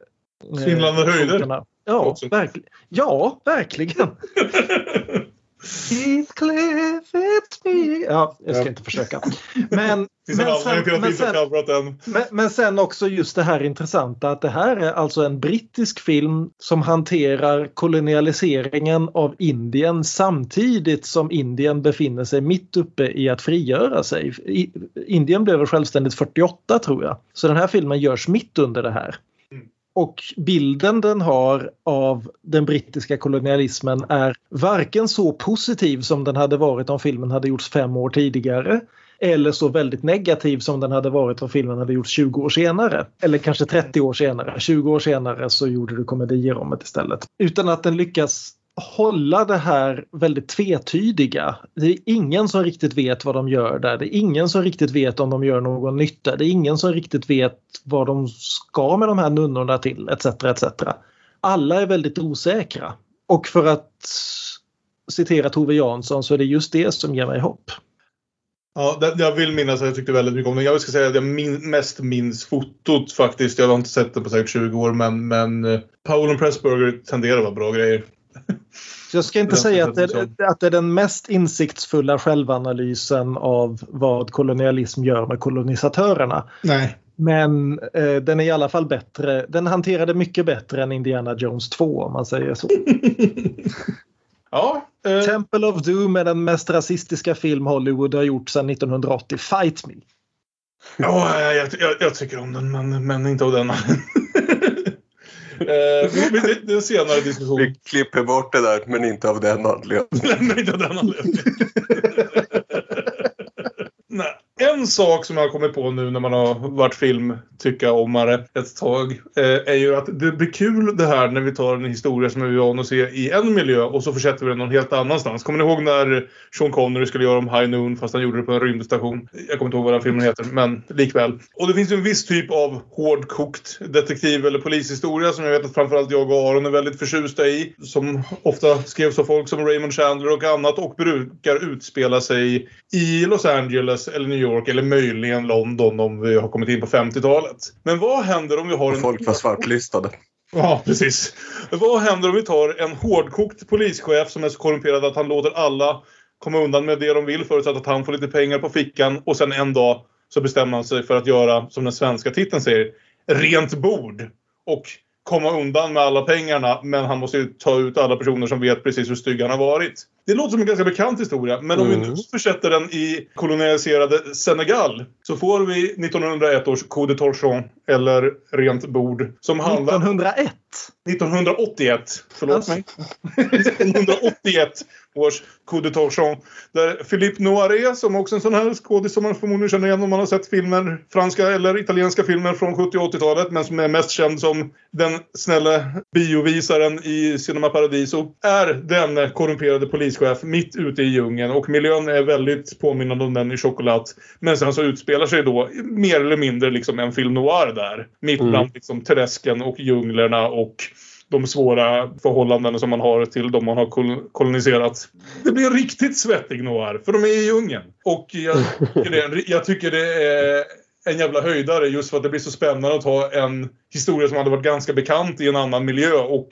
Svindlande eh, höjder. Ja, verkl ja, verkligen. Heathcliff, it's me. Ja, jag ska ja. inte försöka. Men, men, sen, men, sen, men, sen också just det här intressanta att det här är alltså en brittisk film som hanterar kolonialiseringen av Indien samtidigt som Indien befinner sig mitt uppe i att frigöra sig. Indien blev självständigt 48 tror jag. Så den här filmen görs mitt under det här. Och bilden den har av den brittiska kolonialismen är varken så positiv som den hade varit om filmen hade gjorts fem år tidigare eller så väldigt negativ som den hade varit om filmen hade gjorts 20 år senare. Eller kanske 30 år senare. 20 år senare så gjorde du komedier om det istället. Utan att den lyckas hålla det här väldigt tvetydiga. Det är ingen som riktigt vet vad de gör där. Det är ingen som riktigt vet om de gör någon nytta. Det är ingen som riktigt vet vad de ska med de här nunnorna till etc. etc. Alla är väldigt osäkra. Och för att citera Tove Jansson så är det just det som ger mig hopp. Ja, jag vill minnas att jag tyckte väldigt mycket om den. Jag ska säga att jag min, mest minns fotot faktiskt. Jag har inte sett den på säkert 20 år men, men eh, Paul och Pressburger tenderar att vara bra grejer. Jag ska inte säga att det, att det är den mest insiktsfulla självanalysen av vad kolonialism gör med kolonisatörerna. Nej. Men eh, den är i alla fall bättre. Den hanterade mycket bättre än Indiana Jones 2 om man säger så. ja, eh. Temple of Doom är den mest rasistiska film Hollywood har gjort sedan 1980. Fight me! Ja, jag, jag, jag tycker om den men, men inte av den det är en senare diskussion. Vi klipper bort det där, men inte av den anledningen. men inte av den anledningen. Nej. En sak som jag har kommit på nu när man har varit filmtycka-omare ett tag eh, är ju att det blir kul det här när vi tar en historia som vi är van att se i en miljö och så försätter vi den någon helt annanstans. Kommer ni ihåg när Sean Connery skulle göra om High Noon fast han gjorde det på en rymdstation? Jag kommer inte ihåg vad den filmen heter, men likväl. Och det finns ju en viss typ av hårdkokt detektiv eller polishistoria som jag vet att framförallt jag och Aron är väldigt förtjusta i. Som ofta skrevs av folk som Raymond Chandler och annat och brukar utspela sig i Los Angeles eller New York eller möjligen London om vi har kommit in på 50-talet. Men vad händer om vi har en... Folk var svartlistade. Ja, precis. Vad händer om vi tar en hårdkokt polischef som är så korrumperad att han låter alla komma undan med det de vill förutsatt att han får lite pengar på fickan och sen en dag så bestämmer han sig för att göra, som den svenska titeln säger, rent bord. Och komma undan med alla pengarna men han måste ju ta ut alla personer som vet precis hur stygg han har varit. Det låter som en ganska bekant historia men om vi Mm. nu försätter den i kolonialiserade Senegal så får vi 1901 års Coup de Torchon eller Rent bord som handlar... 1901? 1981. Förlåt Alltså. mig. 1981 års Coup de Torchon. Där Philippe Noiret, som också är en sån här skådis som man förmodligen känner igen om man har sett filmer, franska eller italienska filmer från 70 och 80-talet, men som är mest känd som den snälla biovisaren i Cinema Paradiso, är den korrumperade polischef mitt ute i djungeln och miljön är väldigt påminnande om den i Chocolat. Men sen så utspelar sig då mer eller mindre liksom en film noir där. Mitt Mm. bland liksom träsken och djunglerna och de svåra förhållanden som man har till de man har kol- koloniserat. Det blir en riktigt svettig noir, för de är i djungeln. Och jag tycker, det är, jag tycker det är en jävla höjdare just för att det blir så spännande att ha en historia som hade varit ganska bekant i en annan miljö och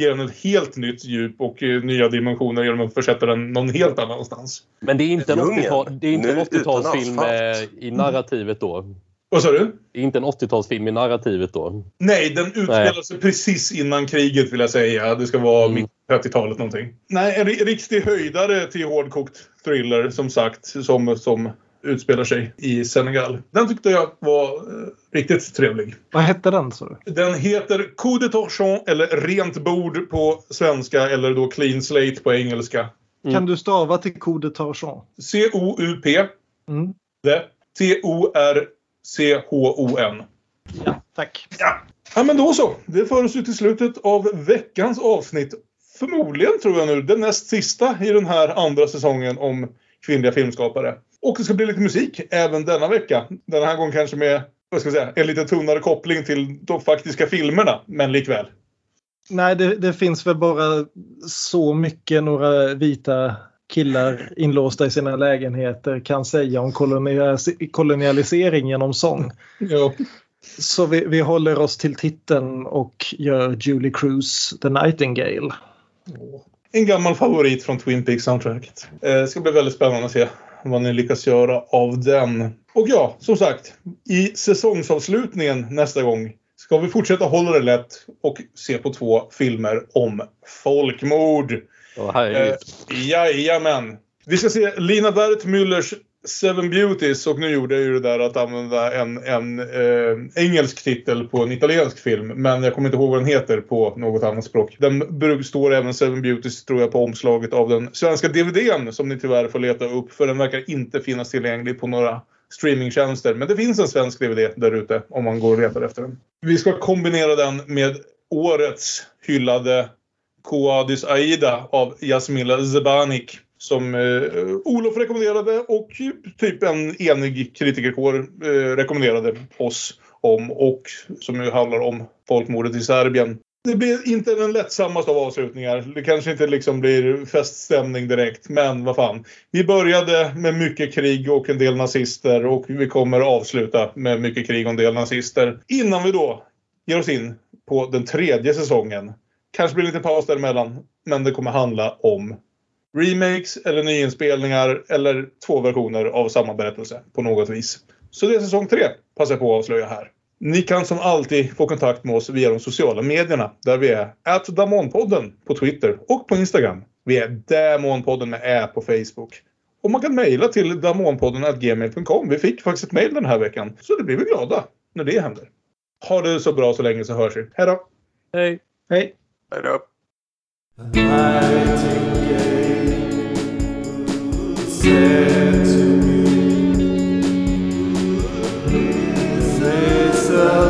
ge den ett helt nytt djup och eh, nya dimensioner genom att försätta den någon helt annanstans. Men det är inte en Djungeln. 80-tal- det är inte en Nu 80-talsfilm utan eh, i narrativet då. Vad sa du? Det är inte en 80-talsfilm i narrativet då. Nej, den utspelar sig precis innan kriget vill jag säga. Det ska vara Mm. mitt 30-talet någonting. Nej, en ri- riktig höjdare till hårdkokt thriller som sagt. Som, som utspelar sig i Senegal. Den tyckte jag var eh, riktigt trevlig. Vad hette den så? Den heter Coup de Torchon eller Rent bord på svenska eller då Clean Slate på engelska. Mm. Kan du stava till Coup de Torchon? C-O-U-P. Mm. T-O-R-C-H-O-N. Ja, tack. Ja. ja, men då så. Det för oss till slutet av veckans avsnitt. Förmodligen, tror jag nu, den näst sista i den här andra säsongen om kvinnliga filmskapare. Och det ska bli lite musik även denna vecka. Den här gången kanske med, vad ska jag säga, en lite tunnare koppling till de faktiska filmerna, men likväl. Nej, det, det finns väl bara så mycket några vita killar inlåsta i sina lägenheter kan säga om kolonialis- kolonialisering genom sång. Ja. Så vi, vi håller oss till titeln och gör Julie Cruise The Nightingale. En gammal favorit från Twin Peaks-soundtracket. Eh, ska bli väldigt spännande att se vad ni lyckas göra av den. Och ja, som sagt. I säsongsavslutningen nästa gång ska vi fortsätta hålla det lätt och se på två filmer om folkmord. Herregud. Eh, jajamän. Vi ska se Lina Wertmüllers Seven Beauties och nu gjorde jag ju det där att använda en, en eh, engelsk titel på en italiensk film. Men jag kommer inte ihåg vad den heter på något annat språk. Den står även Seven Beauties tror jag på omslaget av den svenska DVDn som ni tyvärr får leta upp för den verkar inte finnas tillgänglig på några streamingtjänster. Men det finns en svensk DVD där ute om man går och letar efter den. Vi ska kombinera den med årets hyllade Koadis Aida av Jasmila Zebanik. Som eh, Olof rekommenderade och typ en enig kritikerkår eh, rekommenderade oss om. Och som ju handlar om folkmordet i Serbien. Det blir inte den lättsammaste av avslutningar. Det kanske inte liksom blir feststämning direkt. Men vad fan. Vi började med mycket krig och en del nazister. Och vi kommer avsluta med mycket krig och en del nazister. Innan vi då ger oss in på den tredje säsongen. Kanske blir det lite paus däremellan. Men det kommer handla om remakes eller nyinspelningar eller två versioner av samma berättelse på något vis. Så det är säsong tre, passar jag på att avslöja här. Ni kan som alltid få kontakt med oss via de sociala medierna där vi är Damonpodden på Twitter och på Instagram. Vi är Damonpodden med Ä på Facebook. Och man kan mejla till damonpodden.gmail.com. Vi fick faktiskt ett mejl den här veckan. Så det blir vi glada när det händer. Ha det så bra så länge så hörs vi. Hej då! Hej! Hej! Hej då. said to me, they said.